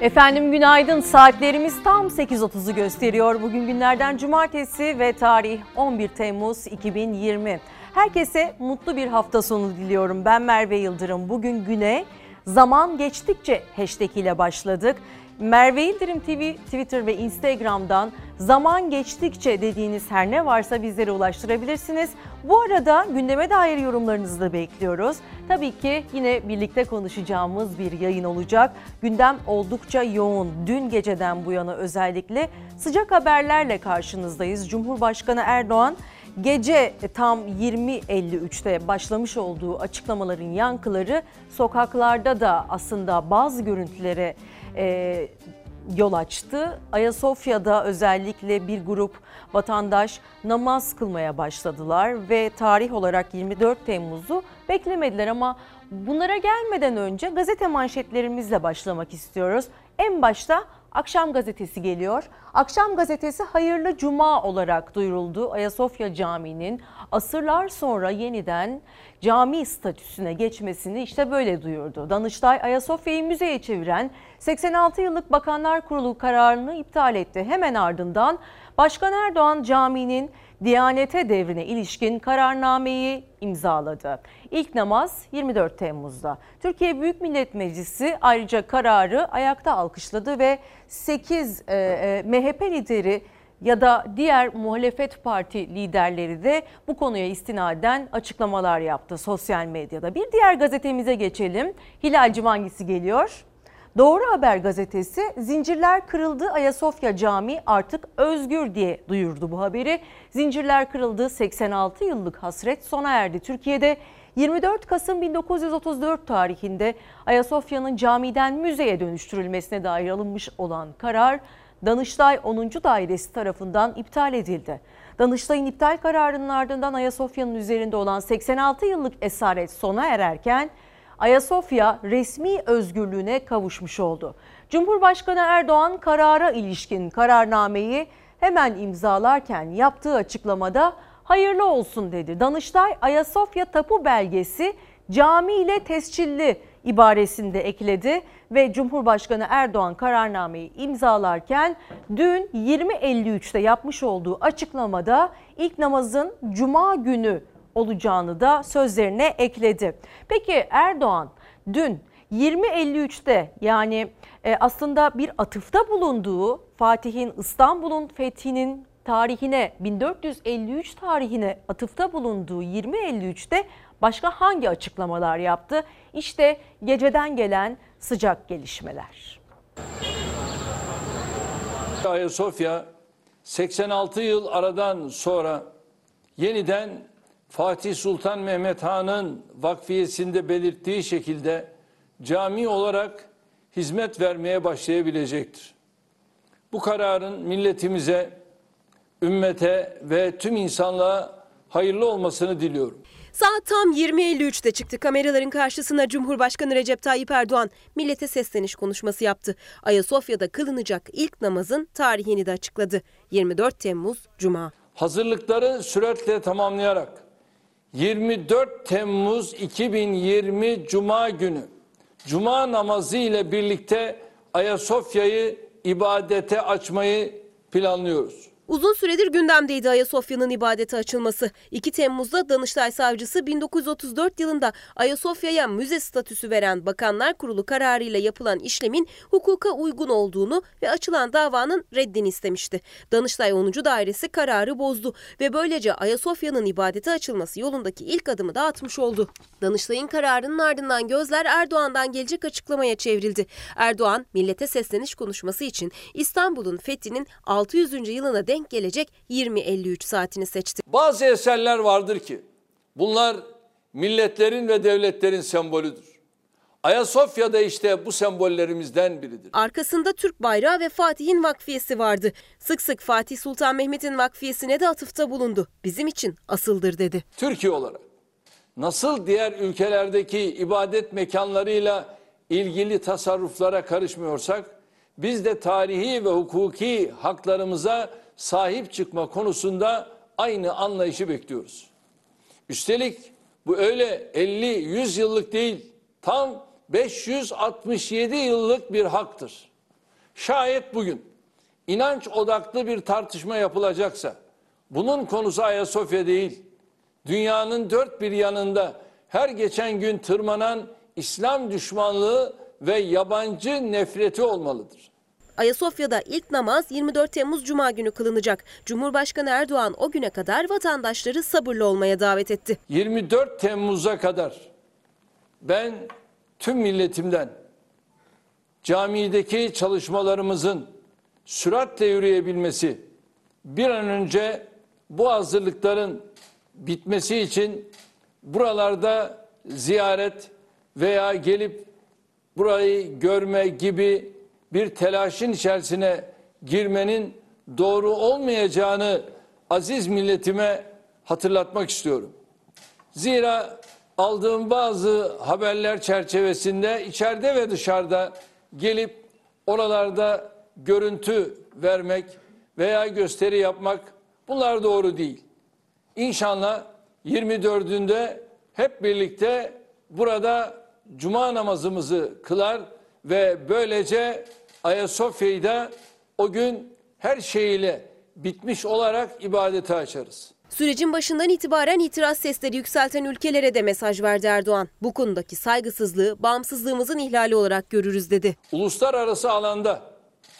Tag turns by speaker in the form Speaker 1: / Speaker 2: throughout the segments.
Speaker 1: Efendim günaydın. Saatlerimiz tam 8.30'u gösteriyor. Bugün günlerden cumartesi ve tarih 11 Temmuz 2020. Herkese mutlu bir hafta sonu diliyorum. Ben Merve Yıldırım. Bugün güne zaman geçtikçe hashtag ile başladık. Merve Yıldırım TV, Twitter ve Instagram'dan zaman geçtikçe dediğiniz her ne varsa bizlere ulaştırabilirsiniz. Bu arada gündeme dair yorumlarınızı da bekliyoruz. Tabii ki yine birlikte konuşacağımız bir yayın olacak. Gündem oldukça yoğun. Dün geceden bu yana özellikle sıcak haberlerle karşınızdayız. Cumhurbaşkanı Erdoğan gece tam 20.53'te başlamış olduğu açıklamaların yankıları sokaklarda da aslında bazı görüntülere e, yol açtı. Ayasofya'da özellikle bir grup vatandaş namaz kılmaya başladılar ve tarih olarak 24 Temmuz'u beklemediler ama bunlara gelmeden önce gazete manşetlerimizle başlamak istiyoruz. En başta Akşam gazetesi geliyor. Akşam gazetesi hayırlı cuma olarak duyuruldu. Ayasofya Camii'nin asırlar sonra yeniden cami statüsüne geçmesini işte böyle duyurdu. Danıştay Ayasofya'yı müzeye çeviren 86 yıllık Bakanlar Kurulu kararını iptal etti. Hemen ardından Başkan Erdoğan caminin Diyanete devrine ilişkin kararnameyi imzaladı. İlk namaz 24 Temmuz'da. Türkiye Büyük Millet Meclisi ayrıca kararı ayakta alkışladı ve 8 e, e, MHP lideri ya da diğer muhalefet parti liderleri de bu konuya istinaden açıklamalar yaptı sosyal medyada. Bir diğer gazetemize geçelim. Hilal Cimangisi geliyor. Doğru Haber gazetesi zincirler kırıldı Ayasofya Camii artık özgür diye duyurdu bu haberi. Zincirler kırıldı 86 yıllık hasret sona erdi. Türkiye'de 24 Kasım 1934 tarihinde Ayasofya'nın camiden müzeye dönüştürülmesine dair alınmış olan karar Danıştay 10. Dairesi tarafından iptal edildi. Danıştay'ın iptal kararının ardından Ayasofya'nın üzerinde olan 86 yıllık esaret sona ererken Ayasofya resmi özgürlüğüne kavuşmuş oldu. Cumhurbaşkanı Erdoğan karara ilişkin kararnameyi hemen imzalarken yaptığı açıklamada hayırlı olsun dedi. Danıştay Ayasofya tapu belgesi cami ile tescilli ibaresinde ekledi ve Cumhurbaşkanı Erdoğan kararnameyi imzalarken dün 20.53'te yapmış olduğu açıklamada ilk namazın cuma günü olacağını da sözlerine ekledi. Peki Erdoğan dün 20.53'te yani e, aslında bir atıfta bulunduğu Fatih'in İstanbul'un fethinin tarihine 1453 tarihine atıfta bulunduğu 20.53'te başka hangi açıklamalar yaptı? İşte geceden gelen sıcak gelişmeler.
Speaker 2: Ayasofya 86 yıl aradan sonra yeniden Fatih Sultan Mehmet Han'ın vakfiyesinde belirttiği şekilde cami olarak hizmet vermeye başlayabilecektir. Bu kararın milletimize, ümmete ve tüm insanlığa hayırlı olmasını diliyorum.
Speaker 3: Saat tam 20.53'te çıktı. Kameraların karşısına Cumhurbaşkanı Recep Tayyip Erdoğan millete sesleniş konuşması yaptı. Ayasofya'da kılınacak ilk namazın tarihini de açıkladı. 24 Temmuz Cuma.
Speaker 2: Hazırlıkları süratle tamamlayarak 24 Temmuz 2020 Cuma günü Cuma namazı ile birlikte Ayasofya'yı ibadete açmayı planlıyoruz.
Speaker 3: Uzun süredir gündemdeydi Ayasofya'nın ibadete açılması. 2 Temmuz'da Danıştay Savcısı 1934 yılında Ayasofya'ya müze statüsü veren Bakanlar Kurulu kararıyla yapılan işlemin hukuka uygun olduğunu ve açılan davanın reddini istemişti. Danıştay 10. Dairesi kararı bozdu ve böylece Ayasofya'nın ibadete açılması yolundaki ilk adımı da atmış oldu. Danıştay'ın kararının ardından gözler Erdoğan'dan gelecek açıklamaya çevrildi. Erdoğan millete sesleniş konuşması için İstanbul'un fethinin 600. yılına denk denk gelecek 20.53 saatini seçti.
Speaker 2: Bazı eserler vardır ki bunlar milletlerin ve devletlerin sembolüdür. Ayasofya'da işte bu sembollerimizden biridir.
Speaker 3: Arkasında Türk bayrağı ve Fatih'in vakfiyesi vardı. Sık sık Fatih Sultan Mehmet'in vakfiyesine de atıfta bulundu. Bizim için asıldır dedi.
Speaker 2: Türkiye olarak nasıl diğer ülkelerdeki ibadet mekanlarıyla ilgili tasarruflara karışmıyorsak biz de tarihi ve hukuki haklarımıza sahip çıkma konusunda aynı anlayışı bekliyoruz. Üstelik bu öyle 50-100 yıllık değil, tam 567 yıllık bir haktır. Şayet bugün inanç odaklı bir tartışma yapılacaksa bunun konusu Ayasofya değil. Dünyanın dört bir yanında her geçen gün tırmanan İslam düşmanlığı ve yabancı nefreti olmalıdır.
Speaker 3: Ayasofya'da ilk namaz 24 Temmuz Cuma günü kılınacak. Cumhurbaşkanı Erdoğan o güne kadar vatandaşları sabırlı olmaya davet etti.
Speaker 2: 24 Temmuz'a kadar ben tüm milletimden camideki çalışmalarımızın süratle yürüyebilmesi, bir an önce bu hazırlıkların bitmesi için buralarda ziyaret veya gelip burayı görme gibi bir telaşın içerisine girmenin doğru olmayacağını aziz milletime hatırlatmak istiyorum. Zira aldığım bazı haberler çerçevesinde içeride ve dışarıda gelip oralarda görüntü vermek veya gösteri yapmak bunlar doğru değil. İnşallah 24'ünde hep birlikte burada cuma namazımızı kılar ve böylece Ayasofya'yı da o gün her şeyiyle bitmiş olarak ibadete açarız.
Speaker 3: Sürecin başından itibaren itiraz sesleri yükselten ülkelere de mesaj verdi Erdoğan. Bu konudaki saygısızlığı bağımsızlığımızın ihlali olarak görürüz dedi.
Speaker 2: Uluslararası alanda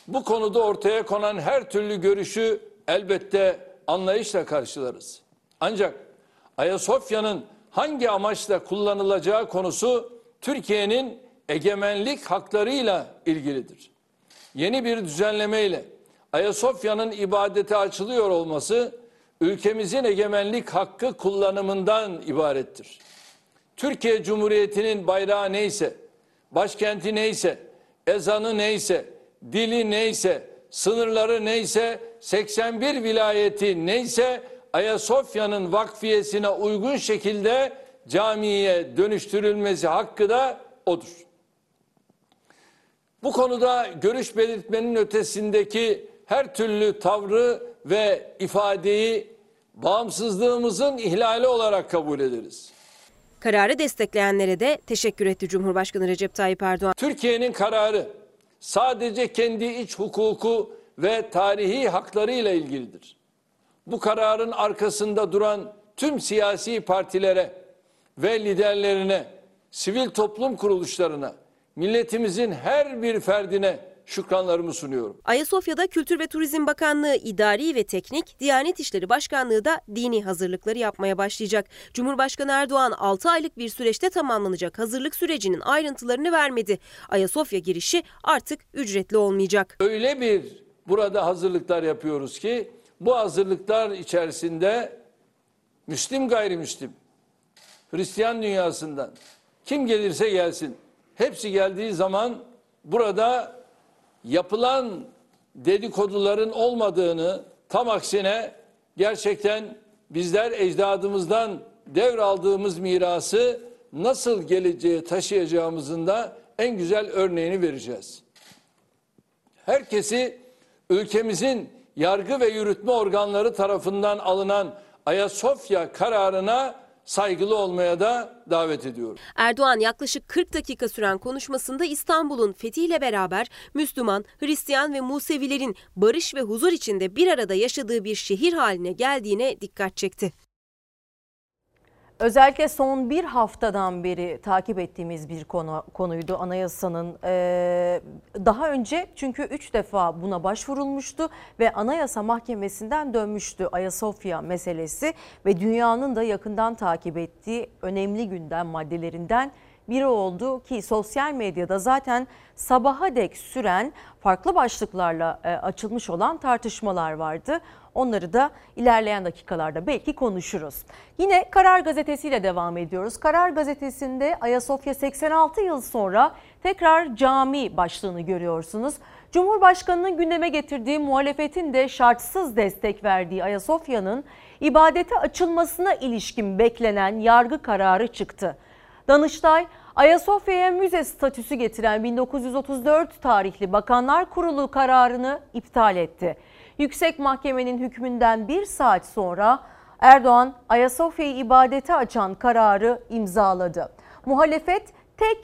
Speaker 2: bu konuda ortaya konan her türlü görüşü elbette anlayışla karşılarız. Ancak Ayasofya'nın hangi amaçla kullanılacağı konusu Türkiye'nin egemenlik haklarıyla ilgilidir. Yeni bir düzenlemeyle Ayasofya'nın ibadete açılıyor olması ülkemizin egemenlik hakkı kullanımından ibarettir. Türkiye Cumhuriyeti'nin bayrağı neyse, başkenti neyse, ezanı neyse, dili neyse, sınırları neyse, 81 vilayeti neyse Ayasofya'nın vakfiyesine uygun şekilde camiye dönüştürülmesi hakkı da odur. Bu konuda görüş belirtmenin ötesindeki her türlü tavrı ve ifadeyi bağımsızlığımızın ihlali olarak kabul ederiz.
Speaker 3: Kararı destekleyenlere de teşekkür etti Cumhurbaşkanı Recep Tayyip Erdoğan.
Speaker 2: Türkiye'nin kararı sadece kendi iç hukuku ve tarihi haklarıyla ilgilidir. Bu kararın arkasında duran tüm siyasi partilere ve liderlerine, sivil toplum kuruluşlarına, milletimizin her bir ferdine şükranlarımı sunuyorum.
Speaker 3: Ayasofya'da Kültür ve Turizm Bakanlığı idari ve teknik, Diyanet İşleri Başkanlığı da dini hazırlıkları yapmaya başlayacak. Cumhurbaşkanı Erdoğan 6 aylık bir süreçte tamamlanacak hazırlık sürecinin ayrıntılarını vermedi. Ayasofya girişi artık ücretli olmayacak.
Speaker 2: Öyle bir burada hazırlıklar yapıyoruz ki bu hazırlıklar içerisinde Müslim gayrimüslim, Hristiyan dünyasından kim gelirse gelsin hepsi geldiği zaman burada yapılan dedikoduların olmadığını tam aksine gerçekten bizler ecdadımızdan devraldığımız mirası nasıl geleceğe taşıyacağımızın da en güzel örneğini vereceğiz. Herkesi ülkemizin yargı ve yürütme organları tarafından alınan Ayasofya kararına saygılı olmaya da davet ediyorum.
Speaker 3: Erdoğan yaklaşık 40 dakika süren konuşmasında İstanbul'un fethiyle beraber Müslüman, Hristiyan ve Musevilerin barış ve huzur içinde bir arada yaşadığı bir şehir haline geldiğine dikkat çekti.
Speaker 1: Özellikle son bir haftadan beri takip ettiğimiz bir konu konuydu anayasanın. Ee, daha önce çünkü üç defa buna başvurulmuştu ve Anayasa Mahkemesi'nden dönmüştü Ayasofya meselesi ve dünyanın da yakından takip ettiği önemli gündem maddelerinden biri oldu ki sosyal medyada zaten sabaha dek süren farklı başlıklarla e, açılmış olan tartışmalar vardı. Onları da ilerleyen dakikalarda belki konuşuruz. Yine Karar Gazetesi ile devam ediyoruz. Karar Gazetesi'nde Ayasofya 86 yıl sonra tekrar cami başlığını görüyorsunuz. Cumhurbaşkanının gündeme getirdiği muhalefetin de şartsız destek verdiği Ayasofya'nın ibadete açılmasına ilişkin beklenen yargı kararı çıktı. Danıştay Ayasofya'ya müze statüsü getiren 1934 tarihli Bakanlar Kurulu kararını iptal etti. Yüksek Mahkemenin hükmünden bir saat sonra Erdoğan Ayasofya'yı ibadete açan kararı imzaladı. Muhalefet tek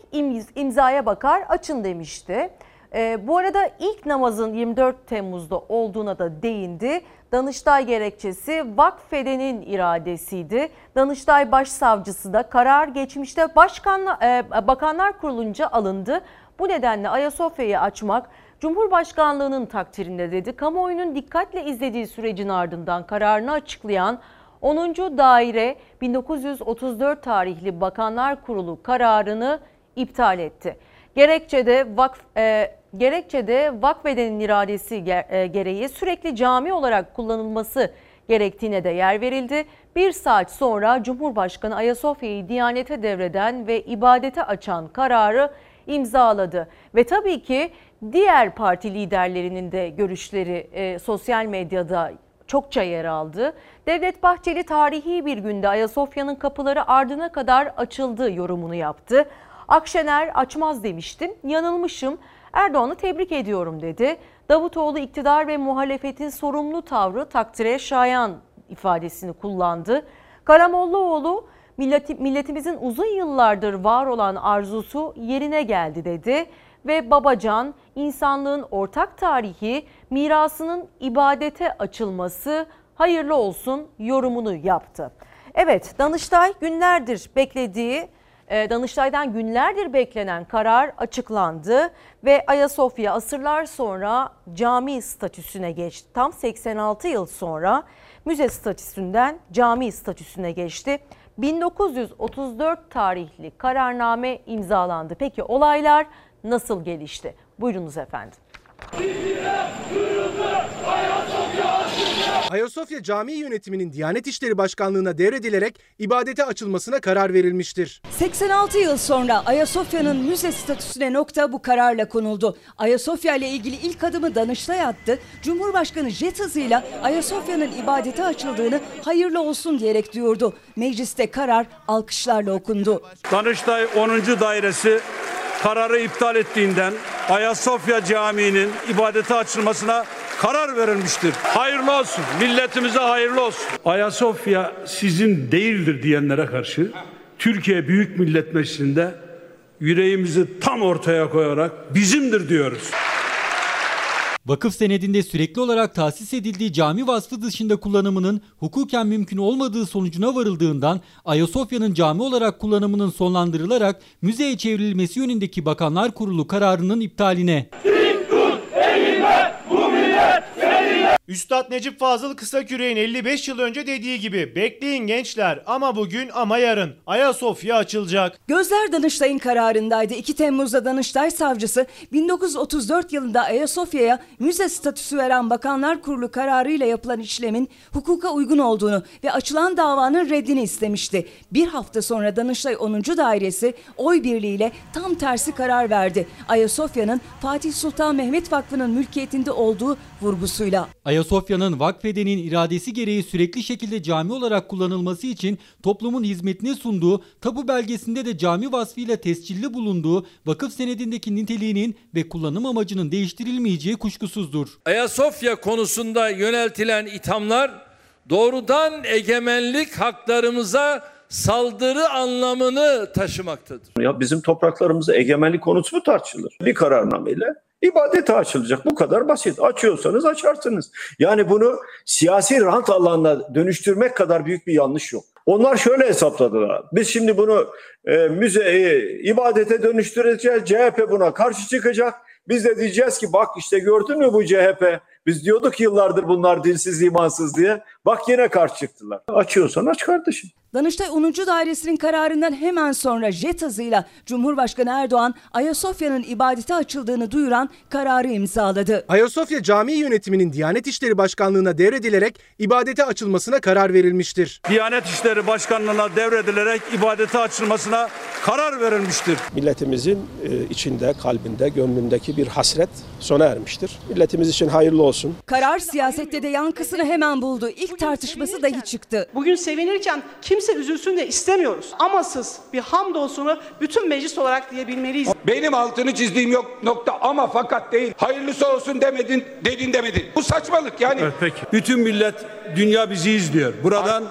Speaker 1: imzaya bakar açın demişti. E, bu arada ilk namazın 24 Temmuz'da olduğuna da değindi. Danıştay gerekçesi vakfedenin iradesiydi. Danıştay Başsavcısı da karar geçmişte Başkanla, e, Bakanlar Kurulu'nca alındı. Bu nedenle Ayasofya'yı açmak Cumhurbaşkanlığının takdirinde dedi. Kamuoyunun dikkatle izlediği sürecin ardından kararını açıklayan 10. Daire 1934 tarihli Bakanlar Kurulu kararını iptal etti. Gerekçede vakf e, gerekçede vakfedenin iradesi e, gereği sürekli cami olarak kullanılması gerektiğine de yer verildi. Bir saat sonra Cumhurbaşkanı Ayasofya'yı Diyanet'e devreden ve ibadete açan kararı imzaladı. Ve tabii ki diğer parti liderlerinin de görüşleri e, sosyal medyada çokça yer aldı. Devlet Bahçeli tarihi bir günde Ayasofya'nın kapıları ardına kadar açıldı yorumunu yaptı. Akşener açmaz demiştim, yanılmışım. Erdoğan'ı tebrik ediyorum dedi. Davutoğlu iktidar ve muhalefetin sorumlu tavrı takdire şayan ifadesini kullandı. Karamollaoğlu milletimizin uzun yıllardır var olan arzusu yerine geldi dedi ve Babacan insanlığın ortak tarihi mirasının ibadete açılması hayırlı olsun yorumunu yaptı. Evet Danıştay günlerdir beklediği e, Danıştay'dan günlerdir beklenen karar açıklandı ve Ayasofya asırlar sonra cami statüsüne geçti. Tam 86 yıl sonra müze statüsünden cami statüsüne geçti. 1934 tarihli kararname imzalandı. Peki olaylar nasıl gelişti? Buyurunuz efendim.
Speaker 4: Ayasofya Camii Yönetimi'nin Diyanet İşleri Başkanlığı'na devredilerek ibadete açılmasına karar verilmiştir.
Speaker 5: 86 yıl sonra Ayasofya'nın müze statüsüne nokta bu kararla konuldu. Ayasofya ile ilgili ilk adımı Danıştay attı. Cumhurbaşkanı jet hızıyla Ayasofya'nın ibadete açıldığını hayırlı olsun diyerek duyurdu. Mecliste karar alkışlarla okundu.
Speaker 6: Danıştay 10. dairesi kararı iptal ettiğinden Ayasofya Camii'nin ibadete açılmasına karar verilmiştir. Hayırlı olsun. Milletimize hayırlı olsun. Ayasofya sizin değildir diyenlere karşı Türkiye Büyük Millet Meclisi'nde yüreğimizi tam ortaya koyarak bizimdir diyoruz.
Speaker 7: Vakıf senedinde sürekli olarak tahsis edildiği cami vasfı dışında kullanımının hukuken mümkün olmadığı sonucuna varıldığından Ayasofya'nın cami olarak kullanımının sonlandırılarak müzeye çevrilmesi yönündeki Bakanlar Kurulu kararının iptaline.
Speaker 8: Üstad Necip Fazıl Kısaküre'nin 55 yıl önce dediği gibi bekleyin gençler ama bugün ama yarın Ayasofya açılacak.
Speaker 5: Gözler Danıştay'ın kararındaydı. 2 Temmuz'da Danıştay savcısı 1934 yılında Ayasofya'ya müze statüsü veren Bakanlar Kurulu kararıyla yapılan işlemin hukuka uygun olduğunu ve açılan davanın reddini istemişti. Bir hafta sonra Danıştay 10. Dairesi oy birliğiyle tam tersi karar verdi. Ayasofya'nın Fatih Sultan Mehmet Vakfı'nın mülkiyetinde olduğu vurgusuyla.
Speaker 7: Ayasofya'nın vakfedenin iradesi gereği sürekli şekilde cami olarak kullanılması için toplumun hizmetine sunduğu, tapu belgesinde de cami vasfıyla tescilli bulunduğu vakıf senedindeki niteliğinin ve kullanım amacının değiştirilmeyeceği kuşkusuzdur.
Speaker 2: Ayasofya konusunda yöneltilen ithamlar doğrudan egemenlik haklarımıza saldırı anlamını taşımaktadır.
Speaker 9: Ya bizim topraklarımızda egemenlik konusu mu tartışılır? Bir kararnameyle İbadete açılacak. Bu kadar basit. Açıyorsanız açarsınız. Yani bunu siyasi rant alanına dönüştürmek kadar büyük bir yanlış yok. Onlar şöyle hesapladılar. Biz şimdi bunu e, müzeyi ibadete dönüştüreceğiz. CHP buna karşı çıkacak. Biz de diyeceğiz ki bak işte gördün mü bu CHP? Biz diyorduk yıllardır bunlar dinsiz imansız diye. Bak yine karşı çıktılar. Açıyorsan aç kardeşim.
Speaker 5: Danıştay 10. Dairesi'nin kararından hemen sonra jet hızıyla Cumhurbaşkanı Erdoğan Ayasofya'nın ibadete açıldığını duyuran kararı imzaladı.
Speaker 4: Ayasofya Camii Yönetimi'nin Diyanet İşleri Başkanlığı'na devredilerek ibadete açılmasına karar verilmiştir.
Speaker 6: Diyanet İşleri Başkanlığı'na devredilerek ibadete açılmasına karar verilmiştir.
Speaker 10: Milletimizin e, içinde, kalbinde, gönlündeki bir hasret sona ermiştir. Milletimiz için hayırlı olsun.
Speaker 5: Karar siyasette de yankısını hemen buldu. İlk tartışması dahi çıktı.
Speaker 11: Bugün sevinirken kimse üzülsün de istemiyoruz. Amasız bir hamdolsunu bütün meclis olarak diyebilmeliyiz.
Speaker 12: Benim altını çizdiğim yok nokta ama fakat değil. Hayırlısı olsun demedin, dedin demedin. Bu saçmalık yani.
Speaker 6: Evet, peki. Bütün millet, dünya bizi izliyor. Buradan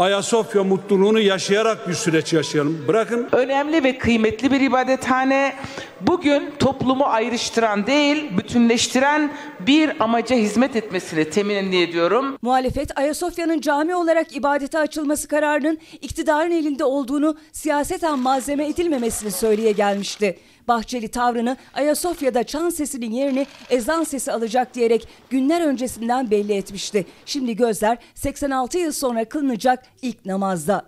Speaker 6: Ayasofya mutluluğunu yaşayarak bir süreç yaşayalım. Bırakın
Speaker 13: Önemli ve kıymetli bir ibadethane. Bugün toplumu ayrıştıran değil, bütünleştiren bir amaca hizmet etmesini temin ediyorum.
Speaker 5: Muhalefet Ayasofya'nın cami olarak ibadete açılması kararının iktidarın elinde olduğunu siyaseten malzeme edilmemesini söyleye gelmişti. Bahçeli tavrını Ayasofya'da çan sesinin yerini ezan sesi alacak diyerek günler öncesinden belli etmişti. Şimdi gözler 86 yıl sonra kılınacak ilk namazda.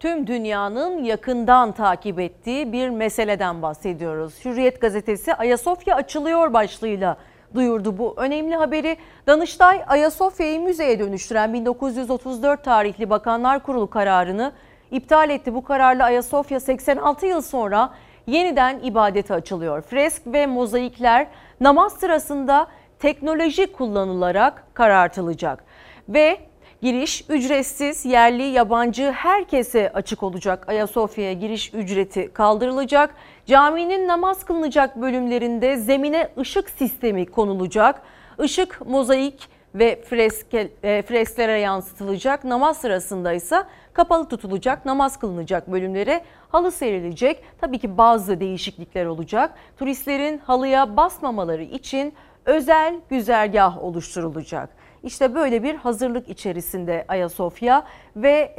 Speaker 1: Tüm dünyanın yakından takip ettiği bir meseleden bahsediyoruz. Hürriyet gazetesi Ayasofya açılıyor başlığıyla duyurdu bu önemli haberi. Danıştay Ayasofya'yı müzeye dönüştüren 1934 tarihli Bakanlar Kurulu kararını iptal etti. Bu kararla Ayasofya 86 yıl sonra yeniden ibadete açılıyor. Fresk ve mozaikler namaz sırasında teknoloji kullanılarak karartılacak ve Giriş ücretsiz, yerli, yabancı herkese açık olacak. Ayasofya'ya giriş ücreti kaldırılacak. Caminin namaz kılınacak bölümlerinde zemine ışık sistemi konulacak. Işık mozaik ve freske, e, fresklere yansıtılacak. Namaz sırasında ise kapalı tutulacak, namaz kılınacak bölümlere halı serilecek. Tabii ki bazı değişiklikler olacak. Turistlerin halıya basmamaları için özel güzergah oluşturulacak. İşte böyle bir hazırlık içerisinde Ayasofya ve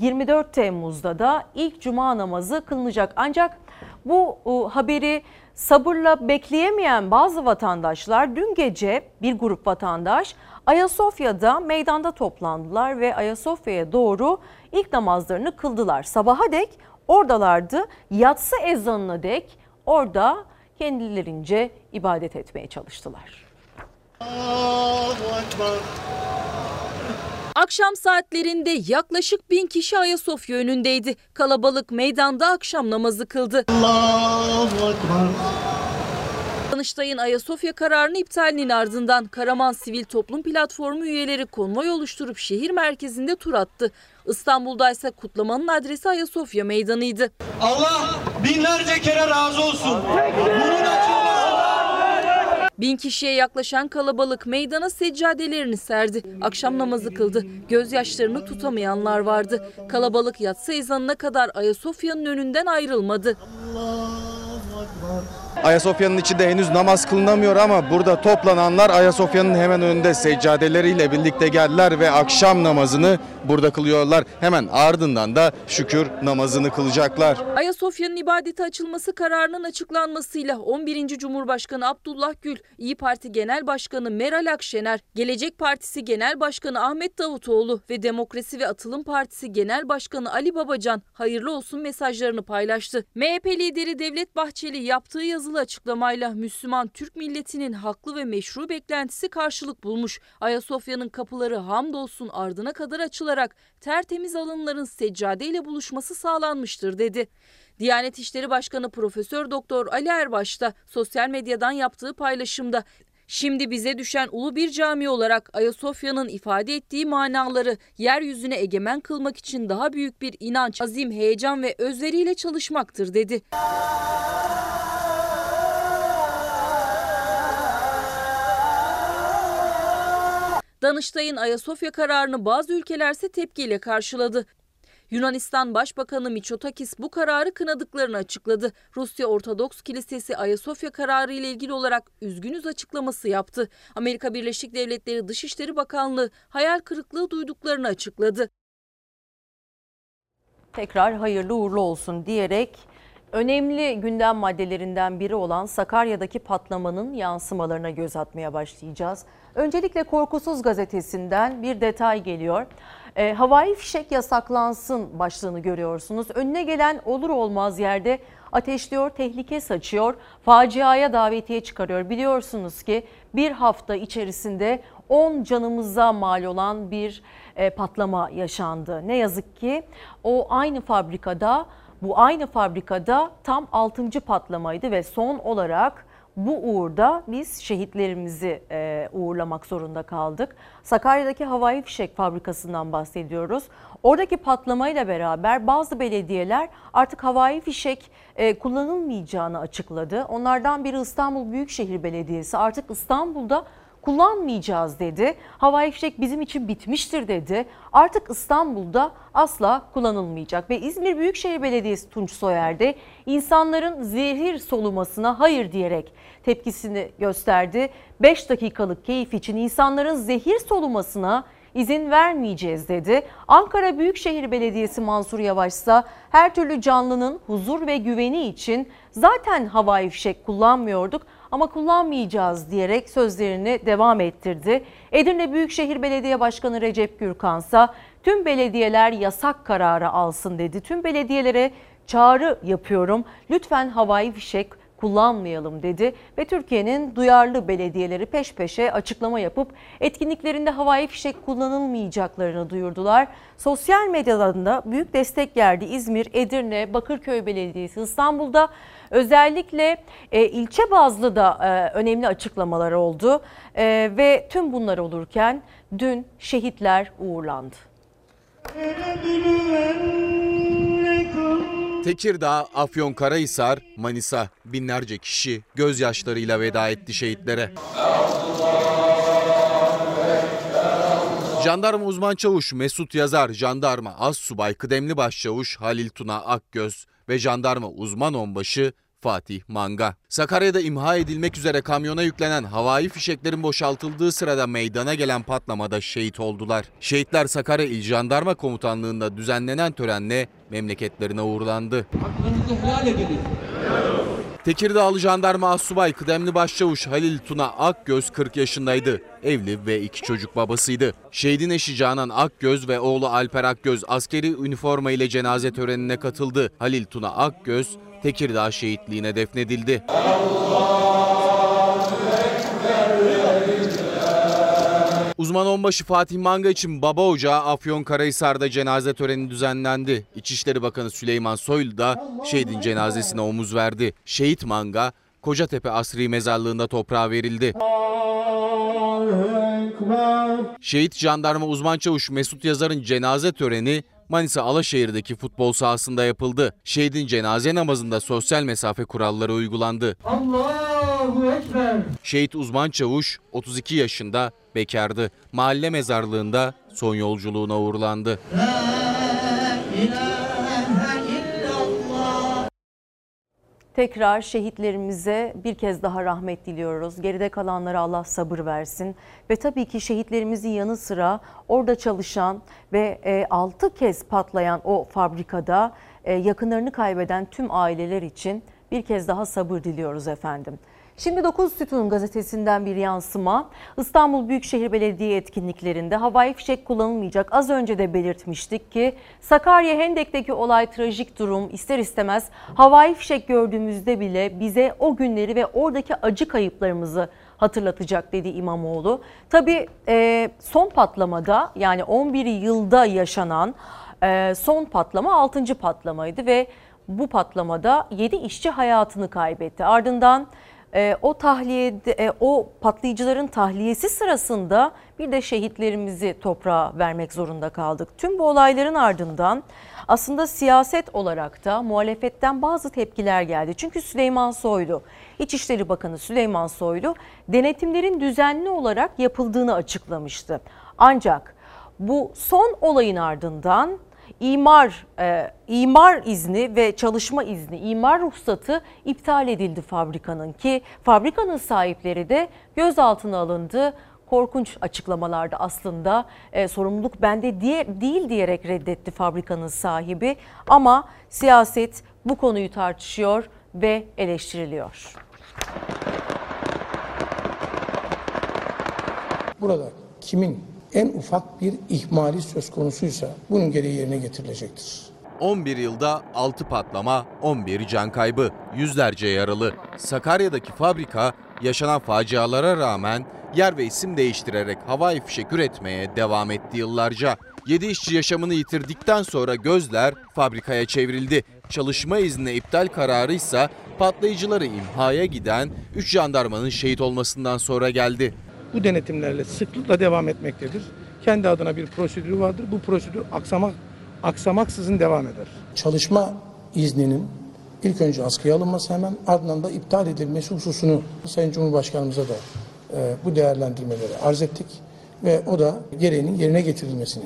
Speaker 1: 24 e, Temmuz'da da ilk cuma namazı kılınacak. Ancak bu haberi sabırla bekleyemeyen bazı vatandaşlar dün gece bir grup vatandaş Ayasofya'da meydanda toplandılar ve Ayasofya'ya doğru ilk namazlarını kıldılar. Sabaha dek oradalardı. Yatsı ezanına dek orada kendilerince ibadet etmeye çalıştılar.
Speaker 14: Akşam saatlerinde yaklaşık bin kişi Ayasofya önündeydi. Kalabalık meydanda akşam namazı kıldı. Danıştay'ın Ayasofya kararını iptalinin ardından Karaman Sivil Toplum Platformu üyeleri konvoy oluşturup şehir merkezinde tur attı. İstanbul'da ise kutlamanın adresi Ayasofya Meydanı'ydı.
Speaker 15: Allah binlerce kere razı olsun. Bunun
Speaker 14: Bin kişiye yaklaşan kalabalık meydana seccadelerini serdi. Akşam namazı kıldı. Gözyaşlarını tutamayanlar vardı. Kalabalık yatsı ezanına kadar Ayasofya'nın önünden ayrılmadı.
Speaker 16: Ayasofya'nın içinde henüz namaz kılınamıyor ama burada toplananlar Ayasofya'nın hemen önünde seccadeleriyle birlikte geldiler ve akşam namazını burada kılıyorlar. Hemen ardından da şükür namazını kılacaklar.
Speaker 14: Ayasofya'nın ibadete açılması kararının açıklanmasıyla 11. Cumhurbaşkanı Abdullah Gül, İyi Parti Genel Başkanı Meral Akşener, Gelecek Partisi Genel Başkanı Ahmet Davutoğlu ve Demokrasi ve Atılım Partisi Genel Başkanı Ali Babacan hayırlı olsun mesajlarını paylaştı. MHP lideri Devlet Bahçeli yaptığı yazılı açıklamayla Müslüman Türk milletinin haklı ve meşru beklentisi karşılık bulmuş. Ayasofya'nın kapıları hamdolsun ardına kadar açılarak tertemiz alınların seccadeyle buluşması sağlanmıştır dedi. Diyanet İşleri Başkanı Profesör Doktor Ali Erbaş da sosyal medyadan yaptığı paylaşımda Şimdi bize düşen ulu bir cami olarak Ayasofya'nın ifade ettiği manaları yeryüzüne egemen kılmak için daha büyük bir inanç, azim, heyecan ve özveriyle çalışmaktır dedi. Danıştay'ın Ayasofya kararını bazı ülkelerse tepkiyle karşıladı. Yunanistan Başbakanı Mitsotakis bu kararı kınadıklarını açıkladı. Rusya Ortodoks Kilisesi Ayasofya kararı ile ilgili olarak üzgünüz açıklaması yaptı. Amerika Birleşik Devletleri Dışişleri Bakanlığı hayal kırıklığı duyduklarını açıkladı.
Speaker 1: Tekrar hayırlı uğurlu olsun diyerek önemli gündem maddelerinden biri olan Sakarya'daki patlamanın yansımalarına göz atmaya başlayacağız. Öncelikle Korkusuz gazetesinden bir detay geliyor. E, havai fişek yasaklansın başlığını görüyorsunuz. Önüne gelen olur olmaz yerde ateşliyor, tehlike saçıyor, faciaya davetiye çıkarıyor. Biliyorsunuz ki bir hafta içerisinde 10 canımıza mal olan bir e, patlama yaşandı. Ne yazık ki o aynı fabrikada bu aynı fabrikada tam 6. patlamaydı ve son olarak bu uğurda biz şehitlerimizi e, uğurlamak zorunda kaldık. Sakarya'daki havai fişek fabrikasından bahsediyoruz. Oradaki patlamayla beraber bazı belediyeler artık havai fişek e, kullanılmayacağını açıkladı. Onlardan biri İstanbul Büyükşehir Belediyesi. Artık İstanbul'da kullanmayacağız dedi. Havai fişek bizim için bitmiştir dedi. Artık İstanbul'da asla kullanılmayacak ve İzmir Büyükşehir Belediyesi Tunç Soyer de insanların zehir solumasına hayır diyerek tepkisini gösterdi. 5 dakikalık keyif için insanların zehir solumasına izin vermeyeceğiz dedi. Ankara Büyükşehir Belediyesi Mansur Yavaş ise her türlü canlının huzur ve güveni için zaten havai fişek kullanmıyorduk ama kullanmayacağız diyerek sözlerini devam ettirdi. Edirne Büyükşehir Belediye Başkanı Recep Gürkan ise tüm belediyeler yasak kararı alsın dedi. Tüm belediyelere çağrı yapıyorum. Lütfen havai fişek kullanmayalım dedi ve Türkiye'nin duyarlı belediyeleri peş peşe açıklama yapıp etkinliklerinde havai fişek kullanılmayacaklarını duyurdular. Sosyal medyadan da büyük destek geldi. İzmir, Edirne, Bakırköy Belediyesi İstanbul'da özellikle e, ilçe bazlı da e, önemli açıklamalar oldu e, ve tüm bunlar olurken dün şehitler uğurlandı.
Speaker 16: Tekirdağ, Afyonkarahisar, Manisa binlerce kişi gözyaşlarıyla veda etti şehitlere. Jandarma uzman çavuş Mesut Yazar, jandarma az subay kıdemli başçavuş Halil Tuna Akgöz ve jandarma uzman onbaşı Fatih Manga. Sakarya'da imha edilmek üzere kamyona yüklenen havai fişeklerin boşaltıldığı sırada meydana gelen patlamada şehit oldular. Şehitler Sakarya İl Jandarma Komutanlığı'nda düzenlenen törenle memleketlerine uğurlandı.
Speaker 17: Hakkınızı helal ediniz.
Speaker 16: Tekirdağlı jandarma assubay kıdemli başçavuş Halil Tuna Akgöz 40 yaşındaydı. Evli ve iki çocuk babasıydı. Şehidin eşi Canan Akgöz ve oğlu Alper Akgöz askeri üniforma ile cenaze törenine katıldı. Halil Tuna Akgöz Tekirdağ şehitliğine defnedildi. Uzman onbaşı Fatih Manga için baba ocağı Afyonkarahisar'da cenaze töreni düzenlendi. İçişleri Bakanı Süleyman Soylu da şehidin cenazesine omuz verdi. Şehit Manga Kocatepe Asri Mezarlığı'nda toprağa verildi. Şehit jandarma uzman çavuş Mesut Yazar'ın cenaze töreni Manisa Alaşehir'deki futbol sahasında yapıldı. Şehidin cenaze namazında sosyal mesafe kuralları uygulandı.
Speaker 17: Allahu Ekber.
Speaker 16: Şehit uzman çavuş 32 yaşında bekardı. Mahalle mezarlığında son yolculuğuna uğurlandı.
Speaker 1: Tekrar şehitlerimize bir kez daha rahmet diliyoruz. Geride kalanlara Allah sabır versin. Ve tabii ki şehitlerimizin yanı sıra orada çalışan ve 6 kez patlayan o fabrikada e, yakınlarını kaybeden tüm aileler için bir kez daha sabır diliyoruz efendim. Şimdi 9 Sütun gazetesinden bir yansıma. İstanbul Büyükşehir Belediye etkinliklerinde havai fişek kullanılmayacak. Az önce de belirtmiştik ki Sakarya Hendek'teki olay trajik durum ister istemez havai fişek gördüğümüzde bile bize o günleri ve oradaki acı kayıplarımızı hatırlatacak dedi İmamoğlu. Tabii e, son patlamada yani 11 yılda yaşanan e, son patlama 6. patlamaydı ve bu patlamada 7 işçi hayatını kaybetti. Ardından e, o tahliyede e, o patlayıcıların tahliyesi sırasında bir de şehitlerimizi toprağa vermek zorunda kaldık. Tüm bu olayların ardından aslında siyaset olarak da muhalefetten bazı tepkiler geldi. Çünkü Süleyman Soylu, İçişleri Bakanı Süleyman Soylu denetimlerin düzenli olarak yapıldığını açıklamıştı. Ancak bu son olayın ardından imar e, imar izni ve çalışma izni, imar ruhsatı iptal edildi fabrikanın ki fabrikanın sahipleri de gözaltına alındı. Korkunç açıklamalarda aslında e, sorumluluk bende diye, değil diyerek reddetti fabrikanın sahibi ama siyaset bu konuyu tartışıyor ve eleştiriliyor.
Speaker 18: Burada kimin en ufak bir ihmali söz konusuysa bunun gereği yerine getirilecektir.
Speaker 16: 11 yılda 6 patlama, 11 can kaybı, yüzlerce yaralı. Sakarya'daki fabrika yaşanan facialara rağmen yer ve isim değiştirerek havai fişek üretmeye devam etti yıllarca. 7 işçi yaşamını yitirdikten sonra gözler fabrikaya çevrildi. Çalışma izni iptal kararı ise patlayıcıları imhaya giden 3 jandarmanın şehit olmasından sonra geldi.
Speaker 18: Bu denetimlerle sıklıkla devam etmektedir. Kendi adına bir prosedürü vardır. Bu prosedür aksamak aksamaksızın devam eder. Çalışma izninin ilk önce askıya alınması hemen ardından da iptal edilmesi hususunu Sayın Cumhurbaşkanımıza da e, bu değerlendirmeleri arz ettik ve o da gereğinin yerine getirilmesini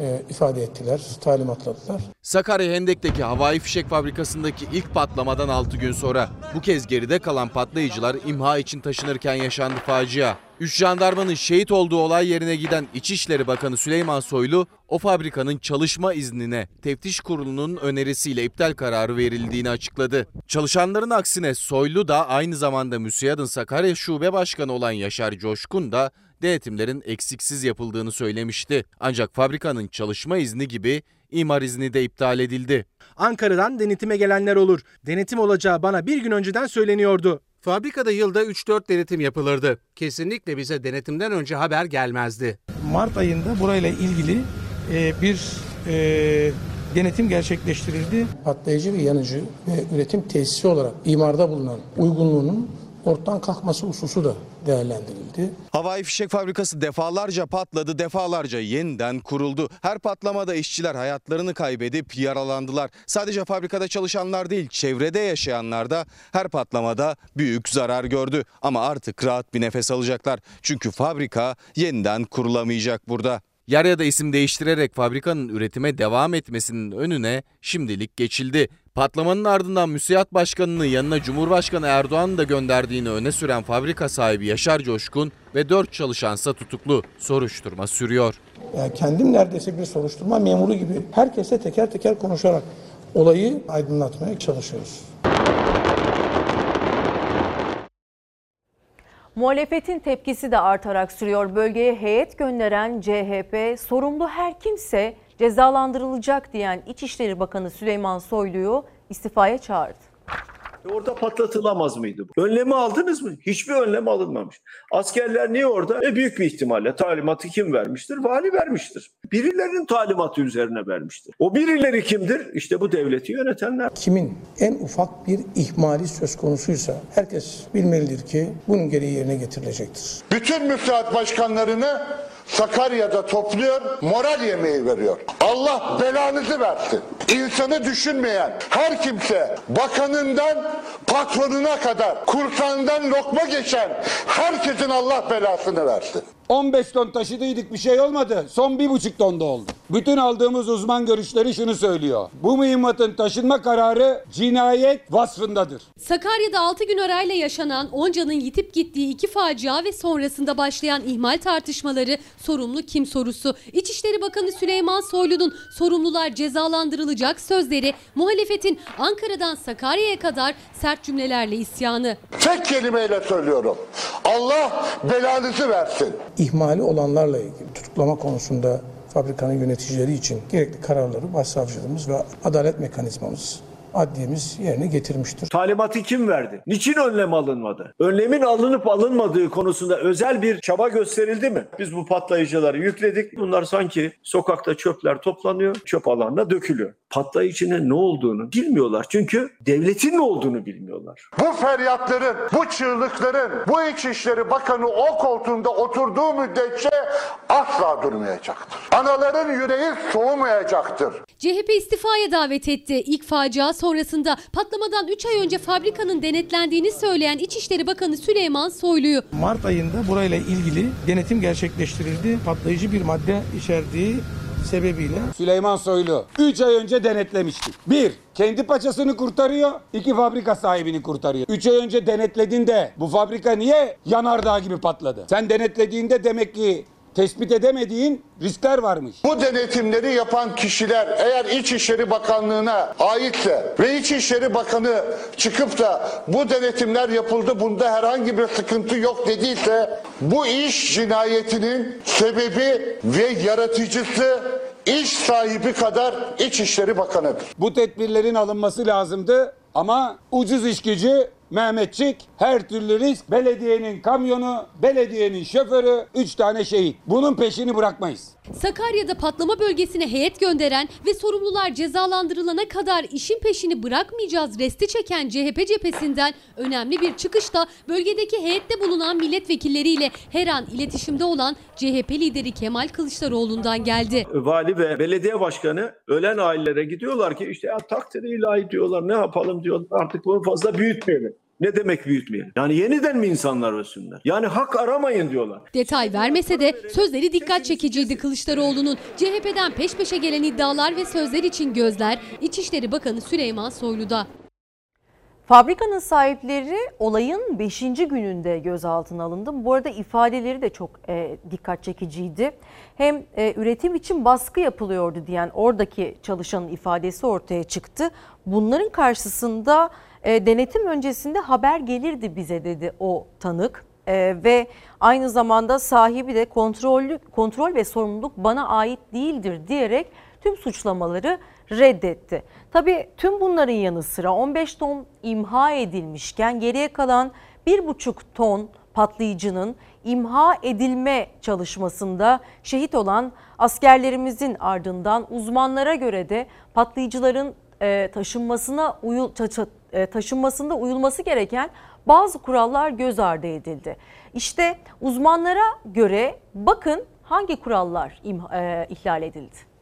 Speaker 18: e, ifade ettiler, talimatladılar.
Speaker 16: Sakarya Hendek'teki havai fişek fabrikasındaki ilk patlamadan 6 gün sonra bu kez geride kalan patlayıcılar imha için taşınırken yaşandı facia. 3 jandarmanın şehit olduğu olay yerine giden İçişleri Bakanı Süleyman Soylu o fabrikanın çalışma iznine teftiş kurulunun önerisiyle iptal kararı verildiğini açıkladı. Çalışanların aksine Soylu da aynı zamanda MÜSİAD'ın Sakarya Şube Başkanı olan Yaşar Coşkun da denetimlerin eksiksiz yapıldığını söylemişti. Ancak fabrikanın çalışma izni gibi imar izni de iptal edildi.
Speaker 4: Ankara'dan denetime gelenler olur. Denetim olacağı bana bir gün önceden söyleniyordu.
Speaker 19: Fabrikada yılda 3-4 denetim yapılırdı. Kesinlikle bize denetimden önce haber gelmezdi.
Speaker 18: Mart ayında burayla ilgili e, bir e, denetim gerçekleştirildi. Patlayıcı ve yanıcı ve üretim tesisi olarak imarda bulunan uygunluğunun ortadan kalkması hususu da değerlendirildi.
Speaker 16: Havai fişek fabrikası defalarca patladı, defalarca yeniden kuruldu. Her patlamada işçiler hayatlarını kaybedip yaralandılar. Sadece fabrikada çalışanlar değil, çevrede yaşayanlar da her patlamada büyük zarar gördü. Ama artık rahat bir nefes alacaklar. Çünkü fabrika yeniden kurulamayacak burada. Yer ya da isim değiştirerek fabrikanın üretime devam etmesinin önüne şimdilik geçildi. Patlamanın ardından müsiyat başkanını yanına Cumhurbaşkanı Erdoğan'ı da gönderdiğini öne süren fabrika sahibi Yaşar Coşkun ve 4 çalışansa tutuklu. Soruşturma sürüyor.
Speaker 18: Yani kendim neredeyse bir soruşturma memuru gibi herkese teker teker konuşarak olayı aydınlatmaya çalışıyoruz.
Speaker 1: Muhalefetin tepkisi de artarak sürüyor. Bölgeye heyet gönderen CHP sorumlu her kimse cezalandırılacak diyen İçişleri Bakanı Süleyman Soylu'yu istifaya çağırdı.
Speaker 9: E orada patlatılamaz mıydı bu? Önlemi aldınız mı? Hiçbir önlem alınmamış. Askerler niye orada? E büyük bir ihtimalle talimatı kim vermiştir? Vali vermiştir. Birilerinin talimatı üzerine vermiştir. O birileri kimdir? İşte bu devleti yönetenler.
Speaker 18: Kimin en ufak bir ihmali söz konusuysa herkes bilmelidir ki bunun gereği yerine getirilecektir.
Speaker 20: Bütün müftihat başkanlarını Sakarya'da topluyor, moral yemeği veriyor. Allah belanızı versin. İnsanı düşünmeyen her kimse bakanından patronuna kadar kursandan lokma geçen herkesin Allah belasını versin.
Speaker 12: 15 ton taşıdıydık bir şey olmadı. Son bir buçuk ton da oldu. Bütün aldığımız uzman görüşleri şunu söylüyor. Bu mühimmatın taşınma kararı cinayet vasfındadır.
Speaker 21: Sakarya'da 6 gün arayla yaşanan Onca'nın yitip gittiği iki facia ve sonrasında başlayan ihmal tartışmaları sorumlu kim sorusu. İçişleri Bakanı Süleyman Soylu'nun sorumlular cezalandırılacak sözleri muhalefetin Ankara'dan Sakarya'ya kadar sert cümlelerle isyanı.
Speaker 20: Tek kelimeyle söylüyorum. Allah belanızı versin.
Speaker 18: İhmali olanlarla ilgili tutuklama konusunda fabrikanın yöneticileri için gerekli kararları başsavcılığımız ve adalet mekanizmamız adliyemiz yerine getirmiştir.
Speaker 9: Talimatı kim verdi? Niçin önlem alınmadı? Önlemin alınıp alınmadığı konusunda özel bir çaba gösterildi mi? Biz bu patlayıcıları yükledik. Bunlar sanki sokakta çöpler toplanıyor, çöp alanına dökülüyor. Patlayıcının ne olduğunu bilmiyorlar. Çünkü devletin ne olduğunu bilmiyorlar.
Speaker 20: Bu feryatların, bu çığlıkların, bu İçişleri Bakanı o koltuğunda oturduğu müddetçe asla durmayacaktır. Anaların yüreği soğumayacaktır.
Speaker 21: CHP istifaya davet etti. İlk facia sonrasında patlamadan 3 ay önce fabrikanın denetlendiğini söyleyen İçişleri Bakanı Süleyman Soylu'yu.
Speaker 18: Mart ayında burayla ilgili denetim gerçekleştirildi. Patlayıcı bir madde içerdiği sebebiyle.
Speaker 12: Süleyman Soylu 3 ay önce denetlemiştik. 1. Kendi paçasını kurtarıyor. 2. Fabrika sahibini kurtarıyor. 3 ay önce denetlediğinde bu fabrika niye yanardağ gibi patladı? Sen denetlediğinde demek ki tespit edemediğin riskler varmış.
Speaker 20: Bu denetimleri yapan kişiler eğer İçişleri Bakanlığı'na aitse ve İçişleri Bakanı çıkıp da bu denetimler yapıldı bunda herhangi bir sıkıntı yok dediyse bu iş cinayetinin sebebi ve yaratıcısı iş sahibi kadar İçişleri Bakanı'dır.
Speaker 12: Bu tedbirlerin alınması lazımdı ama ucuz iş gücü Mehmetçik her türlü risk belediyenin kamyonu, belediyenin şoförü, 3 tane şehit. Bunun peşini bırakmayız.
Speaker 21: Sakarya'da patlama bölgesine heyet gönderen ve sorumlular cezalandırılana kadar işin peşini bırakmayacağız resti çeken CHP cephesinden önemli bir çıkışta bölgedeki heyette bulunan milletvekilleriyle her an iletişimde olan CHP lideri Kemal Kılıçdaroğlu'ndan geldi.
Speaker 9: Vali ve belediye başkanı ölen ailelere gidiyorlar ki işte ya takdiri ilahi diyorlar ne yapalım diyorlar artık bunu fazla büyütmeyelim. Ne demek büyütmeyelim? Yani yeniden mi insanlar ölsünler? Yani hak aramayın diyorlar.
Speaker 21: Detay vermese de sözleri dikkat çekiciydi Kılıçdaroğlu'nun. CHP'den peş peşe gelen iddialar ve sözler için gözler İçişleri Bakanı Süleyman Soylu'da.
Speaker 1: Fabrikanın sahipleri olayın 5. gününde gözaltına alındı. Bu arada ifadeleri de çok e, dikkat çekiciydi. Hem e, üretim için baskı yapılıyordu diyen oradaki çalışanın ifadesi ortaya çıktı. Bunların karşısında e, denetim öncesinde haber gelirdi bize dedi o tanık. E, ve aynı zamanda sahibi de kontrollü, kontrol ve sorumluluk bana ait değildir diyerek tüm suçlamaları reddetti. Tabii tüm bunların yanı sıra 15 ton imha edilmişken geriye kalan 1,5 ton patlayıcının imha edilme çalışmasında şehit olan askerlerimizin ardından uzmanlara göre de patlayıcıların e, taşınmasına uyul, taşınmasında uyulması gereken bazı kurallar göz ardı edildi. İşte uzmanlara göre bakın hangi kurallar e, ihlal edildi.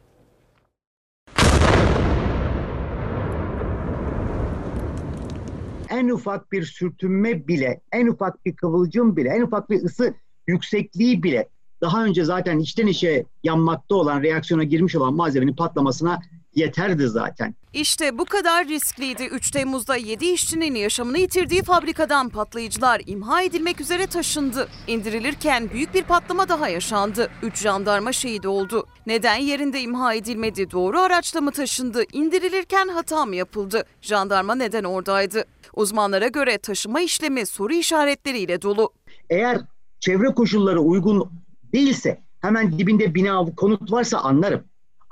Speaker 22: en ufak bir sürtünme bile, en ufak bir kıvılcım bile, en ufak bir ısı yüksekliği bile daha önce zaten içten içe yanmakta olan, reaksiyona girmiş olan malzemenin patlamasına yeterdi zaten.
Speaker 23: İşte bu kadar riskliydi. 3 Temmuz'da 7 işçinin yaşamını yitirdiği fabrikadan patlayıcılar imha edilmek üzere taşındı. İndirilirken büyük bir patlama daha yaşandı. 3 jandarma şehit oldu. Neden yerinde imha edilmedi? Doğru araçla mı taşındı? İndirilirken hata mı yapıldı? Jandarma neden oradaydı? Uzmanlara göre taşıma işlemi soru işaretleriyle dolu.
Speaker 22: Eğer çevre koşulları uygun değilse hemen dibinde bina konut varsa anlarım.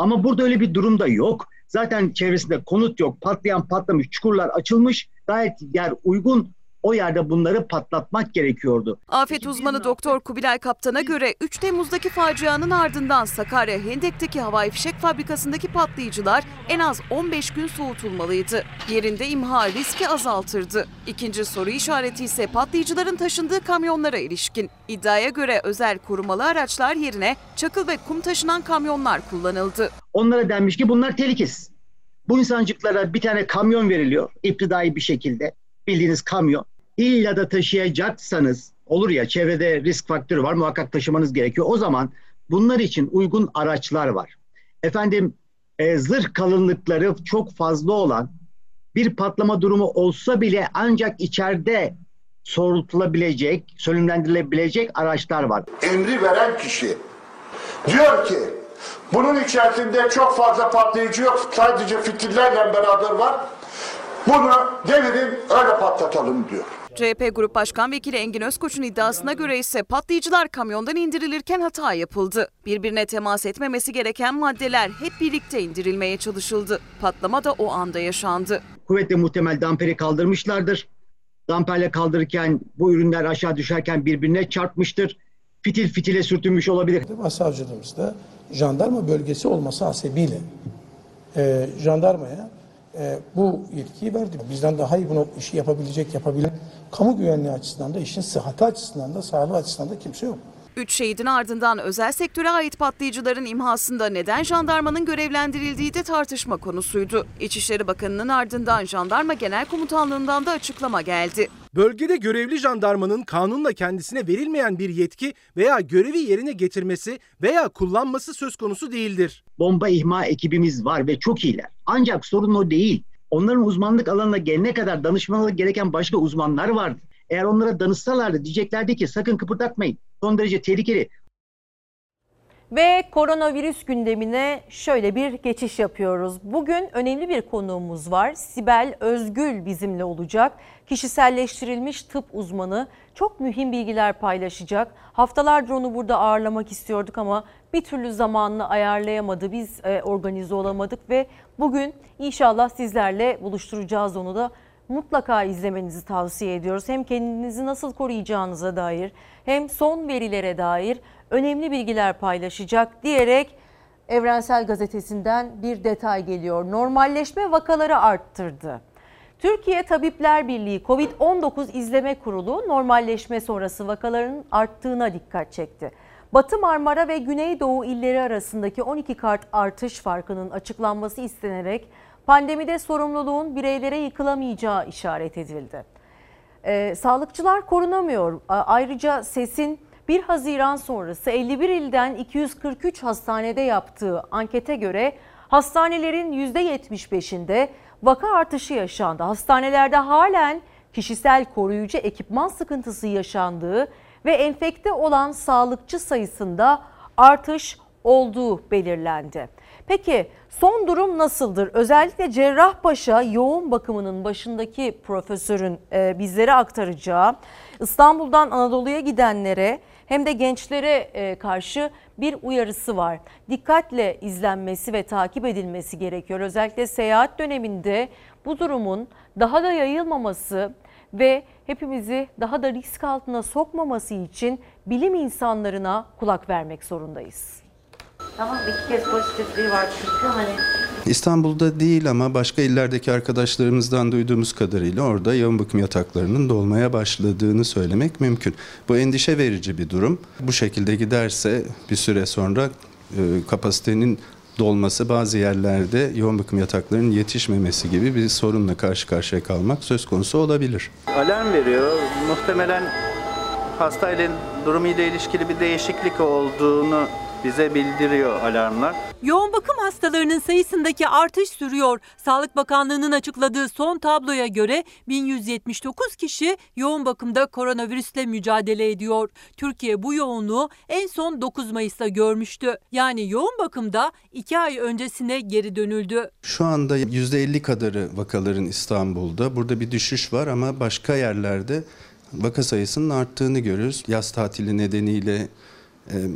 Speaker 22: Ama burada öyle bir durum da yok. Zaten çevresinde konut yok. Patlayan patlamış, çukurlar açılmış. Gayet yer uygun o yerde bunları patlatmak gerekiyordu.
Speaker 23: Afet uzmanı Doktor Kubilay Kaptan'a göre 3 Temmuz'daki facianın ardından Sakarya Hendek'teki havai fişek fabrikasındaki patlayıcılar en az 15 gün soğutulmalıydı. Yerinde imha riski azaltırdı. İkinci soru işareti ise patlayıcıların taşındığı kamyonlara ilişkin. İddiaya göre özel korumalı araçlar yerine çakıl ve kum taşınan kamyonlar kullanıldı.
Speaker 22: Onlara denmiş ki bunlar tehlikesiz. Bu insancıklara bir tane kamyon veriliyor iptidai bir şekilde bildiğiniz kamyon. İlla da taşıyacaksanız olur ya çevrede risk faktörü var muhakkak taşımanız gerekiyor. O zaman bunlar için uygun araçlar var. Efendim e, zırh kalınlıkları çok fazla olan bir patlama durumu olsa bile ancak içeride sorultulabilecek, sönümlendirilebilecek araçlar var.
Speaker 20: Emri veren kişi diyor ki bunun içerisinde çok fazla patlayıcı yok sadece fitillerle beraber var. Bunu devirin öyle patlatalım diyor.
Speaker 23: CHP Grup Başkan Vekili Engin Özkoç'un iddiasına göre ise patlayıcılar kamyondan indirilirken hata yapıldı. Birbirine temas etmemesi gereken maddeler hep birlikte indirilmeye çalışıldı. Patlama da o anda yaşandı.
Speaker 22: Kuvvetle muhtemel damperi kaldırmışlardır. Damperle kaldırırken bu ürünler aşağı düşerken birbirine çarpmıştır. Fitil fitile sürtünmüş olabilir.
Speaker 18: Başsavcılığımızda jandarma bölgesi olması hasebiyle e, jandarmaya e, bu yetkiyi verdi. Bizden daha iyi bunu işi yapabilecek, yapabilen kamu güvenliği açısından da işin sıhhati açısından da sağlığı açısından da kimse yok.
Speaker 23: Üç şehidin ardından özel sektöre ait patlayıcıların imhasında neden jandarmanın görevlendirildiği de tartışma konusuydu. İçişleri Bakanı'nın ardından jandarma genel komutanlığından da açıklama geldi.
Speaker 4: Bölgede görevli jandarmanın kanunla kendisine verilmeyen bir yetki veya görevi yerine getirmesi veya kullanması söz konusu değildir.
Speaker 22: Bomba ihma ekibimiz var ve çok iyiler. Ancak sorun o değil. Onların uzmanlık alanına gelene kadar danışmaları gereken başka uzmanlar vardı. Eğer onlara danışsalardı diyeceklerdi ki sakın kıpırdatmayın. Son derece tehlikeli.
Speaker 1: Ve koronavirüs gündemine şöyle bir geçiş yapıyoruz. Bugün önemli bir konuğumuz var. Sibel Özgül bizimle olacak. Kişiselleştirilmiş tıp uzmanı çok mühim bilgiler paylaşacak. Haftalardır onu burada ağırlamak istiyorduk ama bir türlü zamanını ayarlayamadı. Biz e, organize olamadık ve bugün inşallah sizlerle buluşturacağız onu da mutlaka izlemenizi tavsiye ediyoruz. Hem kendinizi nasıl koruyacağınıza dair hem son verilere dair önemli bilgiler paylaşacak diyerek Evrensel Gazetesi'nden bir detay geliyor. Normalleşme vakaları arttırdı. Türkiye Tabipler Birliği Covid-19 İzleme Kurulu normalleşme sonrası vakaların arttığına dikkat çekti. Batı Marmara ve Güneydoğu illeri arasındaki 12 kart artış farkının açıklanması istenerek pandemide sorumluluğun bireylere yıkılamayacağı işaret edildi. Ee, sağlıkçılar korunamıyor. Ayrıca SES'in 1 Haziran sonrası 51 ilden 243 hastanede yaptığı ankete göre hastanelerin %75'inde vaka artışı yaşandı. Hastanelerde halen kişisel koruyucu ekipman sıkıntısı yaşandığı ve enfekte olan sağlıkçı sayısında artış olduğu belirlendi. Peki son durum nasıldır? Özellikle Cerrahpaşa yoğun bakımının başındaki profesörün e, bizlere aktaracağı İstanbul'dan Anadolu'ya gidenlere hem de gençlere e, karşı bir uyarısı var. Dikkatle izlenmesi ve takip edilmesi gerekiyor. Özellikle seyahat döneminde bu durumun daha da yayılmaması ve hepimizi daha da risk altına sokmaması için bilim insanlarına kulak vermek zorundayız.
Speaker 24: Tamam iki kez pozitifliği var çünkü hani
Speaker 25: İstanbul'da değil ama başka illerdeki arkadaşlarımızdan duyduğumuz kadarıyla orada yoğun bakım yataklarının dolmaya başladığını söylemek mümkün. Bu endişe verici bir durum. Bu şekilde giderse bir süre sonra e, kapasitenin dolması bazı yerlerde yoğun bakım yataklarının yetişmemesi gibi bir sorunla karşı karşıya kalmak söz konusu olabilir.
Speaker 26: Alarm veriyor. Muhtemelen hastayla durumuyla ilişkili bir değişiklik olduğunu bize bildiriyor alarmlar.
Speaker 27: Yoğun bakım hastalarının sayısındaki artış sürüyor. Sağlık Bakanlığı'nın açıkladığı son tabloya göre 1179 kişi yoğun bakımda koronavirüsle mücadele ediyor. Türkiye bu yoğunluğu en son 9 Mayıs'ta görmüştü. Yani yoğun bakımda 2 ay öncesine geri dönüldü.
Speaker 25: Şu anda %50 kadarı vakaların İstanbul'da. Burada bir düşüş var ama başka yerlerde vaka sayısının arttığını görüyoruz. Yaz tatili nedeniyle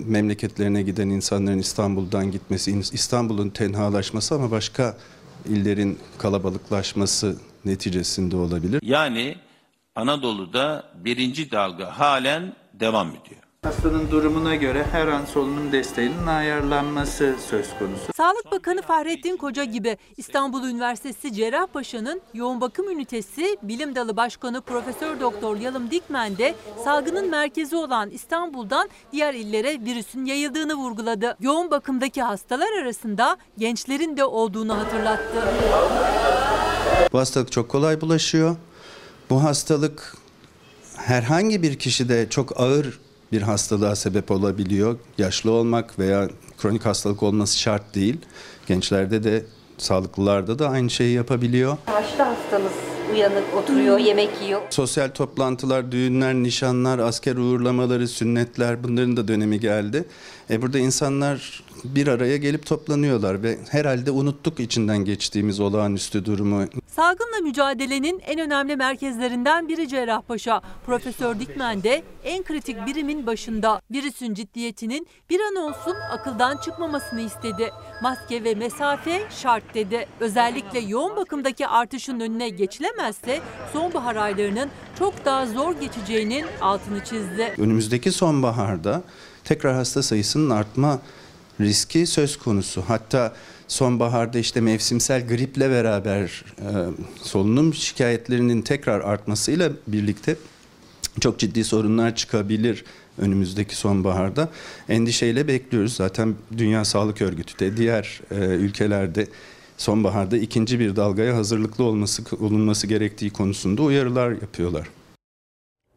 Speaker 25: memleketlerine giden insanların İstanbul'dan gitmesi, İstanbul'un tenhalaşması ama başka illerin kalabalıklaşması neticesinde olabilir.
Speaker 28: Yani Anadolu'da birinci dalga halen devam ediyor.
Speaker 26: Hastanın durumuna göre her an solunum desteğinin ayarlanması söz konusu.
Speaker 27: Sağlık Bakanı Fahrettin Koca gibi İstanbul Üniversitesi Cerrahpaşa'nın yoğun bakım ünitesi Bilim Dalı Başkanı Profesör Doktor Yalım Dikmen de salgının merkezi olan İstanbul'dan diğer illere virüsün yayıldığını vurguladı. Yoğun bakımdaki hastalar arasında gençlerin de olduğunu hatırlattı.
Speaker 25: Bu hastalık çok kolay bulaşıyor. Bu hastalık herhangi bir kişide çok ağır bir hastalığa sebep olabiliyor. Yaşlı olmak veya kronik hastalık olması şart değil. Gençlerde de sağlıklılarda da aynı şeyi yapabiliyor.
Speaker 24: Yaşlı hastamız uyanık oturuyor, yemek yiyor.
Speaker 25: Sosyal toplantılar, düğünler, nişanlar, asker uğurlamaları, sünnetler bunların da dönemi geldi. E burada insanlar bir araya gelip toplanıyorlar ve herhalde unuttuk içinden geçtiğimiz olağanüstü durumu.
Speaker 27: Salgınla mücadelenin en önemli merkezlerinden biri Cerrahpaşa. Profesör Dikmen de en kritik birimin başında. Virüsün ciddiyetinin bir an olsun akıldan çıkmamasını istedi. Maske ve mesafe şart dedi. Özellikle yoğun bakımdaki artışın önüne geçilemezse sonbahar aylarının çok daha zor geçeceğinin altını çizdi.
Speaker 25: Önümüzdeki sonbaharda tekrar hasta sayısının artma riski söz konusu. Hatta sonbaharda işte mevsimsel griple beraber e, solunum şikayetlerinin tekrar artmasıyla birlikte çok ciddi sorunlar çıkabilir önümüzdeki sonbaharda. Endişeyle bekliyoruz. Zaten Dünya Sağlık Örgütü de diğer e, ülkelerde sonbaharda ikinci bir dalgaya hazırlıklı olması olunması gerektiği konusunda uyarılar yapıyorlar.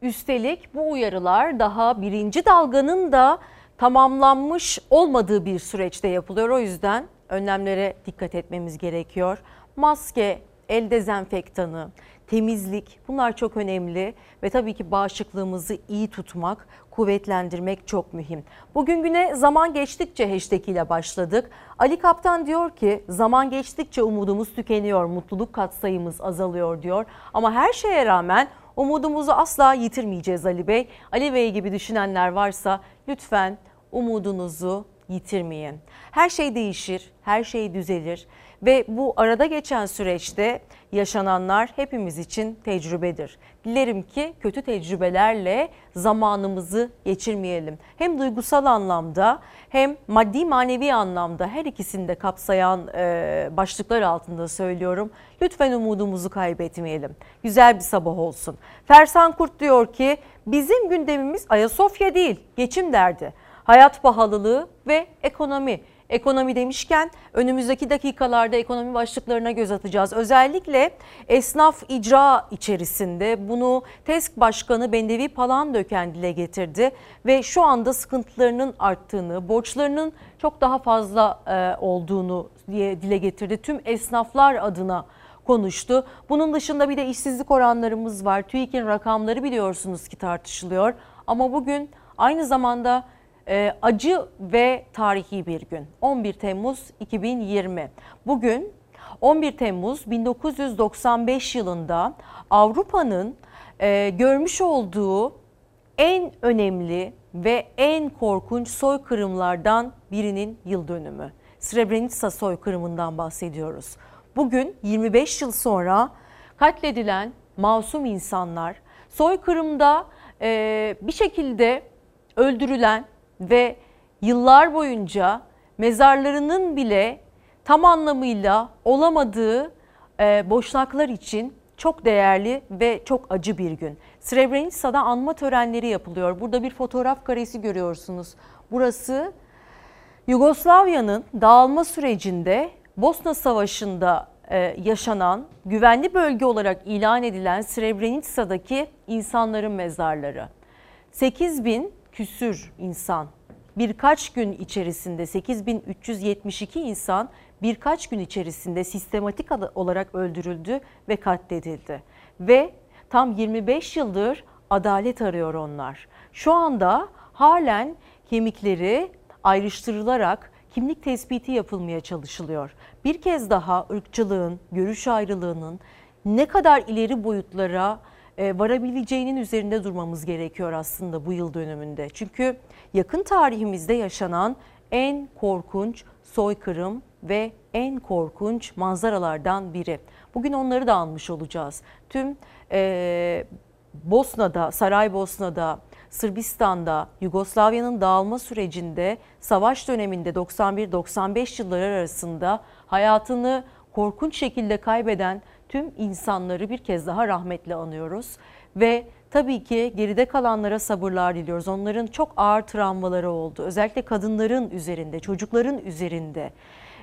Speaker 1: Üstelik bu uyarılar daha birinci dalganın da tamamlanmış olmadığı bir süreçte yapılıyor. O yüzden önlemlere dikkat etmemiz gerekiyor. Maske, el dezenfektanı, temizlik bunlar çok önemli ve tabii ki bağışıklığımızı iyi tutmak, kuvvetlendirmek çok mühim. Bugün güne zaman geçtikçe hashtag ile başladık. Ali Kaptan diyor ki zaman geçtikçe umudumuz tükeniyor, mutluluk katsayımız azalıyor diyor. Ama her şeye rağmen umudumuzu asla yitirmeyeceğiz Ali Bey. Ali Bey gibi düşünenler varsa lütfen umudunuzu yitirmeyin. Her şey değişir, her şey düzelir ve bu arada geçen süreçte yaşananlar hepimiz için tecrübedir. Dilerim ki kötü tecrübelerle zamanımızı geçirmeyelim. Hem duygusal anlamda hem maddi manevi anlamda her ikisini de kapsayan e, başlıklar altında söylüyorum. Lütfen umudumuzu kaybetmeyelim. Güzel bir sabah olsun. Fersan Kurt diyor ki bizim gündemimiz Ayasofya değil geçim derdi hayat pahalılığı ve ekonomi. Ekonomi demişken önümüzdeki dakikalarda ekonomi başlıklarına göz atacağız. Özellikle esnaf icra içerisinde bunu TESK Başkanı Bendevi Palandöken dile getirdi ve şu anda sıkıntılarının arttığını, borçlarının çok daha fazla e, olduğunu diye dile getirdi. Tüm esnaflar adına konuştu. Bunun dışında bir de işsizlik oranlarımız var. TÜİK'in rakamları biliyorsunuz ki tartışılıyor. Ama bugün aynı zamanda e, acı ve tarihi bir gün. 11 Temmuz 2020. Bugün 11 Temmuz 1995 yılında Avrupa'nın e, görmüş olduğu en önemli ve en korkunç soykırımlardan birinin yıl dönümü. Srebrenica soykırımından bahsediyoruz. Bugün 25 yıl sonra katledilen masum insanlar soykırımda e, bir şekilde öldürülen ve yıllar boyunca mezarlarının bile tam anlamıyla olamadığı e, boşnaklar için çok değerli ve çok acı bir gün. Srebrenica'da anma törenleri yapılıyor. Burada bir fotoğraf karesi görüyorsunuz. Burası Yugoslavya'nın dağılma sürecinde Bosna Savaşı'nda e, yaşanan güvenli bölge olarak ilan edilen Srebrenica'daki insanların mezarları. 8 bin küsür insan birkaç gün içerisinde 8372 insan birkaç gün içerisinde sistematik olarak öldürüldü ve katledildi. Ve tam 25 yıldır adalet arıyor onlar. Şu anda halen kemikleri ayrıştırılarak kimlik tespiti yapılmaya çalışılıyor. Bir kez daha ırkçılığın, görüş ayrılığının ne kadar ileri boyutlara e, varabileceğinin üzerinde durmamız gerekiyor aslında bu yıl dönümünde. Çünkü yakın tarihimizde yaşanan en korkunç soykırım ve en korkunç manzaralardan biri. Bugün onları da almış olacağız. Tüm e, Bosna'da, Saraybosna'da, Sırbistan'da, Yugoslavya'nın dağılma sürecinde, savaş döneminde 91-95 yılları arasında hayatını korkunç şekilde kaybeden tüm insanları bir kez daha rahmetle anıyoruz. Ve tabii ki geride kalanlara sabırlar diliyoruz. Onların çok ağır travmaları oldu. Özellikle kadınların üzerinde, çocukların üzerinde,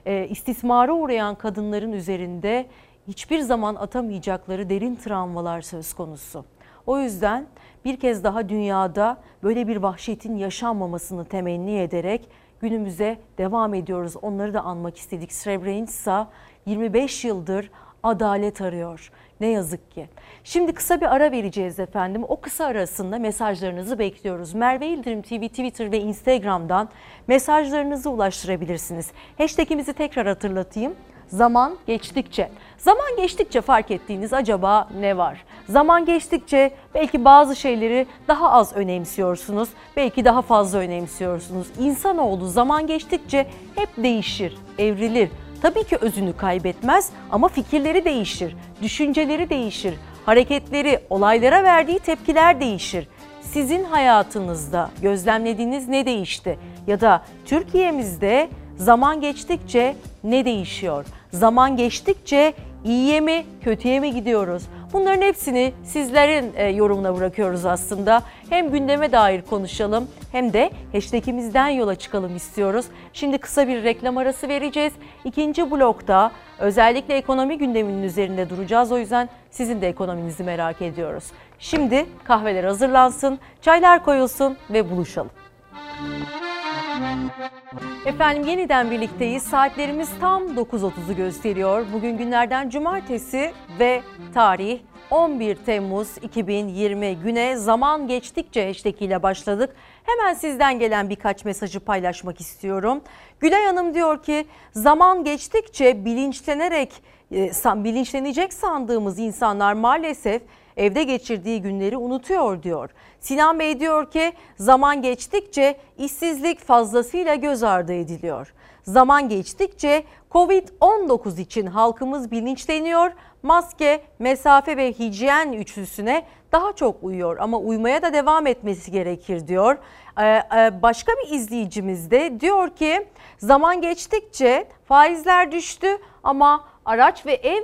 Speaker 1: e, istismara uğrayan kadınların üzerinde hiçbir zaman atamayacakları derin travmalar söz konusu. O yüzden bir kez daha dünyada böyle bir vahşetin yaşanmamasını temenni ederek günümüze devam ediyoruz. Onları da anmak istedik. Srebrenica 25 yıldır adalet arıyor. Ne yazık ki. Şimdi kısa bir ara vereceğiz efendim. O kısa arasında mesajlarınızı bekliyoruz. Merve İldirim TV Twitter ve Instagram'dan mesajlarınızı ulaştırabilirsiniz. Hashtagimizi tekrar hatırlatayım. Zaman geçtikçe. Zaman geçtikçe fark ettiğiniz acaba ne var? Zaman geçtikçe belki bazı şeyleri daha az önemsiyorsunuz, belki daha fazla önemsiyorsunuz. İnsanoğlu zaman geçtikçe hep değişir, evrilir. Tabii ki özünü kaybetmez ama fikirleri değişir, düşünceleri değişir, hareketleri, olaylara verdiği tepkiler değişir. Sizin hayatınızda gözlemlediğiniz ne değişti? Ya da Türkiye'mizde zaman geçtikçe ne değişiyor? Zaman geçtikçe iyiye mi kötüye mi gidiyoruz? Bunların hepsini sizlerin e, yorumuna bırakıyoruz aslında. Hem gündeme dair konuşalım hem de hashtagimizden yola çıkalım istiyoruz. Şimdi kısa bir reklam arası vereceğiz. İkinci blokta özellikle ekonomi gündeminin üzerinde duracağız. O yüzden sizin de ekonominizi merak ediyoruz. Şimdi kahveler hazırlansın, çaylar koyulsun ve buluşalım. Efendim yeniden birlikteyiz. Saatlerimiz tam 9.30'u gösteriyor. Bugün günlerden cumartesi ve tarih 11 Temmuz 2020 güne zaman geçtikçe hashtag ile başladık. Hemen sizden gelen birkaç mesajı paylaşmak istiyorum. Gülay Hanım diyor ki zaman geçtikçe bilinçlenerek e, bilinçlenecek sandığımız insanlar maalesef evde geçirdiği günleri unutuyor diyor. Sinan Bey diyor ki zaman geçtikçe işsizlik fazlasıyla göz ardı ediliyor. Zaman geçtikçe Covid-19 için halkımız bilinçleniyor. Maske, mesafe ve hijyen üçlüsüne daha çok uyuyor ama uymaya da devam etmesi gerekir diyor. Ee, e, başka bir izleyicimiz de diyor ki zaman geçtikçe faizler düştü ama araç ve ev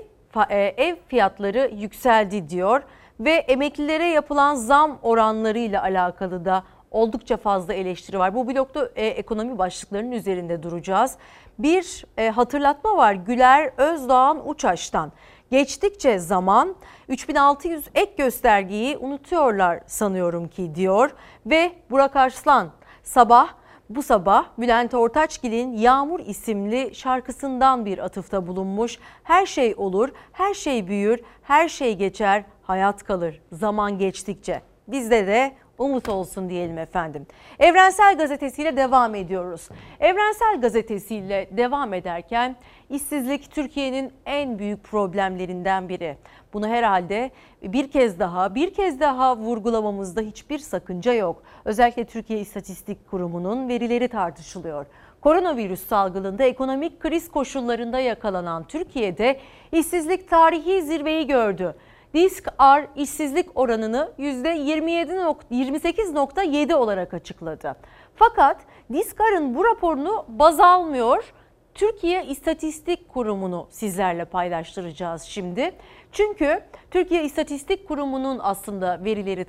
Speaker 1: e, ev fiyatları yükseldi diyor ve emeklilere yapılan zam oranlarıyla alakalı da oldukça fazla eleştiri var. Bu blokta e, ekonomi başlıklarının üzerinde duracağız. Bir e, hatırlatma var Güler Özdağ'ın Uçaş'tan. Geçtikçe zaman 3600 ek göstergeyi unutuyorlar sanıyorum ki diyor ve Burak Arslan sabah bu sabah Bülent Ortaçgil'in Yağmur isimli şarkısından bir atıfta bulunmuş. Her şey olur, her şey büyür, her şey geçer, hayat kalır zaman geçtikçe. Bizde de umut olsun diyelim efendim. Evrensel Gazetesi'yle devam ediyoruz. Evrensel Gazetesi'yle devam ederken işsizlik Türkiye'nin en büyük problemlerinden biri. Bunu herhalde bir kez daha bir kez daha vurgulamamızda hiçbir sakınca yok. Özellikle Türkiye İstatistik Kurumu'nun verileri tartışılıyor. Koronavirüs salgınında ekonomik kriz koşullarında yakalanan Türkiye'de işsizlik tarihi zirveyi gördü. Disk-R işsizlik oranını %28.7 olarak açıkladı. Fakat Disk-R'ın bu raporunu baz almıyor. Türkiye İstatistik Kurumu'nu sizlerle paylaştıracağız şimdi. Çünkü Türkiye İstatistik Kurumu'nun aslında verileri e,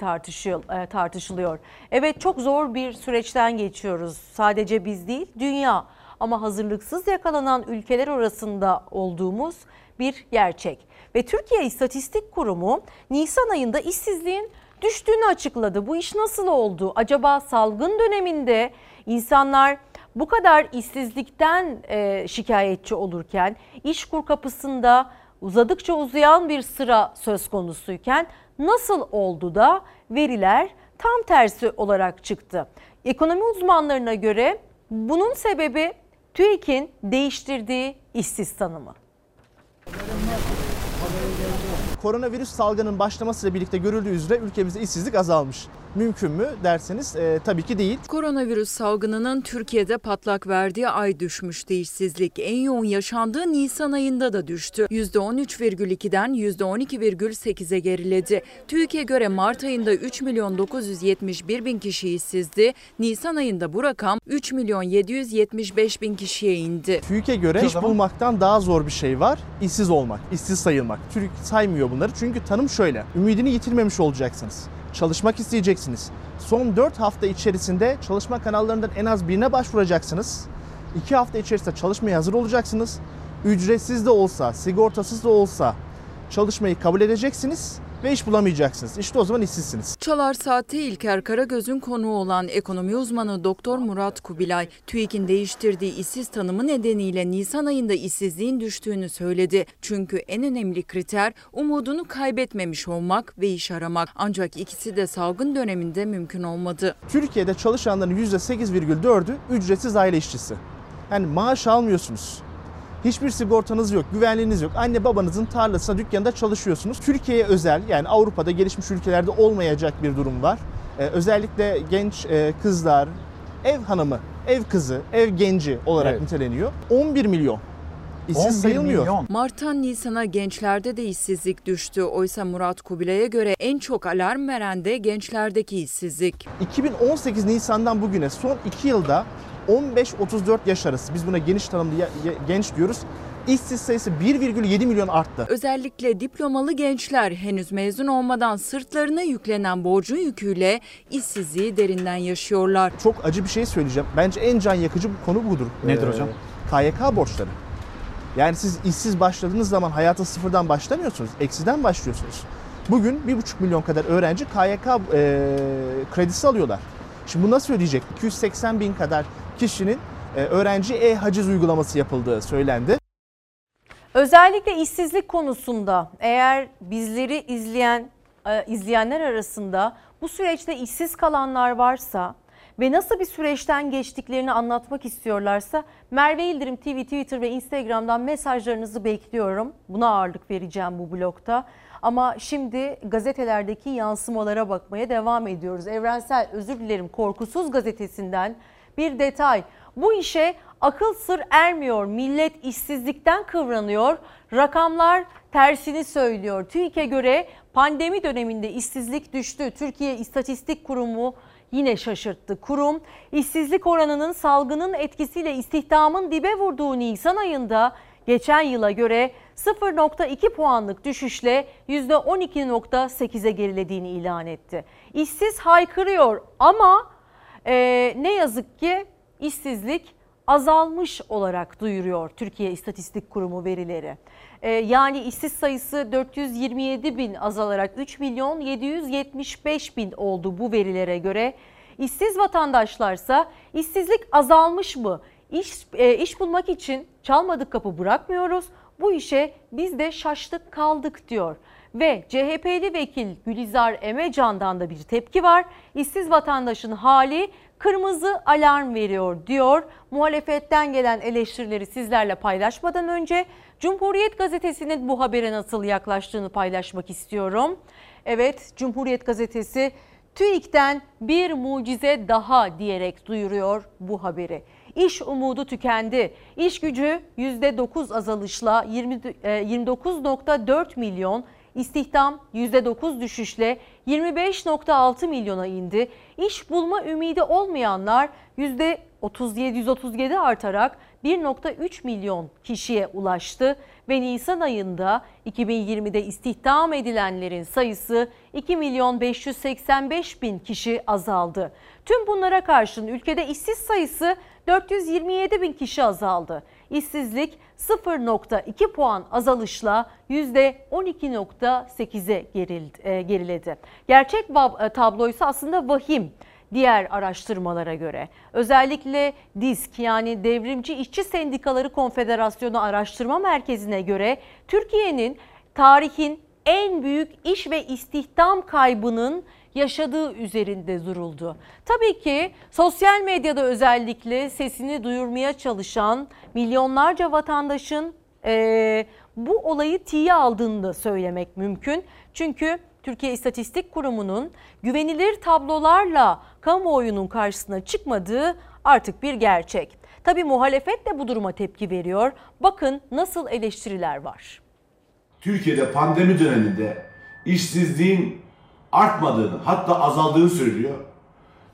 Speaker 1: tartışılıyor. Evet çok zor bir süreçten geçiyoruz. Sadece biz değil, dünya. Ama hazırlıksız yakalanan ülkeler arasında olduğumuz bir gerçek. Ve Türkiye İstatistik Kurumu Nisan ayında işsizliğin düştüğünü açıkladı. Bu iş nasıl oldu? Acaba salgın döneminde insanlar bu kadar işsizlikten e, şikayetçi olurken işkur kapısında uzadıkça uzayan bir sıra söz konusuyken nasıl oldu da veriler tam tersi olarak çıktı? Ekonomi uzmanlarına göre bunun sebebi TÜİK'in değiştirdiği işsiz tanımı
Speaker 29: koronavirüs salgının başlamasıyla birlikte görüldüğü üzere ülkemizde işsizlik azalmış. Mümkün mü derseniz e, tabii ki değil.
Speaker 30: Koronavirüs salgınının Türkiye'de patlak verdiği ay düşmüştü işsizlik. En yoğun yaşandığı Nisan ayında da düştü. %13,2'den %12,8'e geriledi. TÜİK'e göre Mart ayında 3 milyon 971 bin kişi işsizdi. Nisan ayında bu rakam 3 milyon 775 bin kişiye indi.
Speaker 29: TÜİK'e göre iş bulmaktan daha zor bir şey var. İşsiz olmak, işsiz sayılmak. TÜİK saymıyor bunları çünkü tanım şöyle. Ümidini yitirmemiş olacaksınız çalışmak isteyeceksiniz. Son 4 hafta içerisinde çalışma kanallarından en az birine başvuracaksınız. 2 hafta içerisinde çalışmaya hazır olacaksınız. Ücretsiz de olsa, sigortasız da olsa çalışmayı kabul edeceksiniz ve iş bulamayacaksınız. İşte o zaman işsizsiniz.
Speaker 30: Çalar Saati İlker Karagöz'ün konuğu olan ekonomi uzmanı Doktor Murat Kubilay, TÜİK'in değiştirdiği işsiz tanımı nedeniyle Nisan ayında işsizliğin düştüğünü söyledi. Çünkü en önemli kriter umudunu kaybetmemiş olmak ve iş aramak. Ancak ikisi de salgın döneminde mümkün olmadı.
Speaker 29: Türkiye'de çalışanların %8,4'ü ücretsiz aile işçisi. Yani maaş almıyorsunuz Hiçbir sigortanız yok, güvenliğiniz yok. Anne babanızın tarlasında, dükkanında çalışıyorsunuz. Türkiye'ye özel yani Avrupa'da gelişmiş ülkelerde olmayacak bir durum var. Ee, özellikle genç e, kızlar, ev hanımı, ev kızı, ev genci olarak evet. niteleniyor. 11 milyon İşsiz sayılmıyor. Milyon.
Speaker 30: Mart'tan Nisan'a gençlerde de işsizlik düştü. Oysa Murat Kubilay'a göre en çok alarm veren de gençlerdeki işsizlik.
Speaker 29: 2018 Nisan'dan bugüne son 2 yılda 15-34 yaş arası biz buna geniş tanımlı genç diyoruz. İşsiz sayısı 1,7 milyon arttı.
Speaker 30: Özellikle diplomalı gençler henüz mezun olmadan sırtlarına yüklenen borcun yüküyle işsizliği derinden yaşıyorlar.
Speaker 29: Çok acı bir şey söyleyeceğim. Bence en can yakıcı bu konu budur.
Speaker 31: Nedir ee, hocam?
Speaker 29: KYK borçları. Yani siz işsiz başladığınız zaman hayata sıfırdan başlamıyorsunuz. Eksiden başlıyorsunuz. Bugün 1,5 milyon kadar öğrenci KYK e, kredisi alıyorlar. Şimdi bu nasıl ödeyecek? 280 bin kadar kişinin e, öğrenci e-haciz uygulaması yapıldığı söylendi.
Speaker 1: Özellikle işsizlik konusunda eğer bizleri izleyen e, izleyenler arasında bu süreçte işsiz kalanlar varsa ve nasıl bir süreçten geçtiklerini anlatmak istiyorlarsa Merve İldirim TV, Twitter ve Instagram'dan mesajlarınızı bekliyorum. Buna ağırlık vereceğim bu blokta. Ama şimdi gazetelerdeki yansımalara bakmaya devam ediyoruz. Evrensel özür dilerim Korkusuz gazetesinden bir detay. Bu işe akıl sır ermiyor. Millet işsizlikten kıvranıyor. Rakamlar tersini söylüyor. TÜİK'e göre pandemi döneminde işsizlik düştü. Türkiye İstatistik Kurumu yine şaşırttı. Kurum işsizlik oranının salgının etkisiyle istihdamın dibe vurduğu Nisan ayında geçen yıla göre 0.2 puanlık düşüşle %12.8'e gerilediğini ilan etti. İşsiz haykırıyor ama Ee, ne yazık ki işsizlik azalmış olarak duyuruyor Türkiye İstatistik Kurumu verileri. Ee, yani işsiz sayısı 427 bin azalarak 3 milyon 775 bin oldu bu verilere göre. İşsiz vatandaşlarsa işsizlik azalmış mı? İş, e, iş bulmak için çalmadık kapı bırakmıyoruz. Bu işe biz de şaştık kaldık diyor. Ve CHP'li vekil Gülizar Emecan'dan da bir tepki var. İşsiz vatandaşın hali kırmızı alarm veriyor diyor. Muhalefetten gelen eleştirileri sizlerle paylaşmadan önce Cumhuriyet Gazetesi'nin bu habere nasıl yaklaştığını paylaşmak istiyorum. Evet Cumhuriyet Gazetesi TÜİK'ten bir mucize daha diyerek duyuruyor bu haberi. İş umudu tükendi. İş gücü %9 azalışla 20, 29.4 milyon, istihdam %9 düşüşle 25.6 milyona indi. İş bulma ümidi olmayanlar %37 artarak 1.3 milyon kişiye ulaştı ve Nisan ayında 2020'de istihdam edilenlerin sayısı 2 milyon 585 bin kişi azaldı. Tüm bunlara karşın ülkede işsiz sayısı 427 bin kişi azaldı. İşsizlik 0.2 puan azalışla %12.8'e e, geriledi. Gerçek e, tablo ise aslında vahim diğer araştırmalara göre. Özellikle DİSK yani Devrimci İşçi Sendikaları Konfederasyonu Araştırma Merkezi'ne göre Türkiye'nin tarihin en büyük iş ve istihdam kaybının yaşadığı üzerinde duruldu. Tabii ki sosyal medyada özellikle sesini duyurmaya çalışan milyonlarca vatandaşın e, bu olayı tiye aldığını da söylemek mümkün. Çünkü Türkiye İstatistik Kurumu'nun güvenilir tablolarla kamuoyunun karşısına çıkmadığı artık bir gerçek. Tabii muhalefet de bu duruma tepki veriyor. Bakın nasıl eleştiriler var.
Speaker 32: Türkiye'de pandemi döneminde işsizliğin artmadığını hatta azaldığını söylüyor.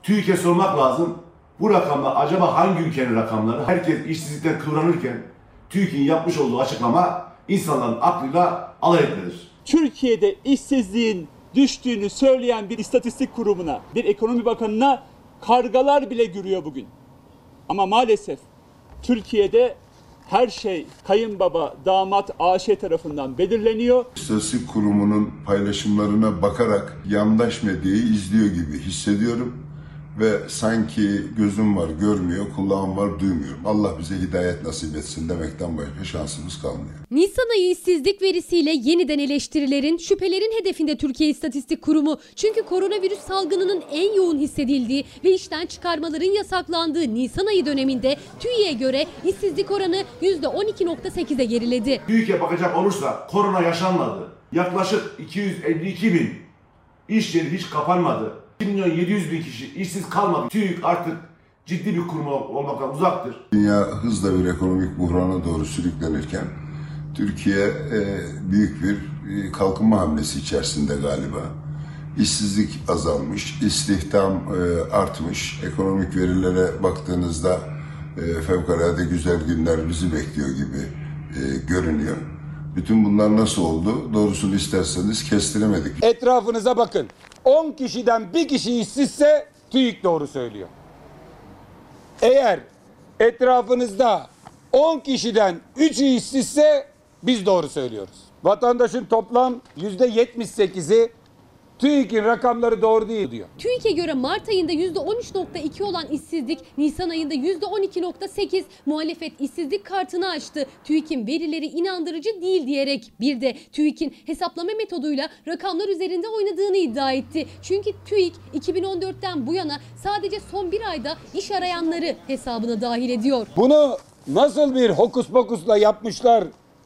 Speaker 32: TÜİK'e sormak lazım. Bu rakamlar acaba hangi ülkenin rakamları? Herkes işsizlikten kıvranırken TÜİK'in yapmış olduğu açıklama insanların aklıyla alay etmedir.
Speaker 31: Türkiye'de işsizliğin düştüğünü söyleyen bir istatistik kurumuna, bir ekonomi bakanına kargalar bile gürüyor bugün. Ama maalesef Türkiye'de her şey kayınbaba, damat, AŞ tarafından belirleniyor.
Speaker 33: İstatistik kurumunun paylaşımlarına bakarak yandaş medyayı izliyor gibi hissediyorum ve sanki gözüm var görmüyor, kulağım var duymuyorum. Allah bize hidayet nasip etsin demekten başka şansımız kalmıyor.
Speaker 21: Nisan ayı işsizlik verisiyle yeniden eleştirilerin, şüphelerin hedefinde Türkiye İstatistik Kurumu. Çünkü koronavirüs salgınının en yoğun hissedildiği ve işten çıkarmaların yasaklandığı Nisan ayı döneminde TÜİ'ye göre işsizlik oranı %12.8'e geriledi.
Speaker 32: TÜİK'e bakacak olursa korona yaşanmadı. Yaklaşık 252 bin iş yeri hiç kapanmadı. 1 milyon 700 bin kişi işsiz kalmadı. TÜİK artık ciddi bir kurum olmaktan uzaktır.
Speaker 33: Dünya hızla bir ekonomik buhrana doğru sürüklenirken Türkiye e, büyük bir e, kalkınma hamlesi içerisinde galiba. İşsizlik azalmış, istihdam e, artmış. Ekonomik verilere baktığınızda e, fevkalade güzel günler bizi bekliyor gibi e, görünüyor. Bütün bunlar nasıl oldu? Doğrusunu isterseniz kestiremedik.
Speaker 12: Etrafınıza bakın. 10 kişiden bir kişi işsizse TÜİK doğru söylüyor. Eğer etrafınızda 10 kişiden 3'ü işsizse biz doğru söylüyoruz. Vatandaşın toplam %78'i TÜİK'in rakamları doğru değil diyor.
Speaker 21: TÜİK'e göre Mart ayında %13.2 olan işsizlik Nisan ayında %12.8 muhalefet işsizlik kartını açtı. TÜİK'in verileri inandırıcı değil diyerek bir de TÜİK'in hesaplama metoduyla rakamlar üzerinde oynadığını iddia etti. Çünkü TÜİK 2014'ten bu yana sadece son bir ayda iş arayanları hesabına dahil ediyor.
Speaker 12: Bunu nasıl bir hokus pokusla yapmışlar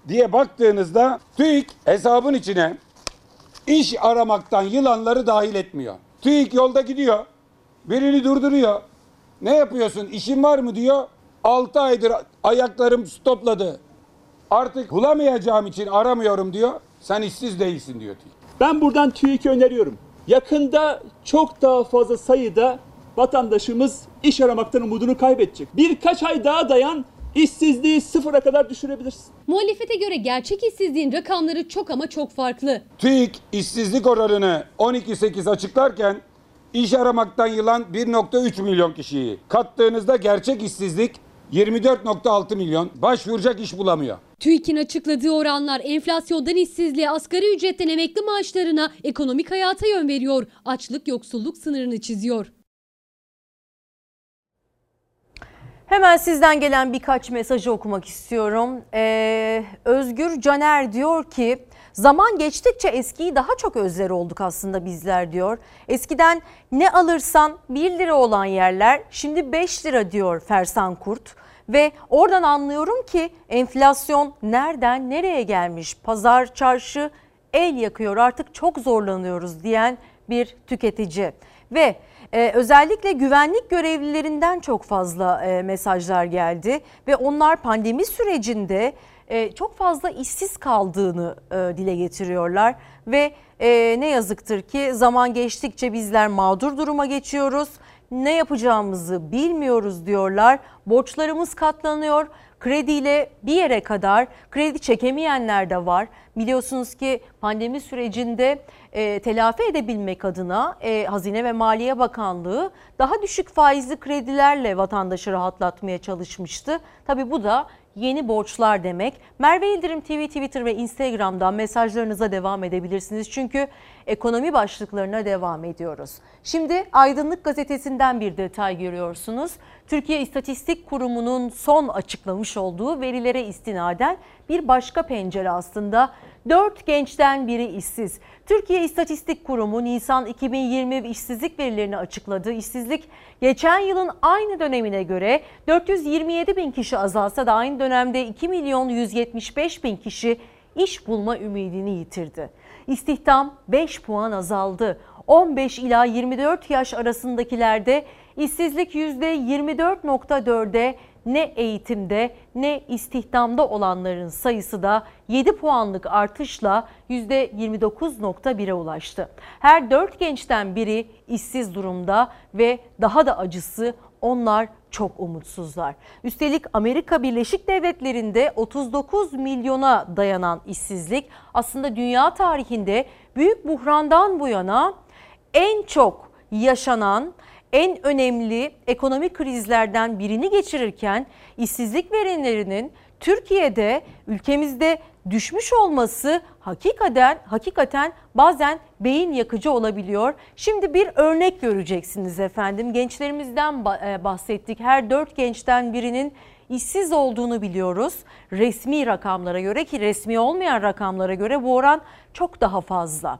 Speaker 12: diye baktığınızda TÜİK hesabın içine İş aramaktan yılanları dahil etmiyor. TÜİK yolda gidiyor. Birini durduruyor. Ne yapıyorsun? İşin var mı diyor. 6 aydır ayaklarım stopladı. Artık bulamayacağım için aramıyorum diyor. Sen işsiz değilsin diyor TÜİK.
Speaker 31: Ben buradan TÜİK'e öneriyorum. Yakında çok daha fazla sayıda vatandaşımız iş aramaktan umudunu kaybedecek. Birkaç ay daha dayan İşsizliği sıfıra kadar düşürebilirsin.
Speaker 21: Muhalefete göre gerçek işsizliğin rakamları çok ama çok farklı.
Speaker 12: TÜİK işsizlik oranını 12.8 açıklarken İş aramaktan yılan 1.3 milyon kişiyi. Kattığınızda gerçek işsizlik 24.6 milyon. Başvuracak iş bulamıyor.
Speaker 21: TÜİK'in açıkladığı oranlar enflasyondan işsizliğe, asgari ücretten emekli maaşlarına, ekonomik hayata yön veriyor. Açlık yoksulluk sınırını çiziyor.
Speaker 1: Hemen sizden gelen birkaç mesajı okumak istiyorum. Ee, Özgür Caner diyor ki zaman geçtikçe eskiyi daha çok özler olduk aslında bizler diyor. Eskiden ne alırsan 1 lira olan yerler şimdi 5 lira diyor Fersan Kurt. Ve oradan anlıyorum ki enflasyon nereden nereye gelmiş? Pazar, çarşı el yakıyor artık çok zorlanıyoruz diyen bir tüketici. Ve ee, özellikle güvenlik görevlilerinden çok fazla e, mesajlar geldi ve onlar pandemi sürecinde e, çok fazla işsiz kaldığını e, dile getiriyorlar ve e, ne yazıktır ki zaman geçtikçe bizler mağdur duruma geçiyoruz. Ne yapacağımızı bilmiyoruz diyorlar. Borçlarımız katlanıyor. Krediyle bir yere kadar kredi çekemeyenler de var. Biliyorsunuz ki pandemi sürecinde e, telafi edebilmek adına e, Hazine ve Maliye Bakanlığı daha düşük faizli kredilerle vatandaşı rahatlatmaya çalışmıştı. Tabii bu da yeni borçlar demek. Merve İldirim TV, Twitter ve Instagram'dan mesajlarınıza devam edebilirsiniz. Çünkü ekonomi başlıklarına devam ediyoruz. Şimdi Aydınlık Gazetesi'nden bir detay görüyorsunuz. Türkiye İstatistik Kurumu'nun son açıklamış olduğu verilere istinaden bir başka pencere aslında. 4 gençten biri işsiz. Türkiye İstatistik Kurumu Nisan 2020 işsizlik verilerini açıkladı. İşsizlik geçen yılın aynı dönemine göre 427 bin kişi azalsa da aynı dönemde 2 milyon 175 bin kişi iş bulma ümidini yitirdi. İstihdam 5 puan azaldı. 15 ila 24 yaş arasındakilerde işsizlik %24.4'e ne eğitimde ne istihdamda olanların sayısı da 7 puanlık artışla %29.1'e ulaştı. Her 4 gençten biri işsiz durumda ve daha da acısı onlar çok umutsuzlar. Üstelik Amerika Birleşik Devletleri'nde 39 milyona dayanan işsizlik aslında dünya tarihinde büyük buhrandan bu yana en çok yaşanan en önemli ekonomik krizlerden birini geçirirken işsizlik verimlerinin Türkiye'de ülkemizde düşmüş olması hakikaten hakikaten bazen beyin yakıcı olabiliyor. Şimdi bir örnek göreceksiniz efendim. Gençlerimizden e, bahsettik. Her dört gençten birinin işsiz olduğunu biliyoruz. Resmi rakamlara göre ki resmi olmayan rakamlara göre bu oran çok daha fazla.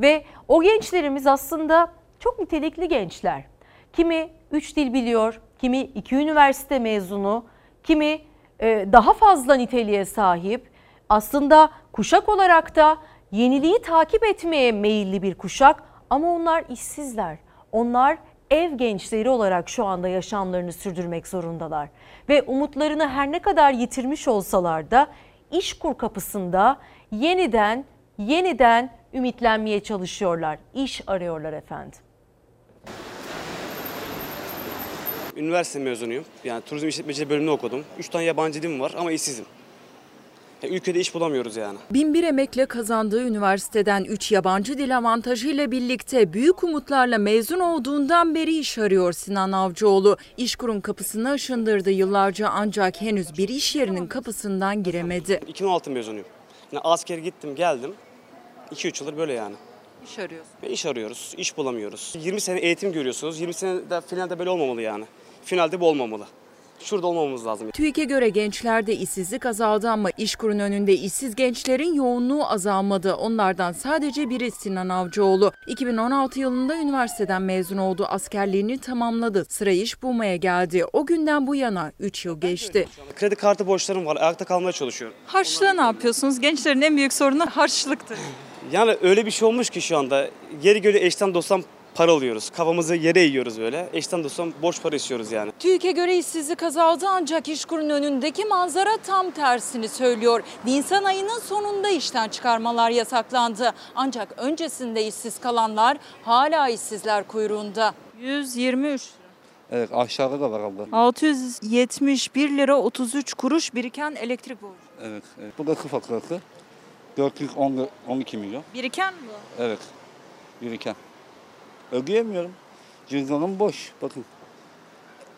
Speaker 1: Ve o gençlerimiz aslında çok nitelikli gençler. Kimi 3 dil biliyor, kimi 2 üniversite mezunu, kimi e, daha fazla niteliğe sahip. Aslında kuşak olarak da yeniliği takip etmeye meyilli bir kuşak ama onlar işsizler. Onlar ev gençleri olarak şu anda yaşamlarını sürdürmek zorundalar. Ve umutlarını her ne kadar yitirmiş olsalar da iş kur kapısında yeniden yeniden ümitlenmeye çalışıyorlar. İş arıyorlar efendim.
Speaker 34: Üniversite mezunuyum. Yani turizm işletmeciliği bölümünü okudum. Üç tane yabancı dilim var ama işsizim. Ya ülkede iş bulamıyoruz yani.
Speaker 30: Binbir emekle kazandığı üniversiteden 3 yabancı dil avantajıyla birlikte büyük umutlarla mezun olduğundan beri iş arıyor Sinan Avcıoğlu. İşkur'un kapısını aşındırdı yıllarca ancak henüz bir iş yerinin kapısından giremedi.
Speaker 34: 2016 mezunuyum. Yani asker gittim geldim. 2-3 yıldır böyle yani.
Speaker 30: İş arıyorsun.
Speaker 34: Ve iş arıyoruz, iş bulamıyoruz. 20 sene eğitim görüyorsunuz. 20 sene de finalde böyle olmamalı yani. Finalde bu olmamalı. Şurada olmamamız lazım.
Speaker 30: TÜİK'e göre gençlerde işsizlik azaldı ama işkurun önünde işsiz gençlerin yoğunluğu azalmadı. Onlardan sadece biri Sinan Avcıoğlu. 2016 yılında üniversiteden mezun oldu. Askerliğini tamamladı. Sıra iş bulmaya geldi. O günden bu yana 3 yıl geçti.
Speaker 34: Kredi kartı borçlarım var. Ayakta kalmaya çalışıyorum.
Speaker 35: Harçlığa ne yapıyorsunuz? Gençlerin en büyük sorunu harçlıktır.
Speaker 34: Yani öyle bir şey olmuş ki şu anda. Geri göre eşten dosttan para alıyoruz. Kafamızı yere eğiyoruz böyle. Eşten dosttan borç para istiyoruz yani.
Speaker 30: TÜİK'e göre işsizlik azaldı ancak işkurun önündeki manzara tam tersini söylüyor. Nisan ayının sonunda işten çıkarmalar yasaklandı. Ancak öncesinde işsiz kalanlar hala işsizler kuyruğunda.
Speaker 35: 123
Speaker 36: Evet aşağıda da var abla.
Speaker 35: 671 lira 33 kuruş biriken elektrik borcu.
Speaker 36: Evet, evet. Bu da kı faturası. 412 milyon.
Speaker 35: Biriken mi bu?
Speaker 36: Evet. Biriken. Ödeyemiyorum. Cüzdanım boş. Bakın.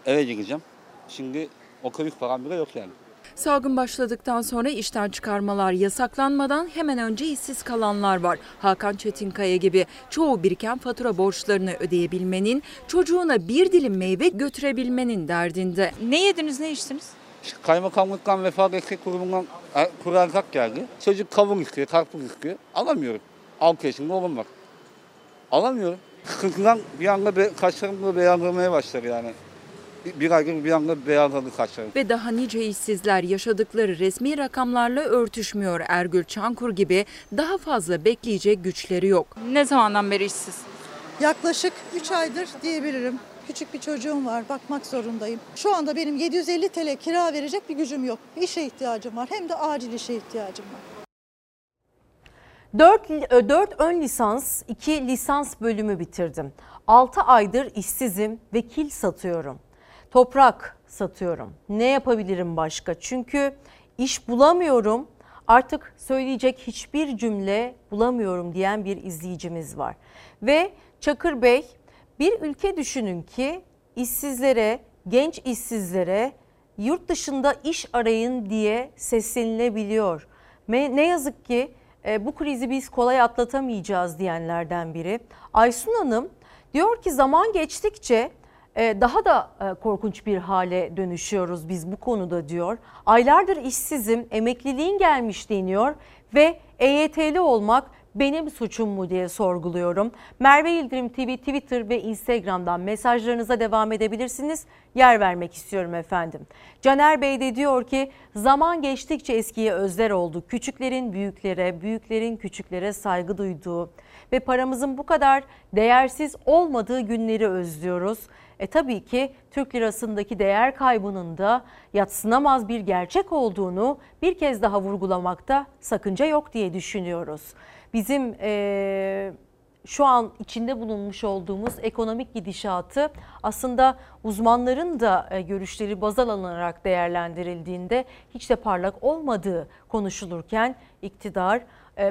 Speaker 36: Eve gideceğim. Şimdi o kırık param bile yok yani.
Speaker 30: Salgın başladıktan sonra işten çıkarmalar yasaklanmadan hemen önce işsiz kalanlar var. Hakan Çetinkaya gibi çoğu biriken fatura borçlarını ödeyebilmenin, çocuğuna bir dilim meyve götürebilmenin derdinde.
Speaker 35: Ne yediniz ne içtiniz?
Speaker 36: Kaymakamlıktan vefa destek kurumundan e, kurarsak geldi. Çocuk kavun istiyor, karpuz istiyor. Alamıyorum. 6 yaşında oğlum var. Alamıyorum. Sıkıntıdan bir anda be, kaşlarım böyle beyazlamaya başladı yani. Bir, aydır bir anda beyazladı kaşlarım.
Speaker 30: Ve daha nice işsizler yaşadıkları resmi rakamlarla örtüşmüyor. Ergül Çankur gibi daha fazla bekleyecek güçleri yok.
Speaker 35: Ne zamandan beri işsiz?
Speaker 37: Yaklaşık 3 aydır diyebilirim. Küçük bir çocuğum var, bakmak zorundayım. Şu anda benim 750 TL kira verecek bir gücüm yok. İşe ihtiyacım var, hem de acil işe ihtiyacım var.
Speaker 1: 4, 4 ön lisans, 2 lisans bölümü bitirdim. 6 aydır işsizim ve kil satıyorum. Toprak satıyorum. Ne yapabilirim başka? Çünkü iş bulamıyorum. Artık söyleyecek hiçbir cümle bulamıyorum diyen bir izleyicimiz var. Ve Çakır Bey bir ülke düşünün ki işsizlere, genç işsizlere yurt dışında iş arayın diye seslenilebiliyor. Ne yazık ki e, bu krizi biz kolay atlatamayacağız diyenlerden biri. Aysun Hanım diyor ki zaman geçtikçe e, daha da e, korkunç bir hale dönüşüyoruz biz bu konuda diyor. Aylardır işsizim, emekliliğin gelmiş deniyor ve EYT'li olmak benim suçum mu diye sorguluyorum. Merve Yıldırım TV Twitter ve Instagram'dan mesajlarınıza devam edebilirsiniz. Yer vermek istiyorum efendim. Caner Bey de diyor ki zaman geçtikçe eskiye özler oldu. Küçüklerin büyüklere, büyüklerin küçüklere saygı duyduğu ve paramızın bu kadar değersiz olmadığı günleri özlüyoruz. E tabii ki Türk lirasındaki değer kaybının da yatsınamaz bir gerçek olduğunu bir kez daha vurgulamakta sakınca yok diye düşünüyoruz. Bizim e, şu an içinde bulunmuş olduğumuz ekonomik gidişatı aslında uzmanların da görüşleri baz alınarak değerlendirildiğinde hiç de parlak olmadığı konuşulurken iktidar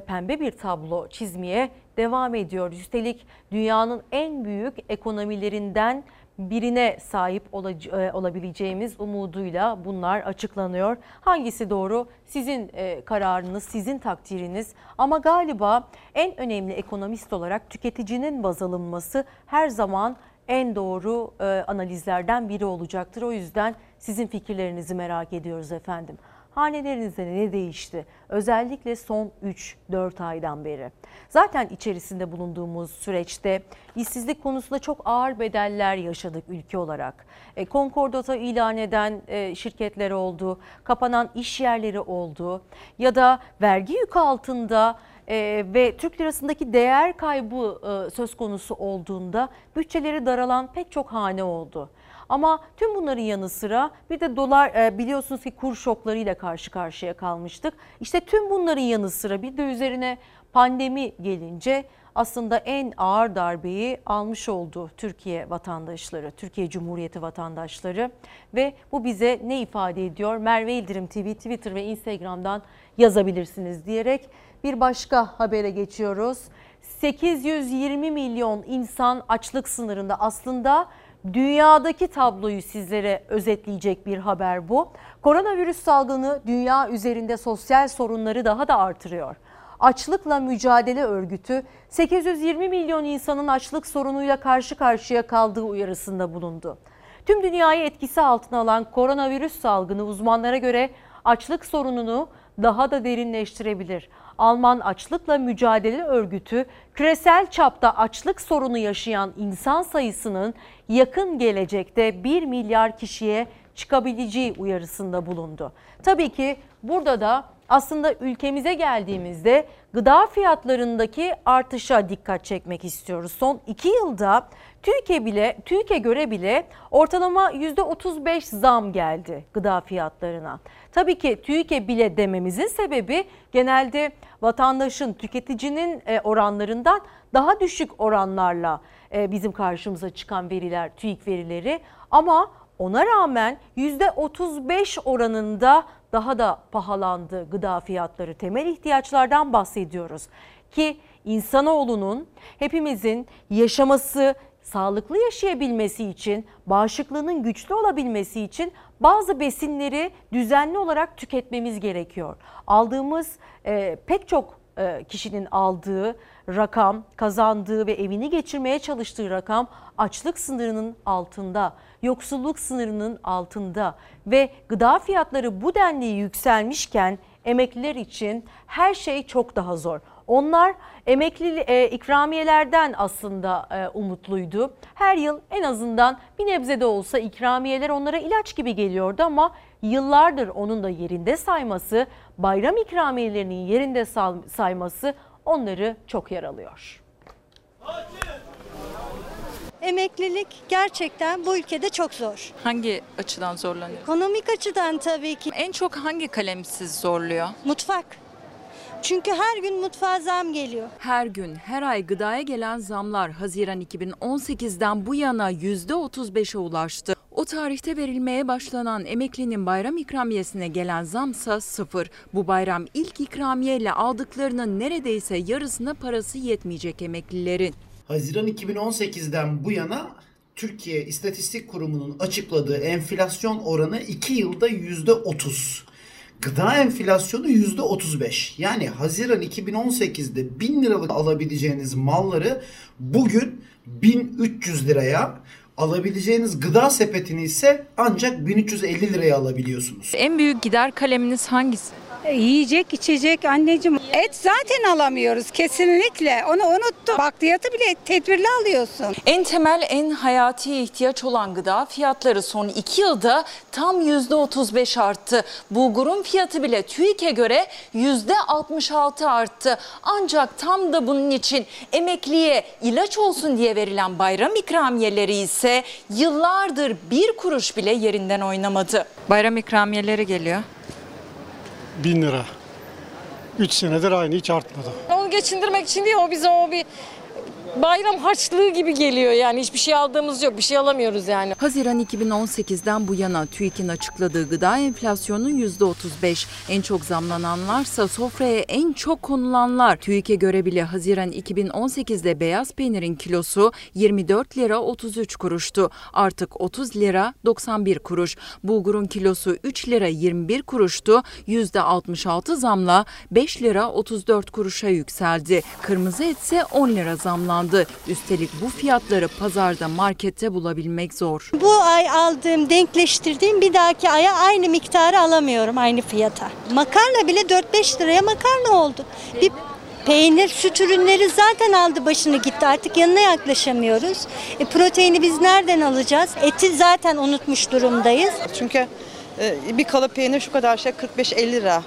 Speaker 1: pembe bir tablo çizmeye devam ediyor. Üstelik dünyanın en büyük ekonomilerinden birine sahip e, olabileceğimiz umuduyla bunlar açıklanıyor. Hangisi doğru? Sizin e, kararınız, sizin takdiriniz. Ama galiba en önemli ekonomist olarak tüketicinin baz alınması her zaman en doğru e, analizlerden biri olacaktır. O yüzden sizin fikirlerinizi merak ediyoruz efendim. Hanelerinizde ne değişti? Özellikle son 3-4 aydan beri. Zaten içerisinde bulunduğumuz süreçte işsizlik konusunda çok ağır bedeller yaşadık ülke olarak. E, Konkordato ilan eden e, şirketler oldu, kapanan iş yerleri oldu ya da vergi yükü altında e, ve Türk lirasındaki değer kaybı e, söz konusu olduğunda bütçeleri daralan pek çok hane oldu. Ama tüm bunların yanı sıra bir de dolar e, biliyorsunuz ki kur şoklarıyla karşı karşıya kalmıştık. İşte tüm bunların yanı sıra bir de üzerine pandemi gelince aslında en ağır darbeyi almış oldu Türkiye vatandaşları, Türkiye Cumhuriyeti vatandaşları ve bu bize ne ifade ediyor? Merve İldirim TV, Twitter ve Instagram'dan yazabilirsiniz diyerek bir başka habere geçiyoruz. 820 milyon insan açlık sınırında aslında dünyadaki tabloyu sizlere özetleyecek bir haber bu. Koronavirüs salgını dünya üzerinde sosyal sorunları daha da artırıyor. Açlıkla Mücadele Örgütü 820 milyon insanın açlık sorunuyla karşı karşıya kaldığı uyarısında bulundu. Tüm dünyayı etkisi altına alan koronavirüs salgını uzmanlara göre açlık sorununu daha da derinleştirebilir. Alman Açlıkla Mücadele Örgütü küresel çapta açlık sorunu yaşayan insan sayısının yakın gelecekte 1 milyar kişiye çıkabileceği uyarısında bulundu. Tabii ki burada da aslında ülkemize geldiğimizde gıda fiyatlarındaki artışa dikkat çekmek istiyoruz. Son iki yılda TÜİK'e bile TÜİK'e göre bile ortalama %35 zam geldi gıda fiyatlarına. Tabii ki TÜİK'e bile dememizin sebebi genelde vatandaşın, tüketicinin e, oranlarından daha düşük oranlarla e, bizim karşımıza çıkan veriler, TÜİK verileri. Ama ona rağmen %35 oranında daha da pahalandı gıda fiyatları. Temel ihtiyaçlardan bahsediyoruz ki insanoğlunun hepimizin yaşaması sağlıklı yaşayabilmesi için, bağışıklığının güçlü olabilmesi için bazı besinleri düzenli olarak tüketmemiz gerekiyor. Aldığımız e, pek çok e, kişinin aldığı rakam, kazandığı ve evini geçirmeye çalıştığı rakam açlık sınırının altında, yoksulluk sınırının altında ve gıda fiyatları bu denli yükselmişken emekliler için her şey çok daha zor. Onlar emekli e, ikramiyelerden aslında e, umutluydu. Her yıl en azından bir nebze de olsa ikramiyeler onlara ilaç gibi geliyordu ama yıllardır onun da yerinde sayması, bayram ikramiyelerinin yerinde sayması onları çok yaralıyor.
Speaker 38: Emeklilik gerçekten bu ülkede çok zor.
Speaker 39: Hangi açıdan zorlanıyor?
Speaker 38: Ekonomik açıdan tabii ki.
Speaker 39: En çok hangi kalem sizi zorluyor?
Speaker 38: Mutfak. Çünkü her gün mutfağa zam geliyor.
Speaker 30: Her gün, her ay gıdaya gelen zamlar Haziran 2018'den bu yana %35'e ulaştı. O tarihte verilmeye başlanan emeklinin bayram ikramiyesine gelen zamsa sıfır. Bu bayram ilk ikramiyeyle aldıklarının neredeyse yarısına parası yetmeyecek emeklilerin.
Speaker 40: Haziran 2018'den bu yana Türkiye İstatistik Kurumu'nun açıkladığı enflasyon oranı 2 yılda %30. Gıda enflasyonu %35. Yani Haziran 2018'de 1000 liralık alabileceğiniz malları bugün 1300 liraya alabileceğiniz gıda sepetini ise ancak 1350 liraya alabiliyorsunuz.
Speaker 39: En büyük gider kaleminiz hangisi?
Speaker 41: E, yiyecek, içecek anneciğim. Et zaten alamıyoruz kesinlikle. Onu unuttum. Bakliyatı bile tedbirli alıyorsun.
Speaker 30: En temel, en hayati ihtiyaç olan gıda fiyatları son iki yılda tam %35 arttı. Bulgurun fiyatı bile TÜİK'e göre %66 arttı. Ancak tam da bunun için emekliye ilaç olsun diye verilen bayram ikramiyeleri ise yıllardır bir kuruş bile yerinden oynamadı.
Speaker 39: Bayram ikramiyeleri geliyor.
Speaker 42: 1000 lira. 3 senedir aynı hiç artmadı.
Speaker 43: Onu geçindirmek için değil o bize o bir bayram harçlığı gibi geliyor yani hiçbir şey aldığımız yok bir şey alamıyoruz yani.
Speaker 30: Haziran 2018'den bu yana TÜİK'in açıkladığı gıda enflasyonu %35. En çok zamlananlarsa sofraya en çok konulanlar. TÜİK'e göre bile Haziran 2018'de beyaz peynirin kilosu 24 lira 33 kuruştu. Artık 30 lira 91 kuruş. Bulgurun kilosu 3 lira 21 kuruştu. %66 zamla 5 lira 34 kuruşa yükseldi. Kırmızı et ise 10 lira zamlandı zamlandı. Üstelik bu fiyatları pazarda markette bulabilmek zor.
Speaker 38: Bu ay aldığım, denkleştirdiğim bir dahaki aya aynı miktarı alamıyorum aynı fiyata. Makarna bile 4-5 liraya makarna oldu. Bir Peynir, süt ürünleri zaten aldı başını gitti. Artık yanına yaklaşamıyoruz. E, proteini biz nereden alacağız? Eti zaten unutmuş durumdayız.
Speaker 44: Çünkü e, bir kalıp peynir şu kadar şey 45-50 lira.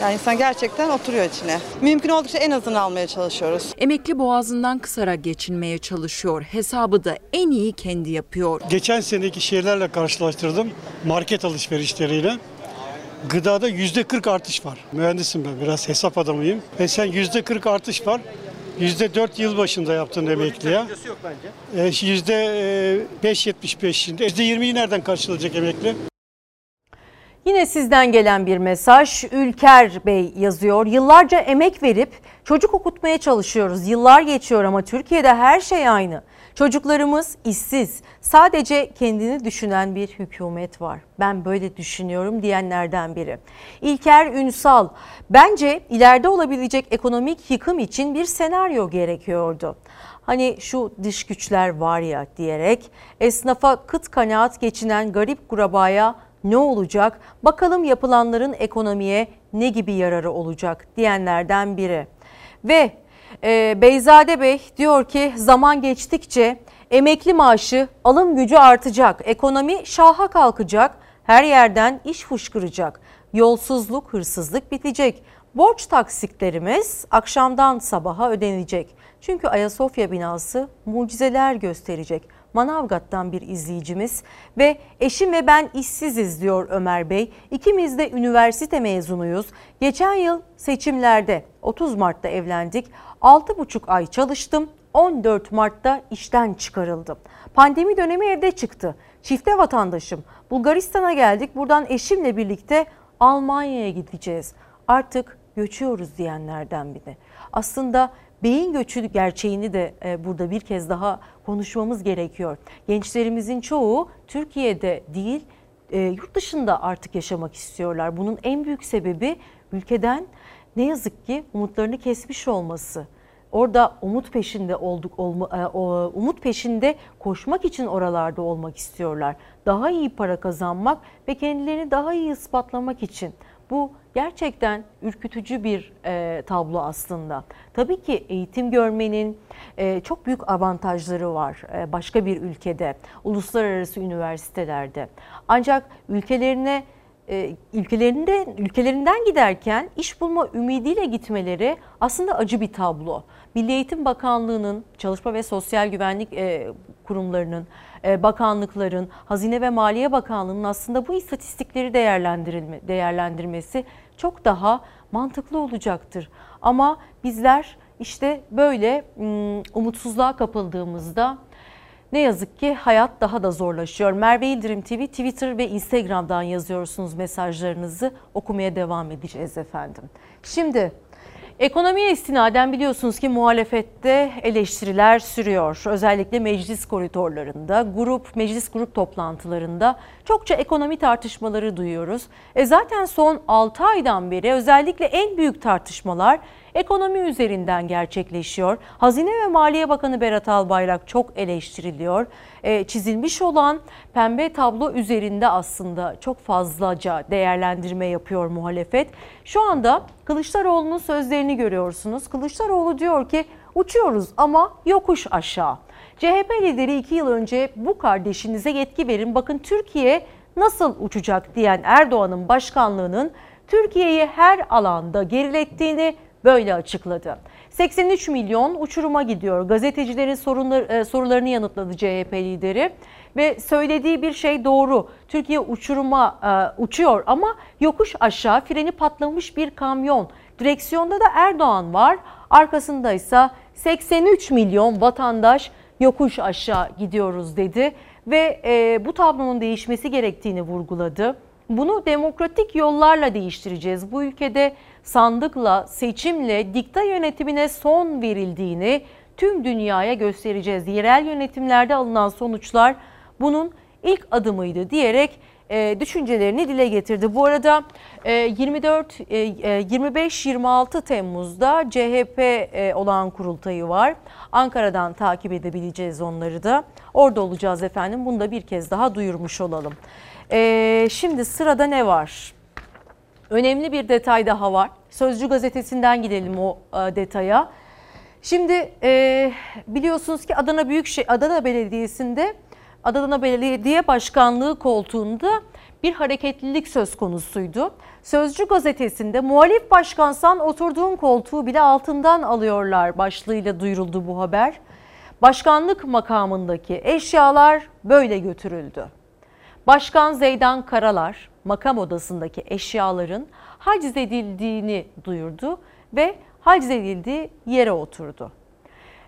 Speaker 44: Yani insan gerçekten oturuyor içine. Mümkün oldukça en azını almaya çalışıyoruz.
Speaker 30: Emekli boğazından kısarak geçinmeye çalışıyor. Hesabı da en iyi kendi yapıyor.
Speaker 42: Geçen seneki şeylerle karşılaştırdım. Market alışverişleriyle. Gıdada yüzde 40 artış var. Mühendisim ben biraz hesap adamıyım. E sen yüzde 40 artış var. Yüzde 4 yıl başında yaptın emekliye. E, yüzde 5.75'inde. Yüzde 20'yi nereden karşılayacak emekli?
Speaker 1: Yine sizden gelen bir mesaj Ülker Bey yazıyor. Yıllarca emek verip çocuk okutmaya çalışıyoruz. Yıllar geçiyor ama Türkiye'de her şey aynı. Çocuklarımız işsiz. Sadece kendini düşünen bir hükümet var. Ben böyle düşünüyorum diyenlerden biri. İlker Ünsal, bence ileride olabilecek ekonomik yıkım için bir senaryo gerekiyordu. Hani şu dış güçler var ya diyerek esnafa kıt kanaat geçinen garip kurabaya ne olacak? Bakalım yapılanların ekonomiye ne gibi yararı olacak diyenlerden biri. Ve e, Beyzade Bey diyor ki zaman geçtikçe emekli maaşı alım gücü artacak. Ekonomi şaha kalkacak. Her yerden iş fışkıracak. Yolsuzluk, hırsızlık bitecek. Borç taksitlerimiz akşamdan sabaha ödenecek. Çünkü Ayasofya binası mucizeler gösterecek. Manavgat'tan bir izleyicimiz ve eşim ve ben işsiziz diyor Ömer Bey. İkimiz de üniversite mezunuyuz. Geçen yıl seçimlerde 30 Mart'ta evlendik. 6,5 ay çalıştım. 14 Mart'ta işten çıkarıldım. Pandemi dönemi evde çıktı. Çifte vatandaşım. Bulgaristan'a geldik. Buradan eşimle birlikte Almanya'ya gideceğiz. Artık göçüyoruz diyenlerden biri. Aslında beyin göçü gerçeğini de e, burada bir kez daha konuşmamız gerekiyor. Gençlerimizin çoğu Türkiye'de değil e, yurt dışında artık yaşamak istiyorlar. Bunun en büyük sebebi ülkeden ne yazık ki umutlarını kesmiş olması. Orada umut peşinde olduk olma, e, umut peşinde koşmak için oralarda olmak istiyorlar. Daha iyi para kazanmak ve kendilerini daha iyi ispatlamak için. Bu gerçekten ürkütücü bir e, tablo aslında. Tabii ki eğitim görmenin e, çok büyük avantajları var e, başka bir ülkede, uluslararası üniversitelerde. Ancak ülkelerine e, ülkelerinde ülkelerinden giderken iş bulma ümidiyle gitmeleri aslında acı bir tablo. Milli Eğitim Bakanlığı'nın, Çalışma ve Sosyal Güvenlik e, kurumlarının, bakanlıkların, Hazine ve Maliye Bakanlığı'nın aslında bu istatistikleri değerlendirilme, değerlendirmesi çok daha mantıklı olacaktır. Ama bizler işte böyle umutsuzluğa kapıldığımızda ne yazık ki hayat daha da zorlaşıyor. Merve İldirim TV Twitter ve Instagram'dan yazıyorsunuz mesajlarınızı okumaya devam edeceğiz efendim. Şimdi Ekonomiye istinaden biliyorsunuz ki muhalefette eleştiriler sürüyor. Özellikle meclis koridorlarında, grup, meclis grup toplantılarında çokça ekonomi tartışmaları duyuyoruz. E zaten son 6 aydan beri özellikle en büyük tartışmalar ekonomi üzerinden gerçekleşiyor. Hazine ve Maliye Bakanı Berat Albayrak çok eleştiriliyor. E, çizilmiş olan pembe tablo üzerinde aslında çok fazlaca değerlendirme yapıyor muhalefet. Şu anda Kılıçdaroğlu'nun sözlerini görüyorsunuz. Kılıçdaroğlu diyor ki uçuyoruz ama yokuş aşağı. CHP lideri iki yıl önce bu kardeşinize yetki verin bakın Türkiye nasıl uçacak diyen Erdoğan'ın başkanlığının Türkiye'yi her alanda gerilettiğini böyle açıkladı. 83 milyon uçuruma gidiyor. Gazetecilerin sorunlar, e, sorularını yanıtladı CHP lideri ve söylediği bir şey doğru. Türkiye uçuruma e, uçuyor ama yokuş aşağı freni patlamış bir kamyon. Direksiyonda da Erdoğan var. Arkasında ise 83 milyon vatandaş yokuş aşağı gidiyoruz dedi ve e, bu tablonun değişmesi gerektiğini vurguladı. Bunu demokratik yollarla değiştireceğiz. Bu ülkede sandıkla, seçimle dikta yönetimine son verildiğini tüm dünyaya göstereceğiz. Yerel yönetimlerde alınan sonuçlar bunun ilk adımıydı diyerek e, düşüncelerini dile getirdi. Bu arada e, 24 e, 25-26 Temmuz'da CHP e, olan kurultayı var. Ankara'dan takip edebileceğiz onları da. Orada olacağız efendim. Bunu da bir kez daha duyurmuş olalım. E, şimdi sırada ne var? Önemli bir detay daha var. Sözcü gazetesinden gidelim o e, detaya. Şimdi e, biliyorsunuz ki Adana Büyükşehir Adana Belediyesi'nde Adana Belediye Başkanlığı koltuğunda bir hareketlilik söz konusuydu. Sözcü gazetesinde muhalif başkansan oturduğun koltuğu bile altından alıyorlar başlığıyla duyuruldu bu haber. Başkanlık makamındaki eşyalar böyle götürüldü. Başkan Zeydan Karalar makam odasındaki eşyaların haciz edildiğini duyurdu ve haciz edildiği yere oturdu.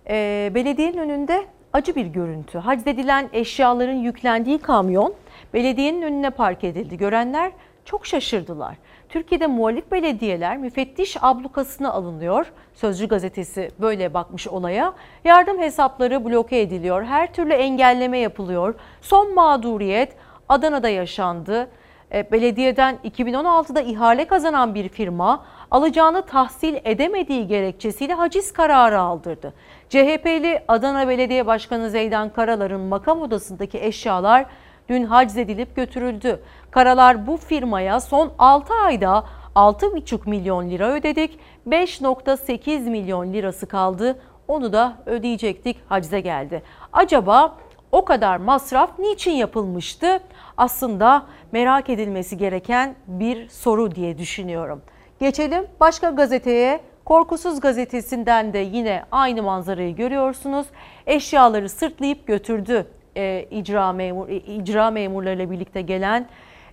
Speaker 1: E, belediyenin önünde acı bir görüntü. Haciz edilen eşyaların yüklendiği kamyon belediyenin önüne park edildi. Görenler çok şaşırdılar. Türkiye'de muhalif belediyeler müfettiş ablukasına alınıyor. Sözcü gazetesi böyle bakmış olaya. Yardım hesapları bloke ediliyor. Her türlü engelleme yapılıyor. Son mağduriyet Adana'da yaşandı. E, belediyeden 2016'da ihale kazanan bir firma alacağını tahsil edemediği gerekçesiyle haciz kararı aldırdı. CHP'li Adana Belediye Başkanı Zeydan Karalar'ın makam odasındaki eşyalar dün haciz edilip götürüldü. Karalar bu firmaya son 6 ayda 6,5 milyon lira ödedik. 5,8 milyon lirası kaldı. Onu da ödeyecektik hacize geldi. Acaba o kadar masraf niçin yapılmıştı? Aslında merak edilmesi gereken bir soru diye düşünüyorum. Geçelim başka gazeteye. Korkusuz gazetesinden de yine aynı manzarayı görüyorsunuz. Eşyaları sırtlayıp götürdü e, icra, memur, e, icra memurlarıyla birlikte gelen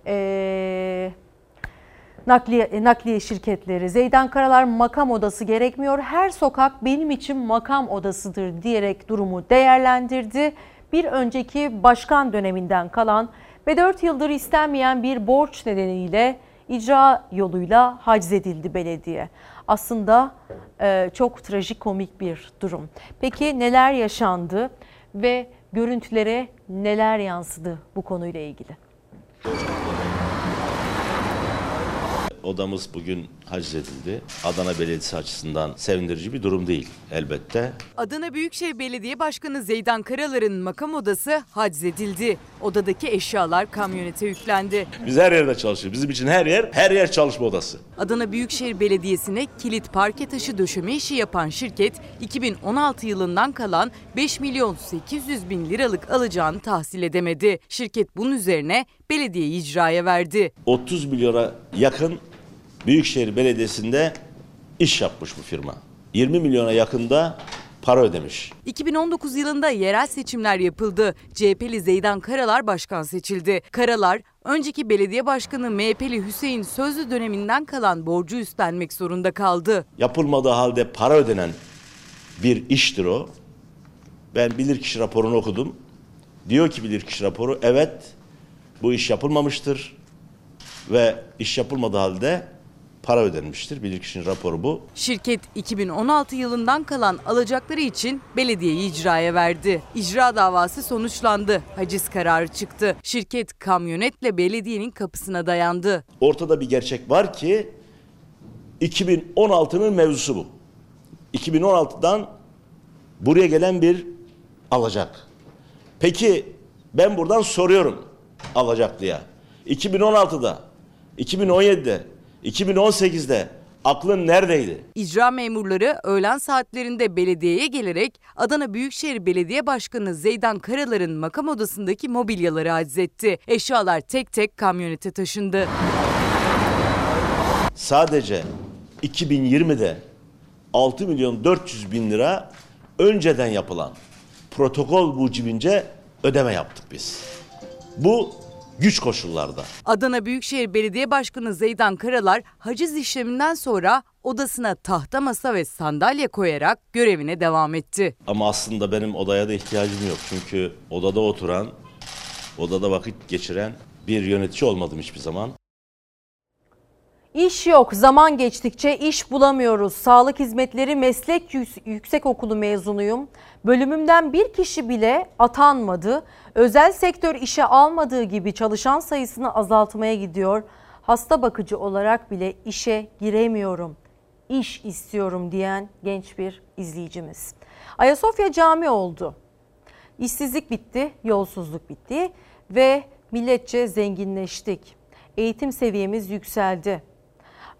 Speaker 1: e, nakliye, e, nakliye şirketleri. Zeydan Karalar makam odası gerekmiyor. Her sokak benim için makam odasıdır diyerek durumu değerlendirdi. Bir önceki başkan döneminden kalan ve 4 yıldır istenmeyen bir borç nedeniyle icra yoluyla haczedildi belediye. Aslında e, çok trajikomik bir durum. Peki neler yaşandı ve görüntülere neler yansıdı bu konuyla ilgili?
Speaker 45: Odamız bugün haczedildi. Adana Belediyesi açısından sevindirici bir durum değil elbette.
Speaker 46: Adana Büyükşehir Belediye Başkanı Zeydan Karalar'ın makam odası haczedildi. Odadaki eşyalar kamyonete yüklendi.
Speaker 45: Biz her yerde çalışıyoruz. Bizim için her yer, her yer çalışma odası.
Speaker 46: Adana Büyükşehir Belediyesi'ne kilit parke taşı döşeme işi yapan şirket 2016 yılından kalan 5 milyon 800 bin liralık alacağını tahsil edemedi. Şirket bunun üzerine belediyeyi icraya verdi.
Speaker 45: 30 milyona yakın Büyükşehir Belediyesi'nde iş yapmış bu firma. 20 milyona yakında para ödemiş.
Speaker 46: 2019 yılında yerel seçimler yapıldı. CHP'li Zeydan Karalar başkan seçildi. Karalar önceki belediye başkanı MHP'li Hüseyin Sözlü döneminden kalan borcu üstlenmek zorunda kaldı.
Speaker 45: Yapılmadığı halde para ödenen bir iştir o. Ben bilirkişi raporunu okudum. Diyor ki bilirkişi raporu evet bu iş yapılmamıştır ve iş yapılmadığı halde para ödenmiştir. Bilirkişinin raporu bu.
Speaker 46: Şirket 2016 yılından kalan alacakları için belediyeyi icraya verdi. İcra davası sonuçlandı. Haciz kararı çıktı. Şirket kamyonetle belediyenin kapısına dayandı.
Speaker 45: Ortada bir gerçek var ki 2016'nın mevzusu bu. 2016'dan buraya gelen bir alacak. Peki ben buradan soruyorum alacaklıya. 2016'da, 2017'de, 2018'de aklın neredeydi?
Speaker 46: İcra memurları öğlen saatlerinde belediyeye gelerek Adana Büyükşehir Belediye Başkanı Zeydan Karalar'ın makam odasındaki mobilyaları aczetti. Eşyalar tek tek kamyonete taşındı.
Speaker 45: Sadece 2020'de 6 milyon 400 bin lira önceden yapılan protokol mucibince ödeme yaptık biz. Bu güç koşullarda.
Speaker 46: Adana Büyükşehir Belediye Başkanı Zeydan Karalar haciz işleminden sonra odasına tahta masa ve sandalye koyarak görevine devam etti.
Speaker 45: Ama aslında benim odaya da ihtiyacım yok. Çünkü odada oturan, odada vakit geçiren bir yönetici olmadım hiçbir zaman.
Speaker 1: İş yok. Zaman geçtikçe iş bulamıyoruz. Sağlık Hizmetleri Meslek Yüksek Okulu mezunuyum. Bölümümden bir kişi bile atanmadı. Özel sektör işe almadığı gibi çalışan sayısını azaltmaya gidiyor. Hasta bakıcı olarak bile işe giremiyorum. İş istiyorum diyen genç bir izleyicimiz. Ayasofya cami oldu. İşsizlik bitti, yolsuzluk bitti ve milletçe zenginleştik. Eğitim seviyemiz yükseldi.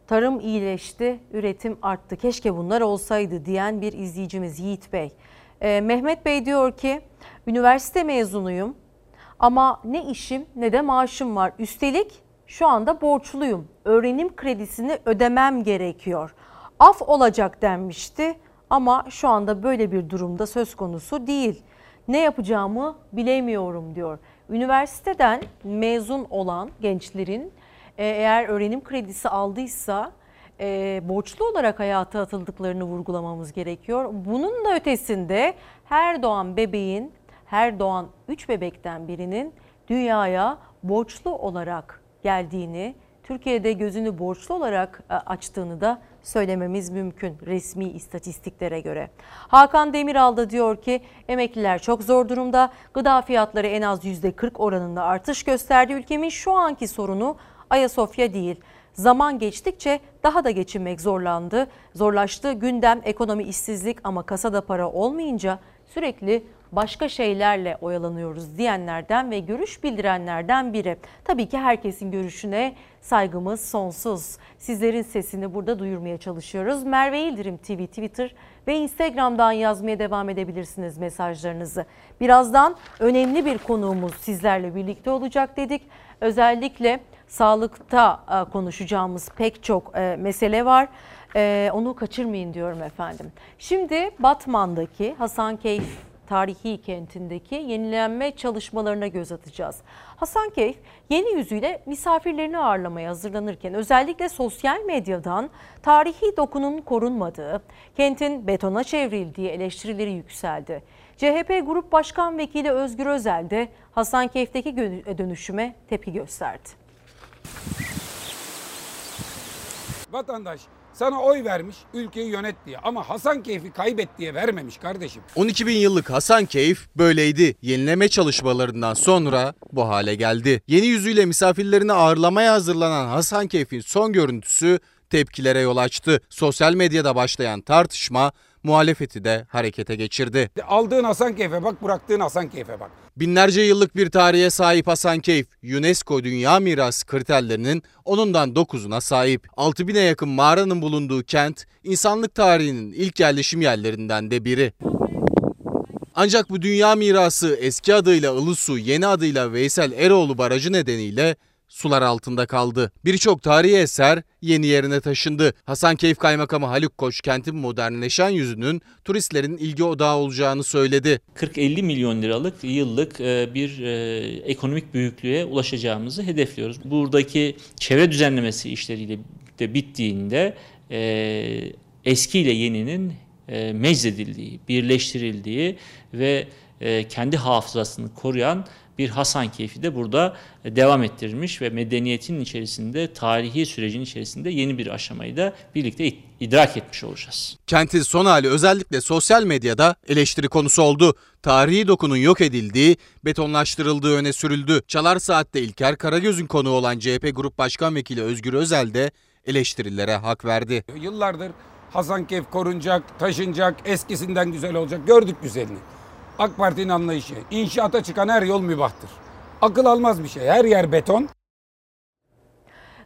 Speaker 1: Tarım iyileşti, üretim arttı. Keşke bunlar olsaydı diyen bir izleyicimiz Yiğit Bey. Ee, Mehmet Bey diyor ki üniversite mezunuyum ama ne işim ne de maaşım var. Üstelik şu anda borçluyum. Öğrenim kredisini ödemem gerekiyor. Af olacak denmişti ama şu anda böyle bir durumda söz konusu değil. Ne yapacağımı bilemiyorum diyor. Üniversiteden mezun olan gençlerin e, eğer öğrenim kredisi aldıysa e, borçlu olarak hayata atıldıklarını vurgulamamız gerekiyor. Bunun da ötesinde her doğan bebeğin, her doğan 3 bebekten birinin dünyaya borçlu olarak geldiğini, Türkiye'de gözünü borçlu olarak e, açtığını da söylememiz mümkün resmi istatistiklere göre. Hakan Demiral da diyor ki emekliler çok zor durumda. Gıda fiyatları en az %40 oranında artış gösterdi. Ülkemin şu anki sorunu Ayasofya değil. Zaman geçtikçe daha da geçinmek zorlandı. Zorlaştı gündem ekonomi işsizlik ama kasada para olmayınca sürekli başka şeylerle oyalanıyoruz diyenlerden ve görüş bildirenlerden biri. Tabii ki herkesin görüşüne saygımız sonsuz. Sizlerin sesini burada duyurmaya çalışıyoruz. Merve İldirim TV Twitter ve Instagram'dan yazmaya devam edebilirsiniz mesajlarınızı. Birazdan önemli bir konuğumuz sizlerle birlikte olacak dedik. Özellikle sağlıkta e, konuşacağımız pek çok e, mesele var. E, onu kaçırmayın diyorum efendim. Şimdi Batman'daki Hasankeyf tarihi kentindeki yenilenme çalışmalarına göz atacağız. Hasankeyf yeni yüzüyle misafirlerini ağırlamaya hazırlanırken özellikle sosyal medyadan tarihi dokunun korunmadığı, kentin betona çevrildiği eleştirileri yükseldi. CHP Grup Başkan Vekili Özgür Özel de Hasankeyf'teki dönüşüme tepki gösterdi.
Speaker 12: Vatandaş sana oy vermiş ülkeyi yönet diye. Ama Hasan Keyfi kaybet diye vermemiş kardeşim.
Speaker 16: 12 bin yıllık Hasan Keyif böyleydi. Yenileme çalışmalarından sonra bu hale geldi. Yeni yüzüyle misafirlerini ağırlamaya hazırlanan Hasan Keyif'in son görüntüsü tepkilere yol açtı. Sosyal medyada başlayan tartışma muhalefeti de harekete geçirdi.
Speaker 12: Aldığın Hasan Keyfe bak bıraktığın Hasan Keyfe bak.
Speaker 16: Binlerce yıllık bir tarihe sahip Hasankeyf, UNESCO Dünya Mirası kriterlerinin onundan 9'una sahip. 6000'e yakın mağaranın bulunduğu kent, insanlık tarihinin ilk yerleşim yerlerinden de biri. Ancak bu dünya mirası eski adıyla Ilısu, yeni adıyla Veysel Eroğlu Barajı nedeniyle sular altında kaldı. Birçok tarihi eser yeni yerine taşındı. Hasankeyf Kaymakamı Haluk Koç kentin modernleşen yüzünün turistlerin ilgi odağı olacağını söyledi.
Speaker 47: 40-50 milyon liralık yıllık e, bir e, ekonomik büyüklüğe ulaşacağımızı hedefliyoruz. Buradaki çevre düzenlemesi işleriyle de bittiğinde e, eski ile yeninin meczedildiği, birleştirildiği ve kendi hafızasını koruyan bir Hasan keyfi de burada devam ettirilmiş ve medeniyetin içerisinde, tarihi sürecin içerisinde yeni bir aşamayı da birlikte idrak etmiş olacağız.
Speaker 16: Kentin son hali özellikle sosyal medyada eleştiri konusu oldu. Tarihi dokunun yok edildiği, betonlaştırıldığı öne sürüldü. Çalar Saat'te İlker Karagöz'ün konuğu olan CHP Grup Başkan Vekili Özgür Özel de eleştirilere hak verdi.
Speaker 12: Yıllardır Hasan Keyf korunacak, taşınacak, eskisinden güzel olacak. Gördük güzelini. AK Parti'nin anlayışı. İnşaata çıkan her yol mübahtır. Akıl almaz bir şey. Her yer beton.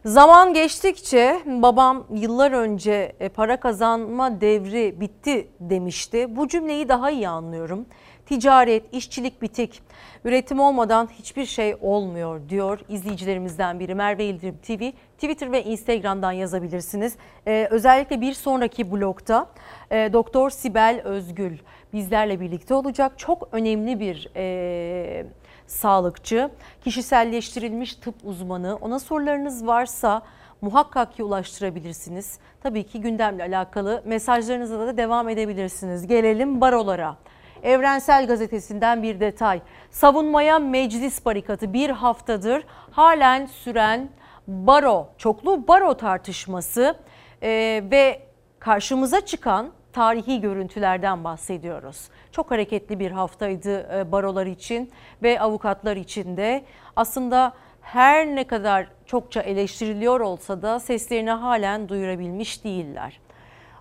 Speaker 1: Zaman geçtikçe babam yıllar önce e, para kazanma devri bitti demişti. Bu cümleyi daha iyi anlıyorum. Ticaret, işçilik bitik. Üretim olmadan hiçbir şey olmuyor diyor izleyicilerimizden biri. Merve İldirim TV, Twitter ve Instagram'dan yazabilirsiniz. Ee, özellikle bir sonraki blokta e, Doktor Sibel Özgül bizlerle birlikte olacak. Çok önemli bir e, sağlıkçı, kişiselleştirilmiş tıp uzmanı. Ona sorularınız varsa muhakkak ki ulaştırabilirsiniz. Tabii ki gündemle alakalı mesajlarınıza da devam edebilirsiniz. Gelelim barolara. Evrensel Gazetesi'nden bir detay. Savunmaya meclis barikatı bir haftadır halen süren baro, çoklu baro tartışması e, ve karşımıza çıkan tarihi görüntülerden bahsediyoruz. Çok hareketli bir haftaydı e, barolar için ve avukatlar için de. Aslında her ne kadar çokça eleştiriliyor olsa da seslerini halen duyurabilmiş değiller.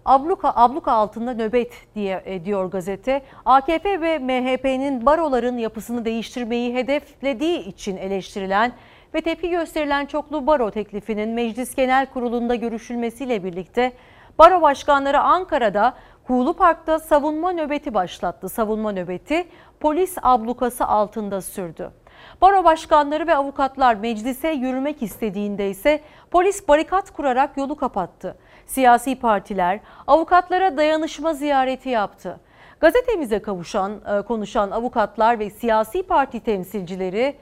Speaker 1: Abluka, abluka altında nöbet diye e, diyor gazete. AKP ve MHP'nin baroların yapısını değiştirmeyi hedeflediği için eleştirilen ve tepki gösterilen çoklu baro teklifinin Meclis Genel Kurulu'nda görüşülmesiyle birlikte baro başkanları Ankara'da Kuğulu Park'ta savunma nöbeti başlattı. Savunma nöbeti polis ablukası altında sürdü. Baro başkanları ve avukatlar meclise yürümek istediğinde ise polis barikat kurarak yolu kapattı. Siyasi partiler avukatlara dayanışma ziyareti yaptı. Gazetemize kavuşan, e, konuşan avukatlar ve siyasi parti temsilcileri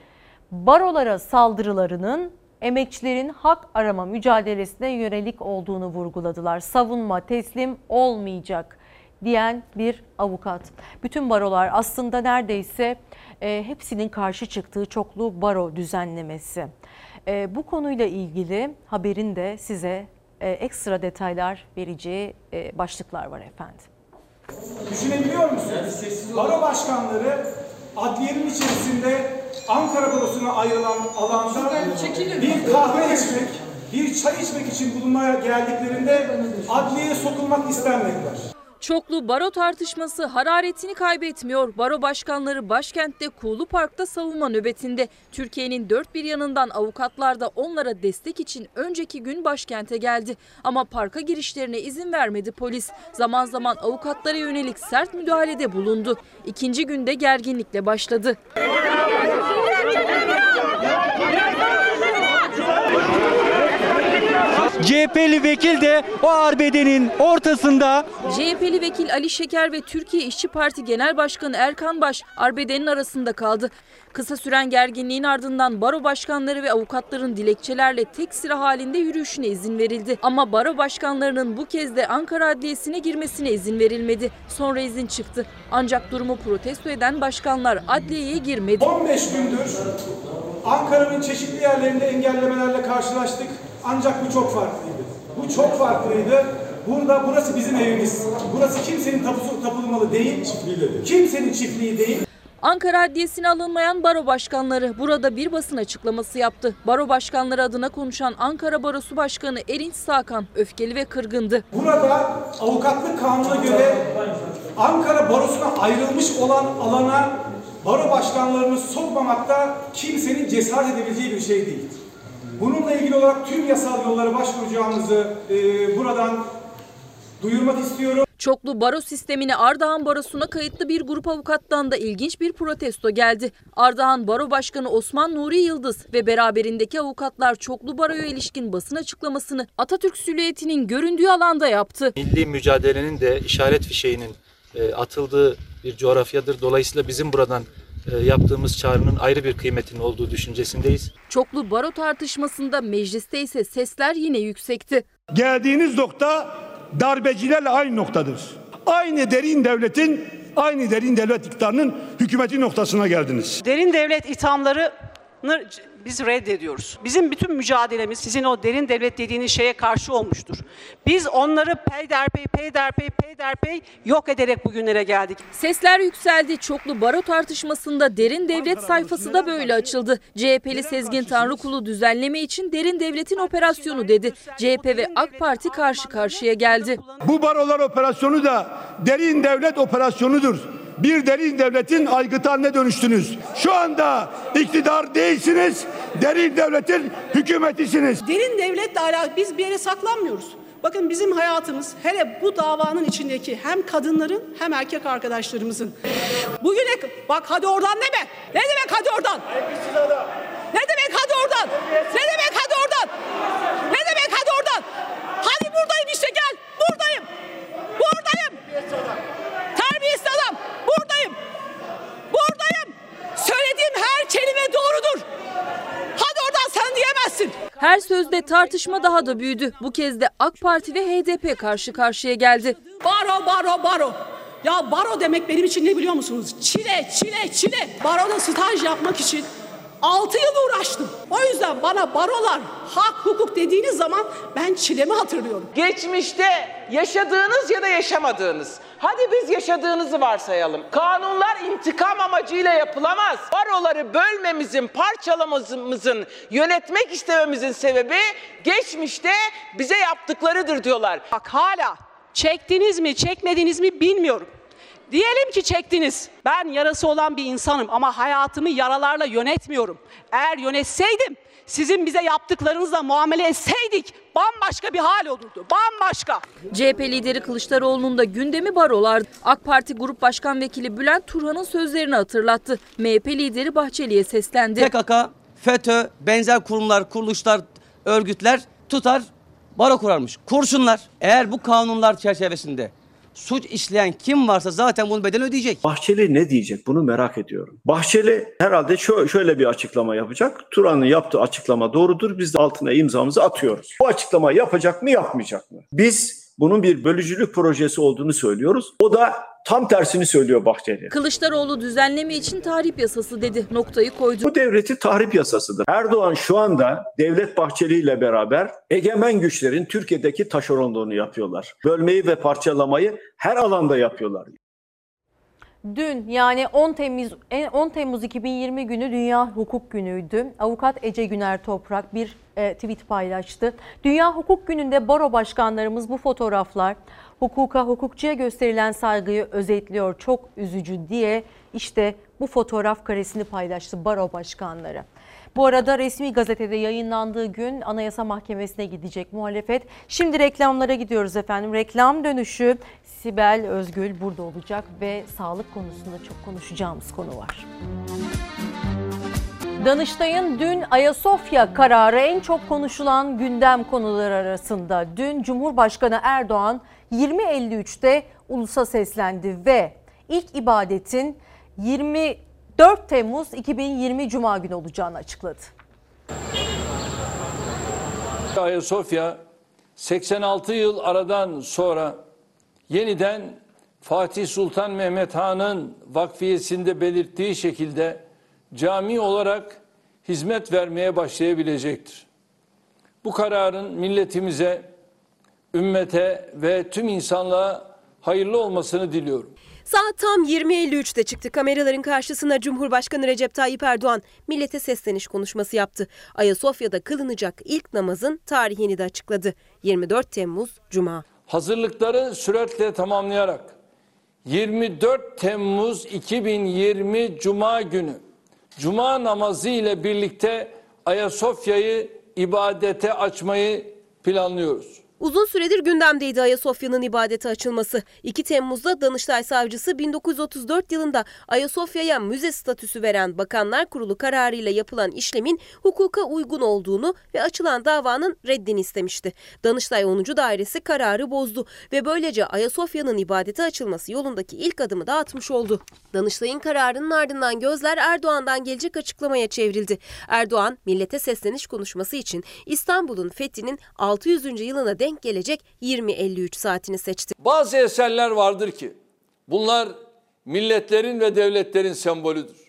Speaker 1: barolara saldırılarının emekçilerin hak arama mücadelesine yönelik olduğunu vurguladılar. Savunma teslim olmayacak diyen bir avukat. Bütün barolar aslında neredeyse e, hepsinin karşı çıktığı çoklu baro düzenlemesi. E, bu konuyla ilgili haberin de size e, ekstra detaylar vereceği e, başlıklar var efendim.
Speaker 48: Düşünebiliyor musunuz? Baro başkanları adliyenin içerisinde Ankara Barosu'na ayrılan alanda bir kahve içmek, bir çay içmek için bulunmaya geldiklerinde adliyeye sokulmak istenmediler.
Speaker 14: Çoklu baro tartışması hararetini kaybetmiyor. Baro başkanları başkentte Kuğulu Park'ta savunma nöbetinde. Türkiye'nin dört bir yanından avukatlar da onlara destek için önceki gün başkente geldi. Ama parka girişlerine izin vermedi polis. Zaman zaman avukatlara yönelik sert müdahalede bulundu. İkinci günde gerginlikle başladı.
Speaker 49: CHP'li vekil de o arbedenin ortasında.
Speaker 14: CHP'li vekil Ali Şeker ve Türkiye İşçi Parti Genel Başkanı Erkan Baş arbedenin arasında kaldı. Kısa süren gerginliğin ardından baro başkanları ve avukatların dilekçelerle tek sıra halinde yürüyüşüne izin verildi. Ama baro başkanlarının bu kez de Ankara Adliyesi'ne girmesine izin verilmedi. Sonra izin çıktı. Ancak durumu protesto eden başkanlar adliyeye girmedi.
Speaker 48: 15 gündür Ankara'nın çeşitli yerlerinde engellemelerle karşılaştık. Ancak bu çok farklıydı. Bu çok farklıydı. Burada burası bizim evimiz. Burası kimsenin tapusu tapulmalı değil. Kimsenin çiftliği değil.
Speaker 14: Ankara Adliyesi'ne alınmayan baro başkanları burada bir basın açıklaması yaptı. Baro başkanları adına konuşan Ankara Barosu Başkanı Erinç Sakan öfkeli ve kırgındı.
Speaker 48: Burada avukatlık kanununa göre Ankara Barosu'na ayrılmış olan alana baro başkanlarını sokmamakta kimsenin cesaret edebileceği bir şey değil. Bununla ilgili olarak tüm yasal yollara başvuracağımızı e, buradan duyurmak istiyorum.
Speaker 14: Çoklu baro sistemine Ardahan Barosu'na kayıtlı bir grup avukattan da ilginç bir protesto geldi. Ardahan Baro Başkanı Osman Nuri Yıldız ve beraberindeki avukatlar çoklu baroya ilişkin basın açıklamasını Atatürk silüetinin göründüğü alanda yaptı.
Speaker 50: Milli mücadelenin de işaret fişeğinin e, atıldığı bir coğrafyadır. Dolayısıyla bizim buradan yaptığımız çağrının ayrı bir kıymetinin olduğu düşüncesindeyiz.
Speaker 14: Çoklu baro tartışmasında mecliste ise sesler yine yüksekti.
Speaker 51: Geldiğiniz nokta darbecilerle aynı noktadır. Aynı derin devletin, aynı derin devlet iktidarının hükümeti noktasına geldiniz.
Speaker 52: Derin devlet ithamlarını biz reddediyoruz. Bizim bütün mücadelemiz sizin o derin devlet dediğiniz şeye karşı olmuştur. Biz onları peyderpey peyderpey peyderpey yok ederek bugünlere geldik.
Speaker 14: Sesler yükseldi. Çoklu baro tartışmasında derin devlet sayfası da böyle açıldı. CHP'li Sezgin Tanrıkulu düzenleme için derin devletin operasyonu dedi. CHP ve AK Parti karşı karşıya geldi.
Speaker 51: Bu barolar operasyonu da derin devlet operasyonudur. Bir derin devletin aygıtı haline dönüştünüz. Şu anda iktidar değilsiniz, derin devletin hükümetisiniz.
Speaker 52: Derin devletle alakalı biz bir yere saklanmıyoruz. Bakın bizim hayatımız hele bu davanın içindeki hem kadınların hem erkek arkadaşlarımızın. Bugüne bak hadi oradan deme. Ne demek hadi oradan? Ne demek hadi oradan? Ne demek hadi oradan? Ne demek hadi oradan? Hadi buradayım işte gel. Buradayım. Buradayım. Buradayım. Buradayım. Söylediğim her kelime doğrudur. Hadi oradan sen diyemezsin.
Speaker 14: Her sözde tartışma daha da büyüdü. Bu kez de AK Parti ve HDP karşı karşıya geldi.
Speaker 52: Baro baro baro. Ya baro demek benim için ne biliyor musunuz? Çile çile çile. Baroda staj yapmak için 6 yıl uğraştım. O yüzden bana barolar, hak, hukuk dediğiniz zaman ben çilemi hatırlıyorum.
Speaker 13: Geçmişte yaşadığınız ya da yaşamadığınız. Hadi biz yaşadığınızı varsayalım. Kanunlar intikam amacıyla yapılamaz. Baroları bölmemizin, parçalamamızın, yönetmek istememizin sebebi geçmişte bize yaptıklarıdır diyorlar.
Speaker 52: Bak hala çektiniz mi, çekmediniz mi bilmiyorum. Diyelim ki çektiniz. Ben yarası olan bir insanım ama hayatımı yaralarla yönetmiyorum. Eğer yönetseydim, sizin bize yaptıklarınızla muamele etseydik bambaşka bir hal olurdu. Bambaşka.
Speaker 14: CHP lideri Kılıçdaroğlu'nun da gündemi barolar. AK Parti Grup Başkan Vekili Bülent Turhan'ın sözlerini hatırlattı. MHP lideri Bahçeli'ye seslendi.
Speaker 53: PKK, FETÖ, benzer kurumlar, kuruluşlar, örgütler tutar baro kurarmış. Kurşunlar. Eğer bu kanunlar çerçevesinde suç işleyen kim varsa zaten bunun bedelini ödeyecek.
Speaker 54: Bahçeli ne diyecek bunu merak ediyorum. Bahçeli herhalde şöyle bir açıklama yapacak. Turan'ın yaptığı açıklama doğrudur. Biz de altına imzamızı atıyoruz. Bu açıklama yapacak mı yapmayacak mı? Biz bunun bir bölücülük projesi olduğunu söylüyoruz. O da tam tersini söylüyor Bahçeli.
Speaker 14: Kılıçdaroğlu düzenleme için tahrip yasası dedi. Noktayı koydu.
Speaker 54: Bu devleti tahrip yasasıdır. Erdoğan şu anda Devlet Bahçeli ile beraber egemen güçlerin Türkiye'deki taşeronluğunu yapıyorlar. Bölmeyi ve parçalamayı her alanda yapıyorlar.
Speaker 1: Dün yani 10 Temmuz 10 Temmuz 2020 günü Dünya Hukuk Günü'ydü. Avukat Ece Güner Toprak bir e, tweet paylaştı. Dünya Hukuk Günü'nde baro başkanlarımız bu fotoğraflar hukuka, hukukçuya gösterilen saygıyı özetliyor. Çok üzücü diye işte bu fotoğraf karesini paylaştı baro başkanları. Bu arada resmi gazetede yayınlandığı gün Anayasa Mahkemesi'ne gidecek muhalefet. Şimdi reklamlara gidiyoruz efendim. Reklam dönüşü Sibel Özgül burada olacak ve sağlık konusunda çok konuşacağımız konu var. Danıştay'ın dün Ayasofya kararı en çok konuşulan gündem konuları arasında. Dün Cumhurbaşkanı Erdoğan 20.53'te ulusa seslendi ve ilk ibadetin 24 Temmuz 2020 Cuma günü olacağını açıkladı.
Speaker 55: Ayasofya 86 yıl aradan sonra yeniden Fatih Sultan Mehmet Han'ın vakfiyesinde belirttiği şekilde cami olarak hizmet vermeye başlayabilecektir. Bu kararın milletimize
Speaker 2: ümmete ve tüm insanlığa hayırlı olmasını diliyorum.
Speaker 3: Saat tam 20.53'te çıktı kameraların karşısına Cumhurbaşkanı Recep Tayyip Erdoğan millete sesleniş konuşması yaptı. Ayasofya'da kılınacak ilk namazın tarihini de açıkladı. 24 Temmuz Cuma.
Speaker 2: Hazırlıkları süratle tamamlayarak 24 Temmuz 2020 Cuma günü Cuma namazı ile birlikte Ayasofya'yı ibadete açmayı planlıyoruz.
Speaker 3: Uzun süredir gündemdeydi Ayasofya'nın ibadete açılması. 2 Temmuz'da Danıştay Savcısı 1934 yılında Ayasofya'ya müze statüsü veren Bakanlar Kurulu kararıyla yapılan işlemin hukuka uygun olduğunu ve açılan davanın reddini istemişti. Danıştay 10. Dairesi kararı bozdu ve böylece Ayasofya'nın ibadete açılması yolundaki ilk adımı da atmış oldu. Danıştay'ın kararının ardından gözler Erdoğan'dan gelecek açıklamaya çevrildi. Erdoğan millete sesleniş konuşması için İstanbul'un fethinin 600. yılına gelecek 20.53 saatini seçti.
Speaker 2: Bazı eserler vardır ki bunlar milletlerin ve devletlerin sembolüdür.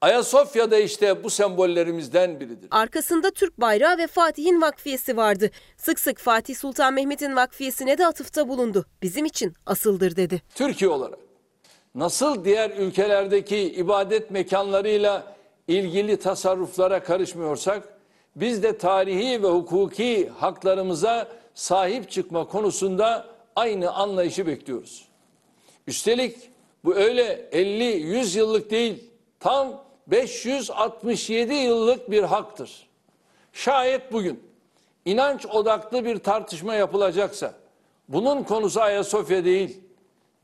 Speaker 2: Ayasofya'da işte bu sembollerimizden biridir.
Speaker 3: Arkasında Türk bayrağı ve Fatih'in vakfiyesi vardı. Sık sık Fatih Sultan Mehmet'in vakfiyesine de atıfta bulundu. Bizim için asıldır dedi.
Speaker 2: Türkiye olarak nasıl diğer ülkelerdeki ibadet mekanlarıyla ilgili tasarruflara karışmıyorsak biz de tarihi ve hukuki haklarımıza sahip çıkma konusunda aynı anlayışı bekliyoruz. Üstelik bu öyle 50-100 yıllık değil, tam 567 yıllık bir haktır. Şayet bugün inanç odaklı bir tartışma yapılacaksa, bunun konusu Ayasofya değil,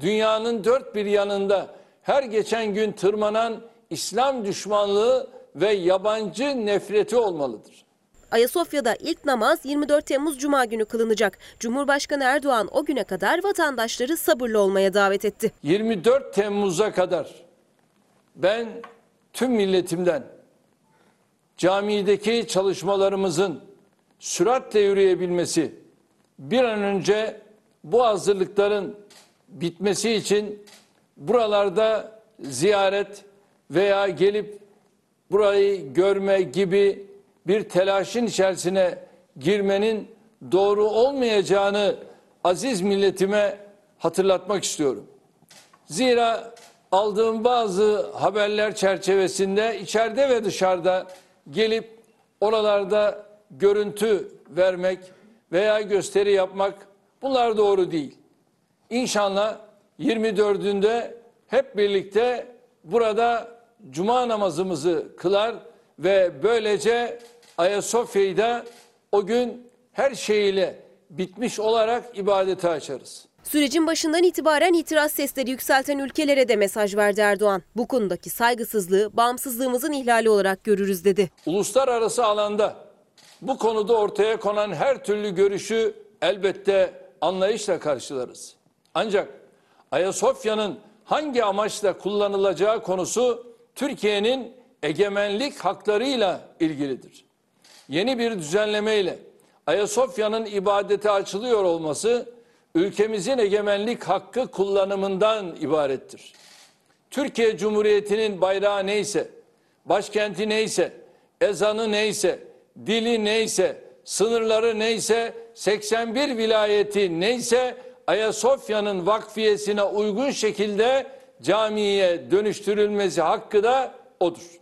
Speaker 2: dünyanın dört bir yanında her geçen gün tırmanan İslam düşmanlığı ve yabancı nefreti olmalıdır.
Speaker 3: Ayasofya'da ilk namaz 24 Temmuz Cuma günü kılınacak. Cumhurbaşkanı Erdoğan o güne kadar vatandaşları sabırlı olmaya davet etti.
Speaker 2: 24 Temmuz'a kadar ben tüm milletimden camideki çalışmalarımızın süratle yürüyebilmesi, bir an önce bu hazırlıkların bitmesi için buralarda ziyaret veya gelip burayı görme gibi bir telaşın içerisine girmenin doğru olmayacağını aziz milletime hatırlatmak istiyorum. Zira aldığım bazı haberler çerçevesinde içeride ve dışarıda gelip oralarda görüntü vermek veya gösteri yapmak bunlar doğru değil. İnşallah 24'ünde hep birlikte burada cuma namazımızı kılar ve böylece Ayasofya'yı da o gün her şeyiyle bitmiş olarak ibadete açarız.
Speaker 3: Sürecin başından itibaren itiraz sesleri yükselten ülkelere de mesaj verdi Erdoğan. Bu konudaki saygısızlığı bağımsızlığımızın ihlali olarak görürüz dedi.
Speaker 2: Uluslararası alanda bu konuda ortaya konan her türlü görüşü elbette anlayışla karşılarız. Ancak Ayasofya'nın hangi amaçla kullanılacağı konusu Türkiye'nin egemenlik haklarıyla ilgilidir. Yeni bir düzenlemeyle Ayasofya'nın ibadete açılıyor olması ülkemizin egemenlik hakkı kullanımından ibarettir. Türkiye Cumhuriyeti'nin bayrağı neyse, başkenti neyse, ezanı neyse, dili neyse, sınırları neyse, 81 vilayeti neyse Ayasofya'nın vakfiyesine uygun şekilde camiye dönüştürülmesi hakkı da odur.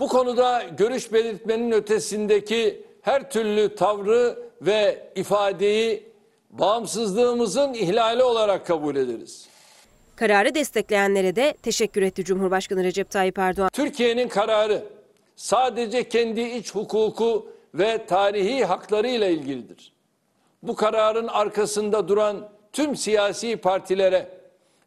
Speaker 2: Bu konuda görüş belirtmenin ötesindeki her türlü tavrı ve ifadeyi bağımsızlığımızın ihlali olarak kabul ederiz.
Speaker 3: Kararı destekleyenlere de teşekkür etti Cumhurbaşkanı Recep Tayyip Erdoğan.
Speaker 2: Türkiye'nin kararı sadece kendi iç hukuku ve tarihi haklarıyla ilgilidir. Bu kararın arkasında duran tüm siyasi partilere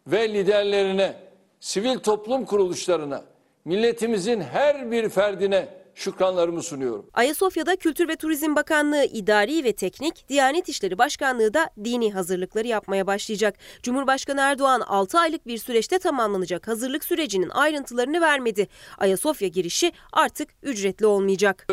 Speaker 2: ve liderlerine, sivil toplum kuruluşlarına, milletimizin her bir ferdine şükranlarımı sunuyorum.
Speaker 3: Ayasofya'da Kültür ve Turizm Bakanlığı idari ve teknik, Diyanet İşleri Başkanlığı da dini hazırlıkları yapmaya başlayacak. Cumhurbaşkanı Erdoğan 6 aylık bir süreçte tamamlanacak hazırlık sürecinin ayrıntılarını vermedi. Ayasofya girişi artık ücretli olmayacak.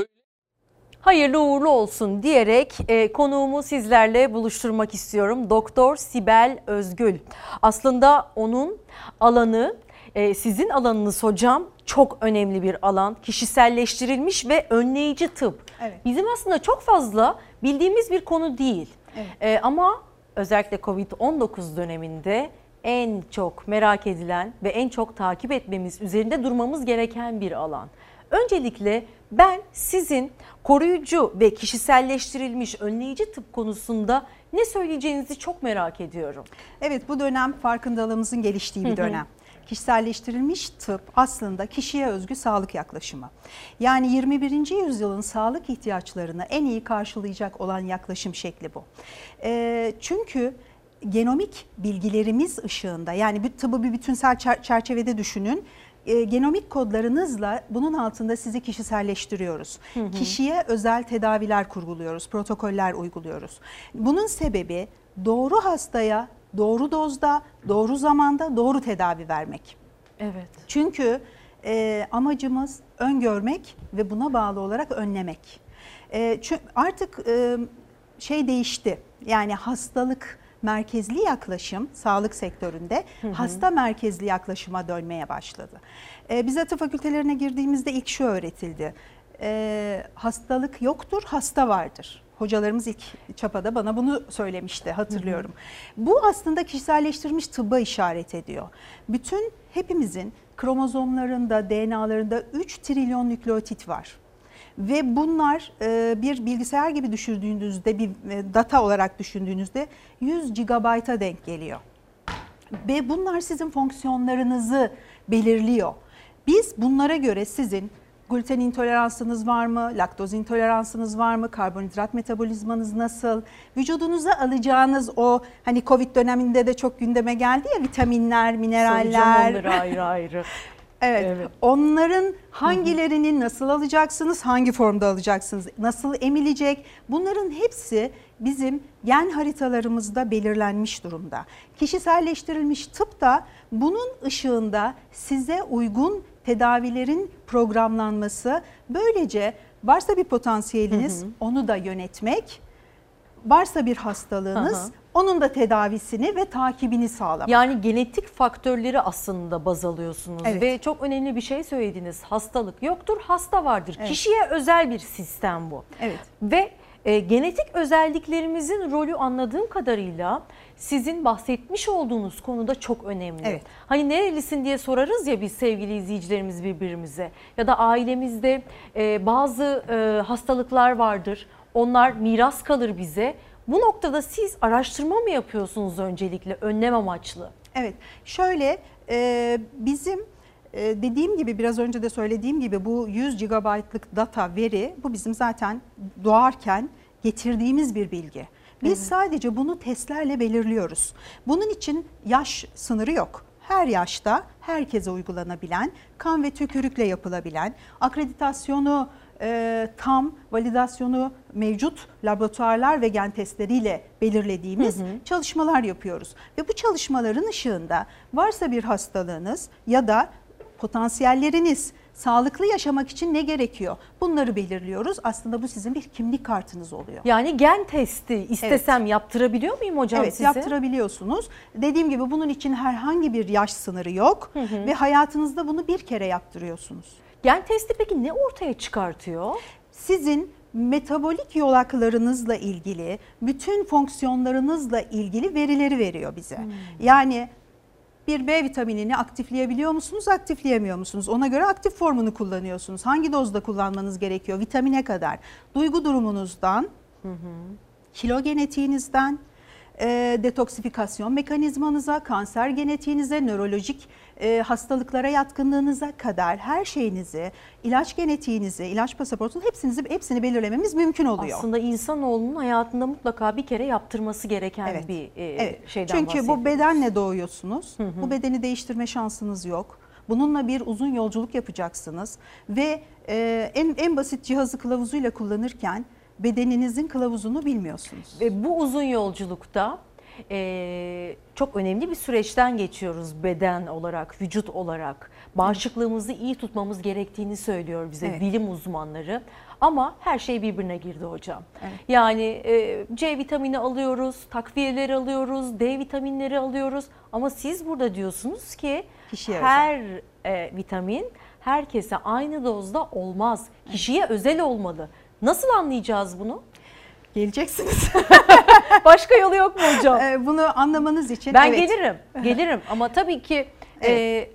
Speaker 1: Hayırlı uğurlu olsun diyerek e, konuğumu sizlerle buluşturmak istiyorum. Doktor Sibel Özgül. Aslında onun alanı e, sizin alanınız hocam çok önemli bir alan. Kişiselleştirilmiş ve önleyici tıp.
Speaker 56: Evet.
Speaker 1: Bizim aslında çok fazla bildiğimiz bir konu değil.
Speaker 56: Evet.
Speaker 1: E, ama özellikle Covid-19 döneminde en çok merak edilen ve en çok takip etmemiz, üzerinde durmamız gereken bir alan. Öncelikle ben sizin koruyucu ve kişiselleştirilmiş önleyici tıp konusunda ne söyleyeceğinizi çok merak ediyorum.
Speaker 56: Evet bu dönem farkındalığımızın geliştiği bir dönem. Kişiselleştirilmiş tıp aslında kişiye özgü sağlık yaklaşımı. Yani 21. yüzyılın sağlık ihtiyaçlarını en iyi karşılayacak olan yaklaşım şekli bu. Ee, çünkü genomik bilgilerimiz ışığında yani bir tıbbı bir bütünsel çer- çerçevede düşünün. Ee, genomik kodlarınızla bunun altında sizi kişiselleştiriyoruz.
Speaker 57: Hı hı.
Speaker 56: Kişiye özel tedaviler kurguluyoruz, protokoller uyguluyoruz. Bunun sebebi doğru hastaya doğru dozda, doğru zamanda doğru tedavi vermek.
Speaker 1: Evet.
Speaker 56: Çünkü e, amacımız öngörmek ve buna bağlı olarak önlemek. E, çünkü artık e, şey değişti. Yani hastalık merkezli yaklaşım sağlık sektöründe
Speaker 57: Hı hı.
Speaker 56: hasta merkezli yaklaşıma dönmeye başladı. E, bize tıp fakültelerine girdiğimizde ilk şu öğretildi. E, hastalık yoktur, hasta vardır. Hocalarımız ilk çapada bana bunu söylemişti hatırlıyorum. Bu aslında kişiselleştirilmiş tıbba işaret ediyor. Bütün hepimizin kromozomlarında, DNA'larında 3 trilyon nükleotit var. Ve bunlar e, bir bilgisayar gibi düşündüğünüzde, bir e, data olarak düşündüğünüzde 100 GB'a denk geliyor. Ve bunlar sizin fonksiyonlarınızı belirliyor. Biz bunlara göre sizin gluten intoleransınız var mı, laktoz intoleransınız var mı, karbonhidrat metabolizmanız nasıl, vücudunuza alacağınız o hani Covid döneminde de çok gündeme geldi ya vitaminler, mineraller.
Speaker 1: Soracağım ayrı ayrı.
Speaker 56: Evet. Onların hangilerini nasıl alacaksınız, hangi formda alacaksınız, nasıl emilecek? Bunların hepsi bizim gen haritalarımızda belirlenmiş durumda. Kişiselleştirilmiş tıp da bunun ışığında size uygun tedavilerin programlanması, böylece varsa bir potansiyeliniz
Speaker 1: Hı hı.
Speaker 56: onu da yönetmek, varsa bir hastalığınız
Speaker 1: Hı hı.
Speaker 56: onun da tedavisini ve takibini sağlamak.
Speaker 1: Yani genetik faktörleri aslında baz alıyorsunuz
Speaker 56: Evet.
Speaker 1: ve çok önemli bir şey söylediniz. Hastalık yoktur, hasta vardır.
Speaker 56: Evet.
Speaker 1: Kişiye özel bir sistem bu.
Speaker 56: Evet.
Speaker 1: Ve e, genetik özelliklerimizin rolü anladığım kadarıyla sizin bahsetmiş olduğunuz konuda çok önemli.
Speaker 56: Evet.
Speaker 1: Hani nerelisin diye sorarız ya biz sevgili izleyicilerimiz birbirimize ya da ailemizde e, bazı e, hastalıklar vardır. Onlar miras kalır bize. Bu noktada siz araştırma mı yapıyorsunuz öncelikle önlem amaçlı?
Speaker 56: Evet, şöyle e, bizim e, dediğim gibi biraz önce de söylediğim gibi bu 100 GB'lık data veri bu bizim zaten doğarken getirdiğimiz bir bilgi. Biz sadece bunu testlerle belirliyoruz. Bunun için yaş sınırı yok. Her yaşta herkese uygulanabilen, kan ve tükürükle yapılabilen, akreditasyonu e, tam, validasyonu mevcut laboratuvarlar ve gen testleriyle belirlediğimiz
Speaker 1: Hı hı.
Speaker 56: çalışmalar yapıyoruz. Ve bu çalışmaların ışığında varsa bir hastalığınız ya da potansiyelleriniz sağlıklı yaşamak için ne gerekiyor? Bunları belirliyoruz. Aslında bu sizin bir kimlik kartınız oluyor.
Speaker 1: Yani gen testi istesem yaptırabiliyor muyum hocam
Speaker 56: evet,
Speaker 1: size?
Speaker 56: yaptırabiliyorsunuz. Dediğim gibi bunun için herhangi bir yaş sınırı yok
Speaker 1: Hı hı.
Speaker 56: ve hayatınızda bunu bir kere yaptırıyorsunuz.
Speaker 1: Gen testi peki ne ortaya çıkartıyor?
Speaker 56: Sizin metabolik yolaklarınızla ilgili, bütün fonksiyonlarınızla ilgili verileri veriyor bize.
Speaker 1: Hmm.
Speaker 56: Yani bir B vitaminini aktifleyebiliyor musunuz, aktifleyemiyor musunuz? Ona göre aktif formunu kullanıyorsunuz. Hangi dozda kullanmanız gerekiyor? Vitamine kadar. Duygu durumunuzdan, kilo genetiğinizden, e, detoksifikasyon mekanizmanıza, kanser genetiğinize, nörolojik e, hastalıklara yatkınlığınıza kadar her şeyinizi, ilaç genetiğinizi, ilaç pasaportunu hepsinizi hepsini belirlememiz mümkün oluyor.
Speaker 1: Aslında insanoğlunun hayatında mutlaka bir kere yaptırması gereken
Speaker 56: Evet.
Speaker 1: bir e,
Speaker 56: Evet.
Speaker 1: şeyden
Speaker 56: Çünkü bu bedenle doğuyorsunuz.
Speaker 1: Hı hı.
Speaker 56: Bu bedeni değiştirme şansınız yok. Bununla bir uzun yolculuk yapacaksınız ve e, en en basit cihazı kılavuzuyla kullanırken bedeninizin kılavuzunu bilmiyorsunuz.
Speaker 1: Ve bu uzun yolculukta e, çok önemli bir süreçten geçiyoruz beden olarak, vücut olarak. Bağışıklığımızı iyi tutmamız gerektiğini söylüyor bize
Speaker 56: Evet.
Speaker 1: bilim uzmanları. Ama her şey birbirine girdi hocam.
Speaker 56: Evet.
Speaker 1: Yani e, C vitamini alıyoruz, takviyeleri alıyoruz, D vitaminleri alıyoruz. Ama siz burada diyorsunuz ki
Speaker 56: Kişiye
Speaker 1: her e, vitamin herkese aynı dozda olmaz. Kişiye özel olmalı. Nasıl anlayacağız bunu?
Speaker 56: Geleceksiniz.
Speaker 1: Başka yolu yok mu hocam?
Speaker 56: Ee, Bunu anlamanız için
Speaker 1: Ben
Speaker 56: evet.
Speaker 1: gelirim, gelirim ama tabii ki e,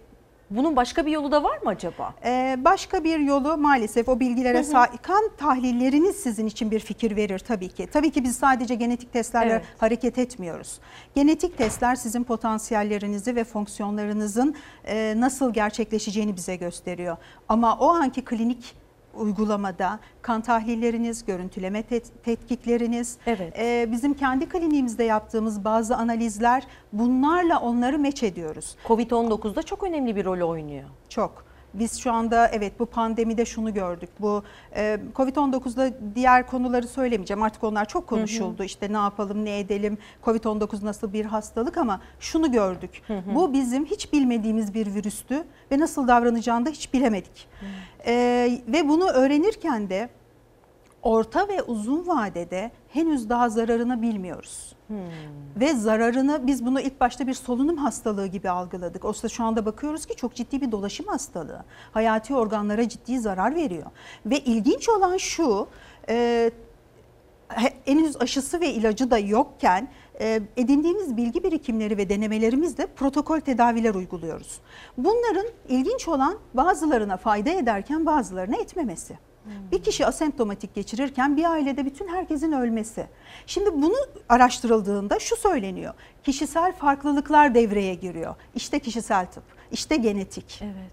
Speaker 1: bunun başka bir yolu da var mı acaba?
Speaker 56: Ee, başka bir yolu maalesef o bilgilere sahip kan tahlilleriniz sizin için bir fikir verir tabii ki. Tabii ki biz sadece genetik testlerle
Speaker 1: Evet.
Speaker 56: hareket etmiyoruz. Genetik testler sizin potansiyellerinizi ve fonksiyonlarınızın e, nasıl gerçekleşeceğini bize gösteriyor. Ama o anki klinik uygulamada kan tahlilleriniz, görüntüleme tet- tetkikleriniz, e, bizim kendi kliniğimizde yaptığımız bazı analizler bunlarla onları meç ediyoruz.
Speaker 1: Covid-19'da çok önemli bir rol oynuyor.
Speaker 56: Çok. Biz şu anda evet bu pandemide şunu gördük. Bu e, Covid-19'da diğer konuları söylemeyeceğim. Artık onlar çok konuşuldu. İşte ne yapalım, ne edelim, Covid-19 nasıl bir hastalık ama şunu gördük.
Speaker 1: Hı hı.
Speaker 56: Bu bizim hiç bilmediğimiz bir virüstü ve nasıl davranacağını da hiç bilemedik. E, ve bunu öğrenirken de orta ve uzun vadede henüz daha zararını bilmiyoruz. Ve zararını biz bunu ilk başta bir solunum hastalığı gibi algıladık. Oysa şu anda bakıyoruz ki çok ciddi bir dolaşım hastalığı. Hayati organlara ciddi zarar veriyor. Ve ilginç olan şu, e, he- henüz aşısı ve ilacı da yokken edindiğimiz bilgi birikimleri ve denemelerimizle protokol tedaviler uyguluyoruz. Bunların ilginç olan bazılarına fayda ederken bazılarına etmemesi. Bir kişi asemptomatik geçirirken bir ailede bütün herkesin ölmesi. Şimdi bunu araştırıldığında şu söyleniyor. Kişisel farklılıklar devreye giriyor. İşte kişisel tıp, işte genetik.
Speaker 1: Evet.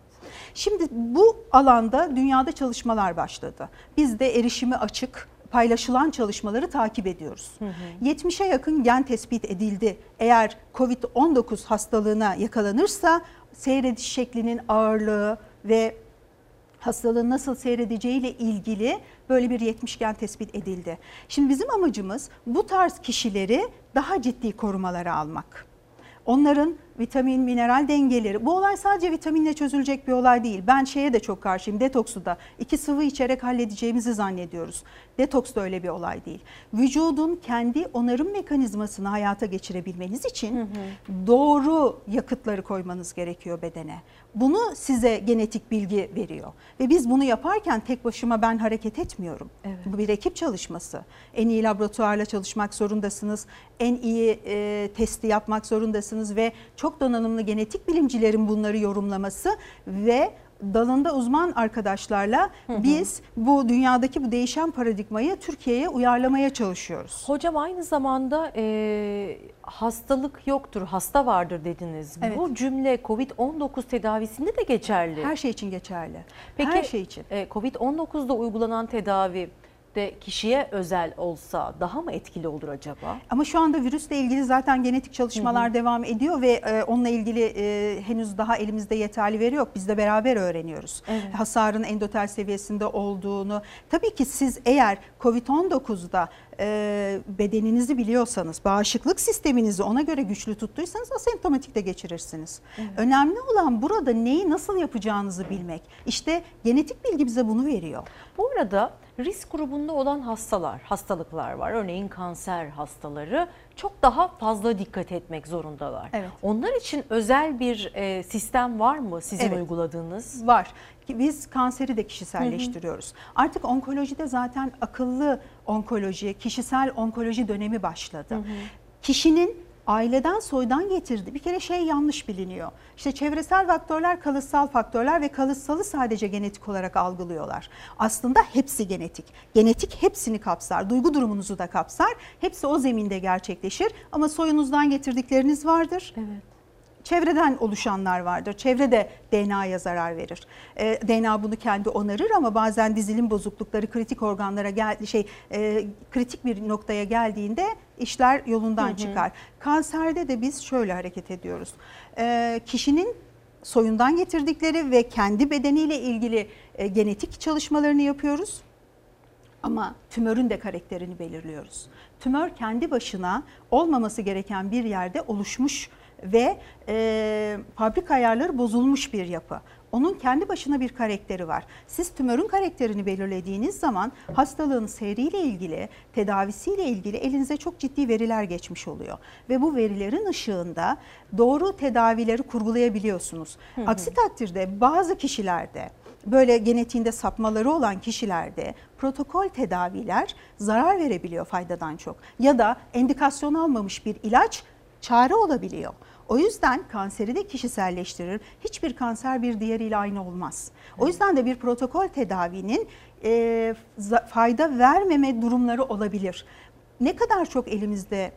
Speaker 56: Şimdi bu alanda dünyada çalışmalar başladı. Biz de erişimi açık, paylaşılan çalışmaları takip ediyoruz. 70'e yakın gen tespit edildi. Eğer COVID-19 hastalığına yakalanırsa seyrediş şeklinin ağırlığı ve hastalığın nasıl seyredeceğiyle ilgili böyle bir 70 gen tespit edildi. Şimdi bizim amacımız bu tarz kişileri daha ciddi korumalara almak. Onların vitamin, mineral dengeleri. Bu olay sadece vitaminle çözülecek bir olay değil. Ben şeye de çok karşıyım. Detoksu da iki sıvı içerek halledeceğimizi zannediyoruz. Detoks da öyle bir olay değil. Vücudun kendi onarım mekanizmasını hayata geçirebilmeniz için doğru yakıtları koymanız gerekiyor bedene. Bunu size genetik bilgi veriyor. Ve biz bunu yaparken tek başıma ben hareket etmiyorum. Bu bir ekip çalışması. En iyi laboratuvarla çalışmak zorundasınız. En iyi e, testi yapmak zorundasınız ve çok donanımlı genetik bilimcilerin bunları yorumlaması ve dalında uzman arkadaşlarla biz bu dünyadaki bu değişen paradigmayı Türkiye'ye uyarlamaya çalışıyoruz.
Speaker 1: Hocam aynı zamanda e, hastalık yoktur, hasta vardır dediniz.
Speaker 56: Evet.
Speaker 1: Bu cümle COVID-19 tedavisinde de geçerli.
Speaker 56: Her şey için geçerli.
Speaker 1: Peki
Speaker 56: Her şey için.
Speaker 1: e, COVID-19'da uygulanan tedavi de kişiye özel olsa daha mı etkili olur acaba?
Speaker 56: Ama şu anda virüsle ilgili zaten genetik çalışmalar
Speaker 1: Hı hı.
Speaker 56: devam ediyor ve e, onunla ilgili e, henüz daha elimizde yeterli veri yok. Biz de beraber öğreniyoruz.
Speaker 1: Evet.
Speaker 56: Hasarın endotel seviyesinde olduğunu. Tabii ki siz eğer COVID-19'da e, bedeninizi biliyorsanız, bağışıklık sisteminizi ona göre güçlü tuttuysanız asemptomatik de geçirirsiniz. Önemli olan burada neyi nasıl yapacağınızı bilmek. İşte genetik bilgi bize bunu veriyor.
Speaker 1: Bu arada risk grubunda olan hastalar, hastalıklar var. Örneğin kanser hastaları çok daha fazla dikkat etmek zorundalar.
Speaker 56: Evet.
Speaker 1: Onlar için özel bir e, sistem var mı sizin
Speaker 56: Evet.
Speaker 1: uyguladığınız?
Speaker 56: Var. Biz kanseri de kişiselleştiriyoruz. Artık onkolojide zaten akıllı onkoloji, kişisel onkoloji dönemi başladı. Kişinin aileden soydan getirdi. Bir kere şey yanlış biliniyor. İşte çevresel faktörler, kalıtsal faktörler ve kalıtsalı sadece genetik olarak algılıyorlar. Aslında hepsi genetik. Genetik hepsini kapsar. Duygu durumunuzu da kapsar. Hepsi o zeminde gerçekleşir. Ama soyunuzdan getirdikleriniz vardır.
Speaker 1: Evet.
Speaker 56: Çevreden oluşanlar vardır. Çevre de DNA'ya zarar verir. E, DNA bunu kendi onarır ama bazen dizilim bozuklukları kritik organlara gel şey e, kritik bir noktaya geldiğinde işler yolundan
Speaker 1: Hı hı.
Speaker 56: çıkar. Kanserde de biz şöyle hareket ediyoruz. E, kişinin soyundan getirdikleri ve kendi bedeniyle ilgili e, genetik çalışmalarını yapıyoruz. Ama tümörün de karakterini belirliyoruz. Tümör kendi başına olmaması gereken bir yerde oluşmuş ve e, fabrika ayarları bozulmuş bir yapı. Onun kendi başına bir karakteri var. Siz tümörün karakterini belirlediğiniz zaman hastalığın seyriyle ilgili, tedavisiyle ilgili elinize çok ciddi veriler geçmiş oluyor. Ve bu verilerin ışığında doğru tedavileri kurgulayabiliyorsunuz.
Speaker 57: Hı hı.
Speaker 56: Aksi takdirde bazı kişilerde böyle genetiğinde sapmaları olan kişilerde protokol tedaviler zarar verebiliyor faydadan çok. Ya da endikasyon almamış bir ilaç çare olabiliyor. O yüzden kanseri de kişiselleştirir. Hiçbir kanser bir diğeriyle aynı olmaz. O yüzden de bir protokol tedavinin e, fayda vermeme durumları olabilir. Ne kadar çok elimizde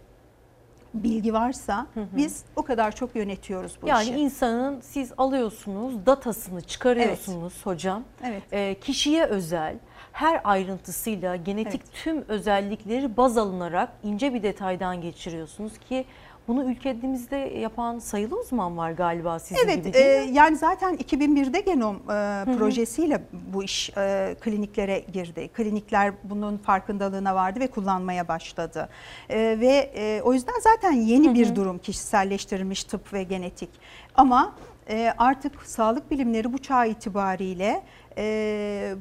Speaker 56: bilgi varsa hı hı. biz o kadar çok yönetiyoruz bu
Speaker 1: yani
Speaker 56: işi.
Speaker 1: Yani insanın siz alıyorsunuz, datasını çıkarıyorsunuz evet. hocam.
Speaker 56: Evet.
Speaker 1: E, kişiye özel her ayrıntısıyla genetik evet. tüm özellikleri baz alınarak ince bir detaydan geçiriyorsunuz ki bunu ülkemizde yapan sayılı uzman var galiba sizin
Speaker 56: evet,
Speaker 1: gibi değil
Speaker 56: e, Yani zaten 2001'de genom e, projesiyle bu iş e, kliniklere girdi. Klinikler bunun farkındalığına vardı ve kullanmaya başladı. E, ve e, o yüzden zaten yeni bir durum kişiselleştirilmiş tıp ve genetik. Ama e, artık sağlık bilimleri bu çağ itibariyle... E,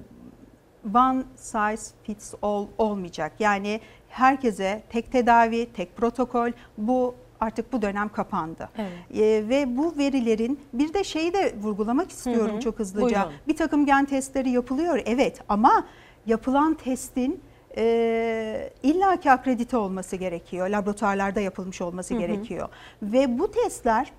Speaker 56: one size fits all olmayacak. Yani herkese tek tedavi, tek protokol bu artık bu dönem kapandı. Evet. E, ve bu verilerin bir de şeyi de vurgulamak istiyorum hı hı. çok hızlıca. Buyurun. Bir takım gen testleri yapılıyor evet ama yapılan testin e, illaki akredite olması gerekiyor. Laboratuvarlarda yapılmış olması hı hı. gerekiyor. Ve bu testler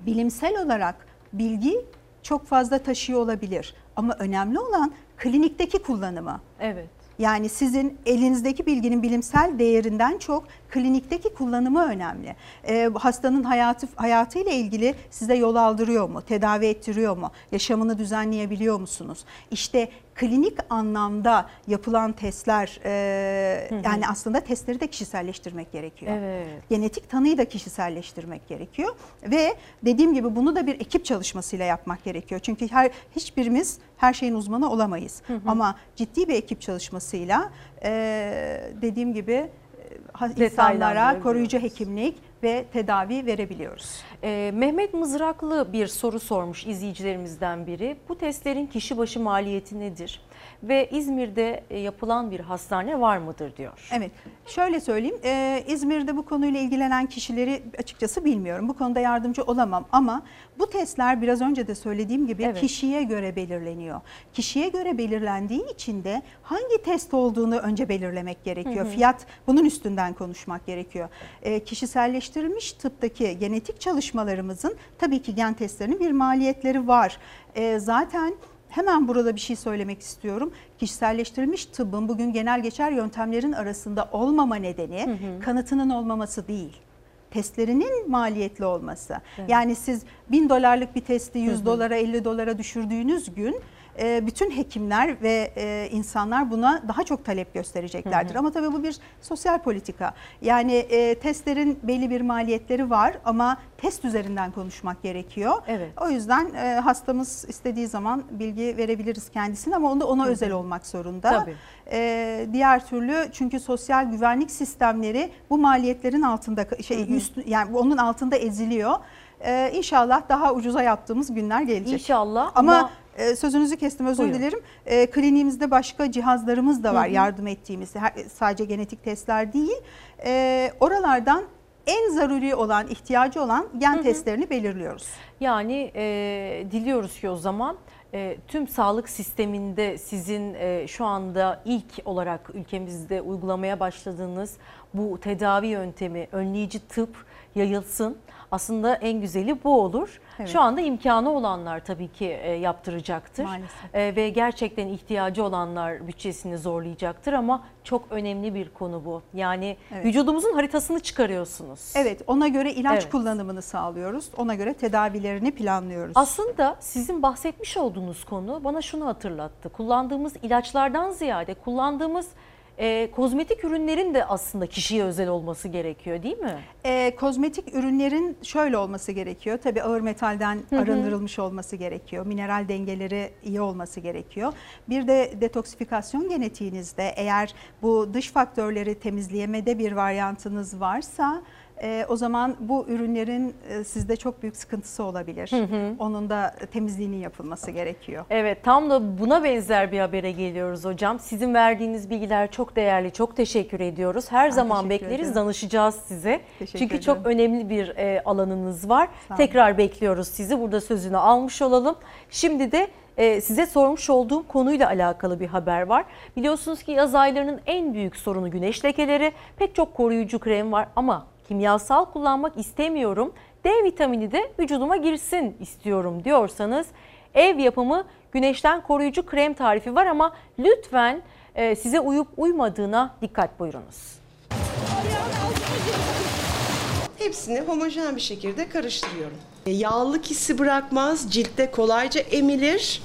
Speaker 56: bilimsel olarak bilgi çok fazla taşıyor olabilir. Ama önemli olan klinikteki kullanımı.
Speaker 1: Evet.
Speaker 56: Yani sizin elinizdeki bilginin bilimsel değerinden çok klinikteki kullanımı önemli. E, hastanın hayatı hayatıyla ilgili size yol aldırıyor mu? Tedavi ettiriyor mu? Yaşamını düzenleyebiliyor musunuz? İşte klinik anlamda yapılan testler e, hı hı. yani aslında testleri de kişiselleştirmek gerekiyor.
Speaker 1: Evet.
Speaker 56: Genetik tanıyı da kişiselleştirmek gerekiyor ve dediğim gibi bunu da bir ekip çalışmasıyla yapmak gerekiyor. Çünkü her hiçbirimiz her şeyin uzmanı olamayız. Hı hı. Ama ciddi bir ekip çalışmasıyla e, dediğim gibi insanlara koruyucu hekimlik ve tedavi verebiliyoruz.
Speaker 1: Ee, Mehmet Mızraklı bir soru sormuş izleyicilerimizden biri. Bu testlerin kişi başı maliyeti nedir? Ve İzmir'de e, yapılan bir hastane var mıdır diyor.
Speaker 56: Evet şöyle söyleyeyim ee, İzmir'de bu konuyla ilgilenen kişileri açıkçası bilmiyorum. Bu konuda yardımcı olamam ama bu testler biraz önce de söylediğim gibi evet. kişiye göre belirleniyor. Kişiye göre belirlendiği için de hangi test olduğunu önce belirlemek gerekiyor. Hı hı. Fiyat bunun üstünden konuşmak gerekiyor. Ee, kişiselleştirilmiş tıptaki genetik çalışmalarımızın tabii ki gen testlerinin bir maliyetleri var. Ee, zaten Hemen burada bir şey söylemek istiyorum. Kişiselleştirilmiş tıbbın bugün genel geçer yöntemlerin arasında olmama nedeni hı hı. kanıtının olmaması değil testlerinin maliyetli olması. Evet. Yani siz bin dolarlık bir testi 100 hı hı. dolara 50 dolara düşürdüğünüz gün e, bütün hekimler ve e, insanlar buna daha çok talep göstereceklerdir. Hı hı. Ama tabii bu bir sosyal politika. Yani e, testlerin belli bir maliyetleri var ama test üzerinden konuşmak gerekiyor.
Speaker 1: Evet.
Speaker 56: O yüzden hastamız istediği zaman bilgi verebiliriz kendisine ama onda ona hı hı. özel olmak zorunda.
Speaker 1: Tabii.
Speaker 56: diğer türlü çünkü sosyal güvenlik sistemleri bu maliyetlerin altında şey hı hı. üst yani onun altında eziliyor. Ee, inşallah daha ucuza yaptığımız günler gelecek.
Speaker 1: İnşallah.
Speaker 56: Ama, ama e, sözünüzü kestim özür Buyurun. dilerim. E, kliniğimizde başka cihazlarımız da var hı hı. yardım ettiğimiz. Sadece genetik testler değil. E, oralardan en zaruri olan, ihtiyacı olan gen hı hı. testlerini belirliyoruz.
Speaker 1: Yani e, diliyoruz ki o zaman e, tüm sağlık sisteminde sizin e, şu anda ilk olarak ülkemizde uygulamaya başladığınız bu tedavi yöntemi, önleyici tıp yayılsın aslında en güzeli bu olur. Evet. Şu anda imkanı olanlar tabii ki e, yaptıracaktır.
Speaker 56: Maalesef.
Speaker 1: E, ve gerçekten ihtiyacı olanlar bütçesini zorlayacaktır ama çok önemli bir konu bu. Yani evet. vücudumuzun haritasını çıkarıyorsunuz.
Speaker 56: Evet ona göre ilaç evet. kullanımını sağlıyoruz. Ona göre tedavilerini planlıyoruz.
Speaker 1: Aslında sizin bahsetmiş olduğunuz konu bana şunu hatırlattı. Kullandığımız ilaçlardan ziyade kullandığımız E, kozmetik ürünlerin de aslında kişiye özel olması gerekiyor değil mi?
Speaker 56: E, kozmetik ürünlerin şöyle olması gerekiyor. Tabii ağır metalden
Speaker 1: Hı hı.
Speaker 56: arındırılmış olması gerekiyor. Mineral dengeleri iyi olması gerekiyor. Bir de detoksifikasyon genetiğinizde eğer bu dış faktörleri temizleyemede bir varyantınız varsa e, o zaman bu ürünlerin e, sizde çok büyük sıkıntısı olabilir.
Speaker 1: Hı hı.
Speaker 56: Onun da temizliğinin yapılması gerekiyor.
Speaker 1: Evet tam da buna benzer bir habere geliyoruz hocam. Sizin verdiğiniz bilgiler çok değerli. Çok teşekkür ediyoruz. Her zaman
Speaker 56: teşekkür
Speaker 1: bekleriz,
Speaker 56: ederim.
Speaker 1: danışacağız size.
Speaker 56: Teşekkür
Speaker 1: Çünkü
Speaker 56: ederim.
Speaker 1: çok önemli bir e, alanınız var. Tekrar bekliyoruz sizi. Burada sözünü almış olalım. Şimdi de e, size sormuş olduğum konuyla alakalı bir haber var. Biliyorsunuz ki yaz aylarının en büyük sorunu güneş lekeleri. Pek çok koruyucu krem var ama kimyasal kullanmak istemiyorum. D vitamini de vücuduma girsin istiyorum diyorsanız ev yapımı güneşten koruyucu krem tarifi var ama lütfen e, size uyup uymadığına dikkat buyurunuz.
Speaker 57: Hepsini homojen bir şekilde karıştırıyorum. E, Yağlılık hissi bırakmaz, ciltte kolayca emilir.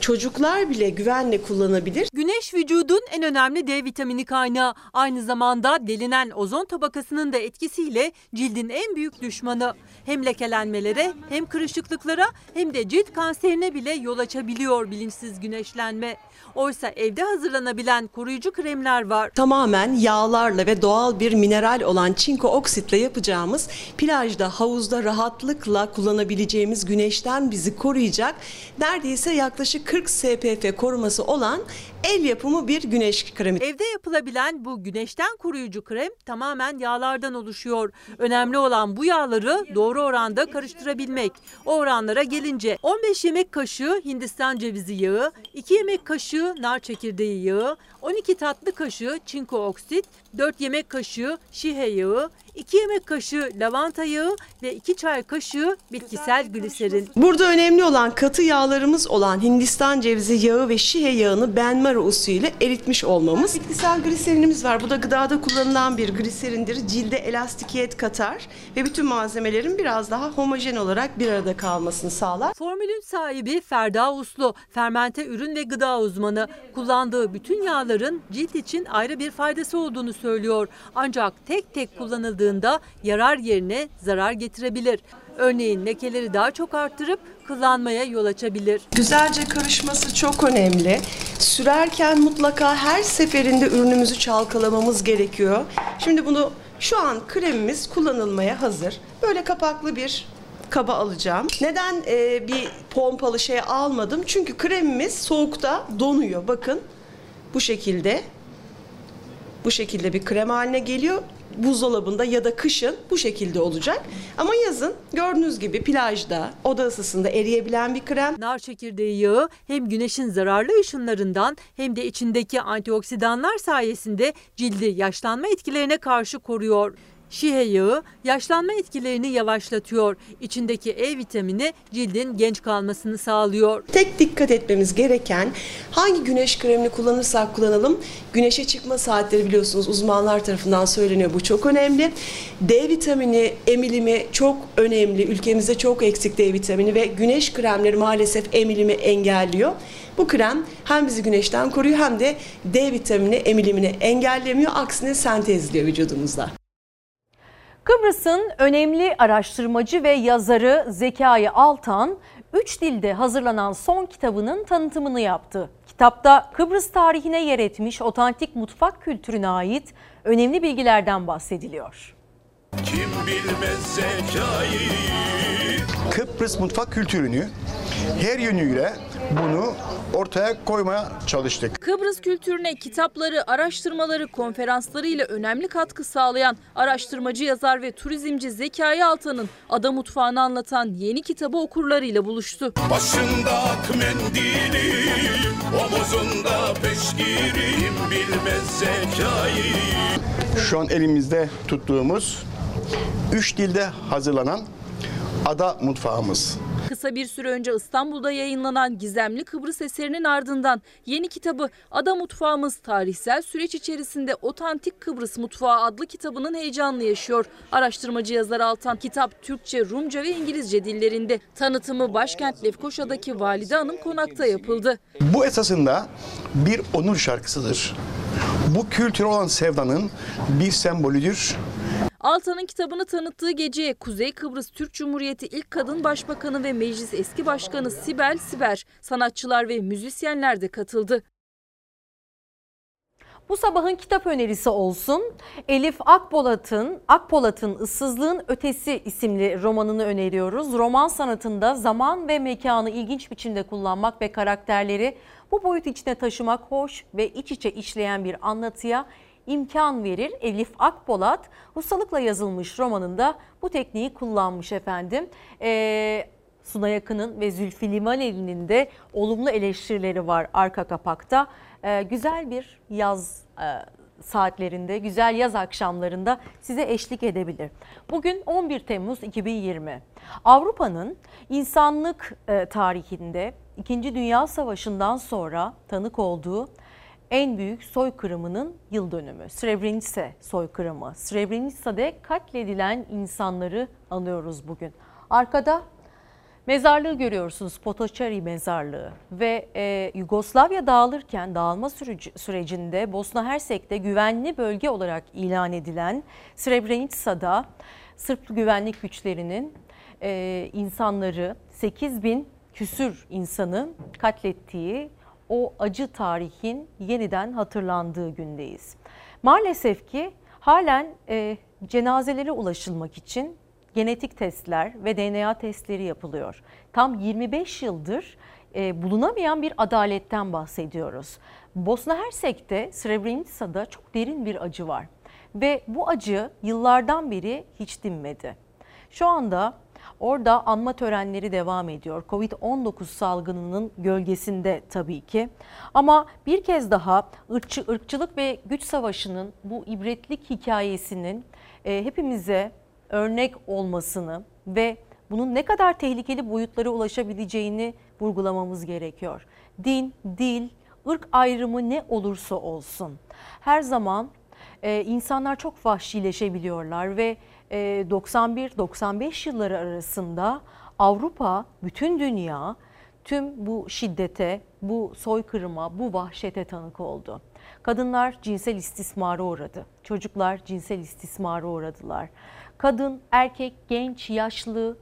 Speaker 57: Çocuklar bile güvenle kullanabilir.
Speaker 27: Güneş vücudun en önemli D vitamini kaynağı. Aynı zamanda delinen ozon tabakasının da etkisiyle cildin en büyük düşmanı. Hem lekelenmelere hem kırışıklıklara hem de cilt kanserine bile yol açabiliyor bilinçsiz güneşlenme. Oysa evde hazırlanabilen koruyucu kremler var.
Speaker 57: Tamamen yağlarla ve doğal bir mineral olan çinko oksitle yapacağımız plajda, havuzda rahatlıkla kullanabileceğimiz güneşten bizi koruyacak neredeyse yaklaşık 40 SPF koruması olan el yapımı bir güneş kremi.
Speaker 27: Evde yapılabilen bu güneşten koruyucu krem tamamen yağlardan oluşuyor. Önemli olan bu yağları doğru oranda karıştırabilmek. O oranlara gelince 15 yemek kaşığı Hindistan cevizi yağı, 2 yemek kaşığı nar çekirdeği yağı, 12 tatlı kaşığı çinko oksit, 4 yemek kaşığı şihe yağı, 2 yemek kaşığı lavanta yağı ve 2 çay kaşığı bitkisel gliserin.
Speaker 57: Burada önemli olan katı yağlarımız olan Hindistan cevizi yağı ve şihe yağını benmari usulüyle eritmiş olmamız. Bitkisel gliserinimiz var. Bu da gıdada kullanılan bir gliserindir. Cilde elastikiyet katar ve bütün malzemelerin biraz daha homojen olarak bir arada kalmasını sağlar.
Speaker 27: Formülün sahibi Ferda Uslu, fermente ürün ve gıda uzmanı. Kullandığı bütün yağların cilt için ayrı bir faydası olduğunu söylüyor. Ancak tek tek kullanıldığında yarar yerine zarar getirebilir. Örneğin lekeleri daha çok arttırıp kıllanmaya yol açabilir.
Speaker 57: Güzelce karışması çok önemli. Sürerken mutlaka her seferinde ürünümüzü çalkalamamız gerekiyor. Şimdi bunu şu an kremimiz kullanılmaya hazır. Böyle kapaklı bir kaba alacağım. Neden e, bir pompalı şey almadım? Çünkü kremimiz soğukta donuyor. Bakın bu şekilde. Bu şekilde bir krem haline geliyor. Buzdolabında ya da kışın bu şekilde olacak. Ama yazın gördüğünüz gibi plajda, oda ısısında eriyebilen bir krem.
Speaker 27: Nar çekirdeği yağı hem güneşin zararlı ışınlarından hem de içindeki antioksidanlar sayesinde cildi yaşlanma etkilerine karşı koruyor. Şihe yağı yaşlanma etkilerini yavaşlatıyor. İçindeki E vitamini cildin genç kalmasını sağlıyor.
Speaker 57: Tek dikkat etmemiz gereken hangi güneş kremini kullanırsak kullanalım güneşe çıkma saatleri biliyorsunuz uzmanlar tarafından söyleniyor bu çok önemli. D vitamini emilimi çok önemli. Ülkemizde çok eksik D vitamini ve güneş kremleri maalesef emilimi engelliyor. Bu krem hem bizi güneşten koruyor hem de D vitamini emilimini engellemiyor. Aksine sentezliyor vücudumuzda.
Speaker 1: Kıbrıs'ın önemli araştırmacı ve yazarı Zekai Altan, 3 dilde hazırlanan son kitabının tanıtımını yaptı. Kitapta Kıbrıs tarihine yer etmiş otantik mutfak kültürüne ait önemli bilgilerden bahsediliyor.
Speaker 58: Kim bilmez zekayı
Speaker 59: Kıbrıs mutfak kültürünü her yönüyle bunu ortaya koymaya çalıştık.
Speaker 14: Kıbrıs kültürüne kitapları, araştırmaları, konferansları ile önemli katkı sağlayan araştırmacı yazar ve turizmci Zekai Altan'ın ada mutfağını anlatan yeni kitabı okurlarıyla buluştu.
Speaker 58: Başında ak mendili Omuzunda peşkiri Kim bilmez zekayı
Speaker 59: Şu an elimizde tuttuğumuz üç dilde hazırlanan ada mutfağımız.
Speaker 14: Kısa bir süre önce İstanbul'da yayınlanan Gizemli Kıbrıs eserinin ardından yeni kitabı Ada Mutfağımız Tarihsel Süreç içerisinde Otantik Kıbrıs Mutfağı adlı kitabının heyecanlı yaşıyor. Araştırmacı yazar Altan kitap Türkçe, Rumca ve İngilizce dillerinde. Tanıtımı başkent Lefkoşa'daki Valide Hanım Konak'ta yapıldı.
Speaker 59: Bu esasında bir onur şarkısıdır. bu kültür olan sevdanın bir sembolüdür.
Speaker 14: Altan'ın kitabını tanıttığı geceye Kuzey Kıbrıs Türk Cumhuriyeti ilk kadın başbakanı ve meclis eski başkanı Sibel Siber, sanatçılar ve müzisyenler de katıldı.
Speaker 1: Bu sabahın kitap önerisi olsun. Elif Akpolat'ın Akpolat'ın Issızlığın Ötesi isimli romanını öneriyoruz. Roman sanatında zaman ve mekanı ilginç biçimde kullanmak ve karakterleri bu boyut içine taşımak hoş ve iç içe işleyen bir anlatıya imkan verir. Elif Akpolat ustalıkla yazılmış romanında bu tekniği kullanmış efendim. Ee, Suna Yakın'ın ve Zülfü Livaneli'nin de olumlu eleştirileri var arka kapakta. Ee, güzel bir yaz e, saatlerinde, güzel yaz akşamlarında size eşlik edebilir. Bugün 11 Temmuz 2020. Avrupa'nın insanlık e, tarihinde 2. Dünya Savaşı'ndan sonra tanık olduğu en büyük soykırımının yıl dönümü. Srebrenica soykırımı. Srebrenica'da katledilen insanları anıyoruz bugün. Arkada Mezarlığı görüyorsunuz Potoçari mezarlığı ve e, Yugoslavya dağılırken dağılma süreci, sürecinde Bosna Hersek'te güvenli bölge olarak ilan edilen Srebrenica'da Sırp güvenlik güçlerinin e, insanları 8 bin küsür insanı katlettiği o acı tarihin yeniden hatırlandığı gündeyiz. Maalesef ki halen e, cenazelere ulaşılmak için genetik testler ve DNA testleri yapılıyor. Tam 25 yıldır e, bulunamayan bir adaletten bahsediyoruz. Bosna Hersek'te Srebrenica'da çok derin bir acı var ve bu acı yıllardan beri hiç dinmedi. Şu anda orada anma törenleri devam ediyor. Covid-19 salgınının gölgesinde tabii ki. Ama bir kez daha ırkçı, ırkçılık ve güç savaşının bu ibretlik hikayesinin e, hepimize örnek olmasını ve bunun ne kadar tehlikeli boyutlara ulaşabileceğini vurgulamamız gerekiyor. Din, dil, ırk ayrımı ne olursa olsun her zaman e, insanlar çok vahşileşebiliyorlar ve 91-95 yılları arasında Avrupa, bütün dünya tüm bu şiddete, bu soykırıma, bu vahşete tanık oldu. Kadınlar cinsel istismara uğradı. Çocuklar cinsel istismara uğradılar kadın, erkek, genç, yaşlı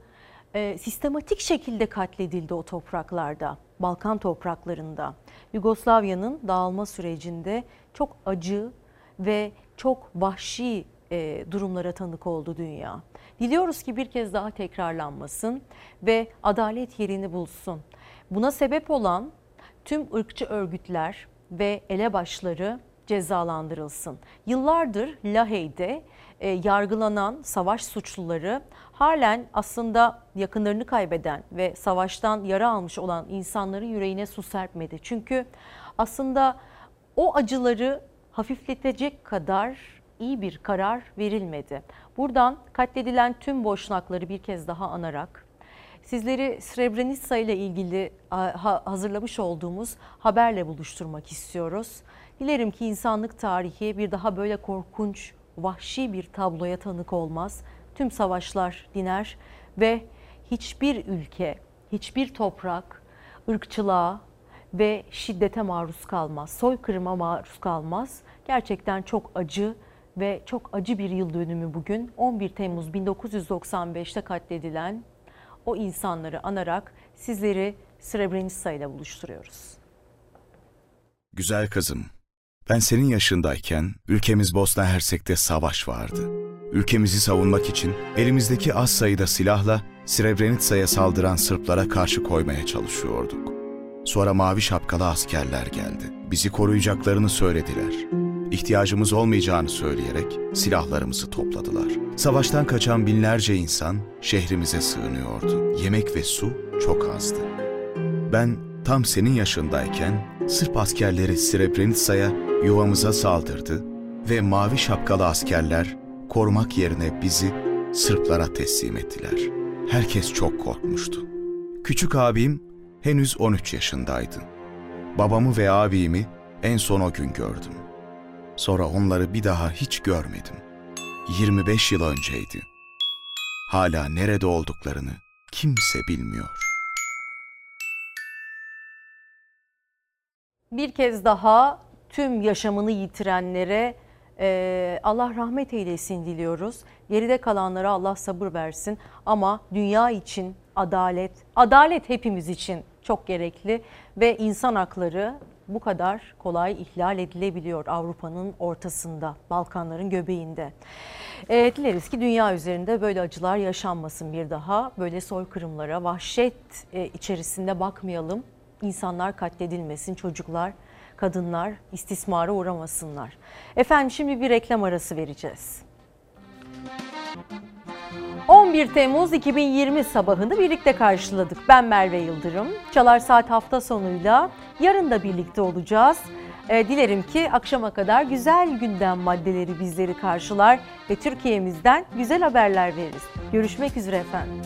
Speaker 1: e, sistematik şekilde katledildi o topraklarda, Balkan topraklarında. Yugoslavya'nın dağılma sürecinde çok acı ve çok vahşi e, durumlara tanık oldu dünya. Diliyoruz ki bir kez daha tekrarlanmasın ve adalet yerini bulsun. Buna sebep olan tüm ırkçı örgütler ve elebaşları cezalandırılsın. Yıllardır Lahey'de e, yargılanan savaş suçluları halen aslında yakınlarını kaybeden ve savaştan yara almış olan insanların yüreğine su serpmedi. Çünkü aslında o acıları hafifletecek kadar iyi bir karar verilmedi. Buradan katledilen tüm boşnakları bir kez daha anarak sizleri Srebrenica ile ilgili hazırlamış olduğumuz haberle buluşturmak istiyoruz. Dilerim ki insanlık tarihi bir daha böyle korkunç vahşi bir tabloya tanık olmaz. Tüm savaşlar diner ve hiçbir ülke, hiçbir toprak ırkçılığa ve şiddete maruz kalmaz. Soykırıma maruz kalmaz. Gerçekten çok acı ve çok acı bir yıl dönümü bugün. 11 Temmuz 1995'te katledilen o insanları anarak sizleri Srebrenica ile buluşturuyoruz.
Speaker 60: Güzel kızım, ben senin yaşındayken ülkemiz Bosna Hersek'te savaş vardı. Ülkemizi savunmak için elimizdeki az sayıda silahla Srebrenica'ya saldıran Sırplara karşı koymaya çalışıyorduk. Sonra mavi şapkalı askerler geldi. Bizi koruyacaklarını söylediler. İhtiyacımız olmayacağını söyleyerek silahlarımızı topladılar. Savaştan kaçan binlerce insan şehrimize sığınıyordu. Yemek ve su çok azdı. Ben tam senin yaşındayken Sırp askerleri Srebrenica'ya yuvamıza saldırdı ve mavi şapkalı askerler korumak yerine bizi Sırplara teslim ettiler. Herkes çok korkmuştu. Küçük abim henüz 13 yaşındaydı. Babamı ve abimi en son o gün gördüm. Sonra onları bir daha hiç görmedim. 25 yıl önceydi. Hala nerede olduklarını kimse bilmiyor.
Speaker 1: bir kez daha tüm yaşamını yitirenlere e, Allah rahmet eylesin diliyoruz. Geride kalanlara Allah sabır versin ama dünya için adalet, adalet hepimiz için çok gerekli ve insan hakları bu kadar kolay ihlal edilebiliyor Avrupa'nın ortasında, Balkanların göbeğinde. E, dileriz ki dünya üzerinde böyle acılar yaşanmasın bir daha. Böyle soykırımlara, vahşet e, içerisinde bakmayalım. İnsanlar katledilmesin, çocuklar, kadınlar istismara uğramasınlar. Efendim şimdi bir reklam arası vereceğiz. 11 Temmuz 2020 sabahını birlikte karşıladık. Ben Merve Yıldırım. Çalar Saat hafta sonuyla yarın da birlikte olacağız. E, dilerim ki akşama kadar güzel gündem maddeleri bizleri karşılar ve Türkiye'mizden güzel haberler veririz. Görüşmek üzere efendim.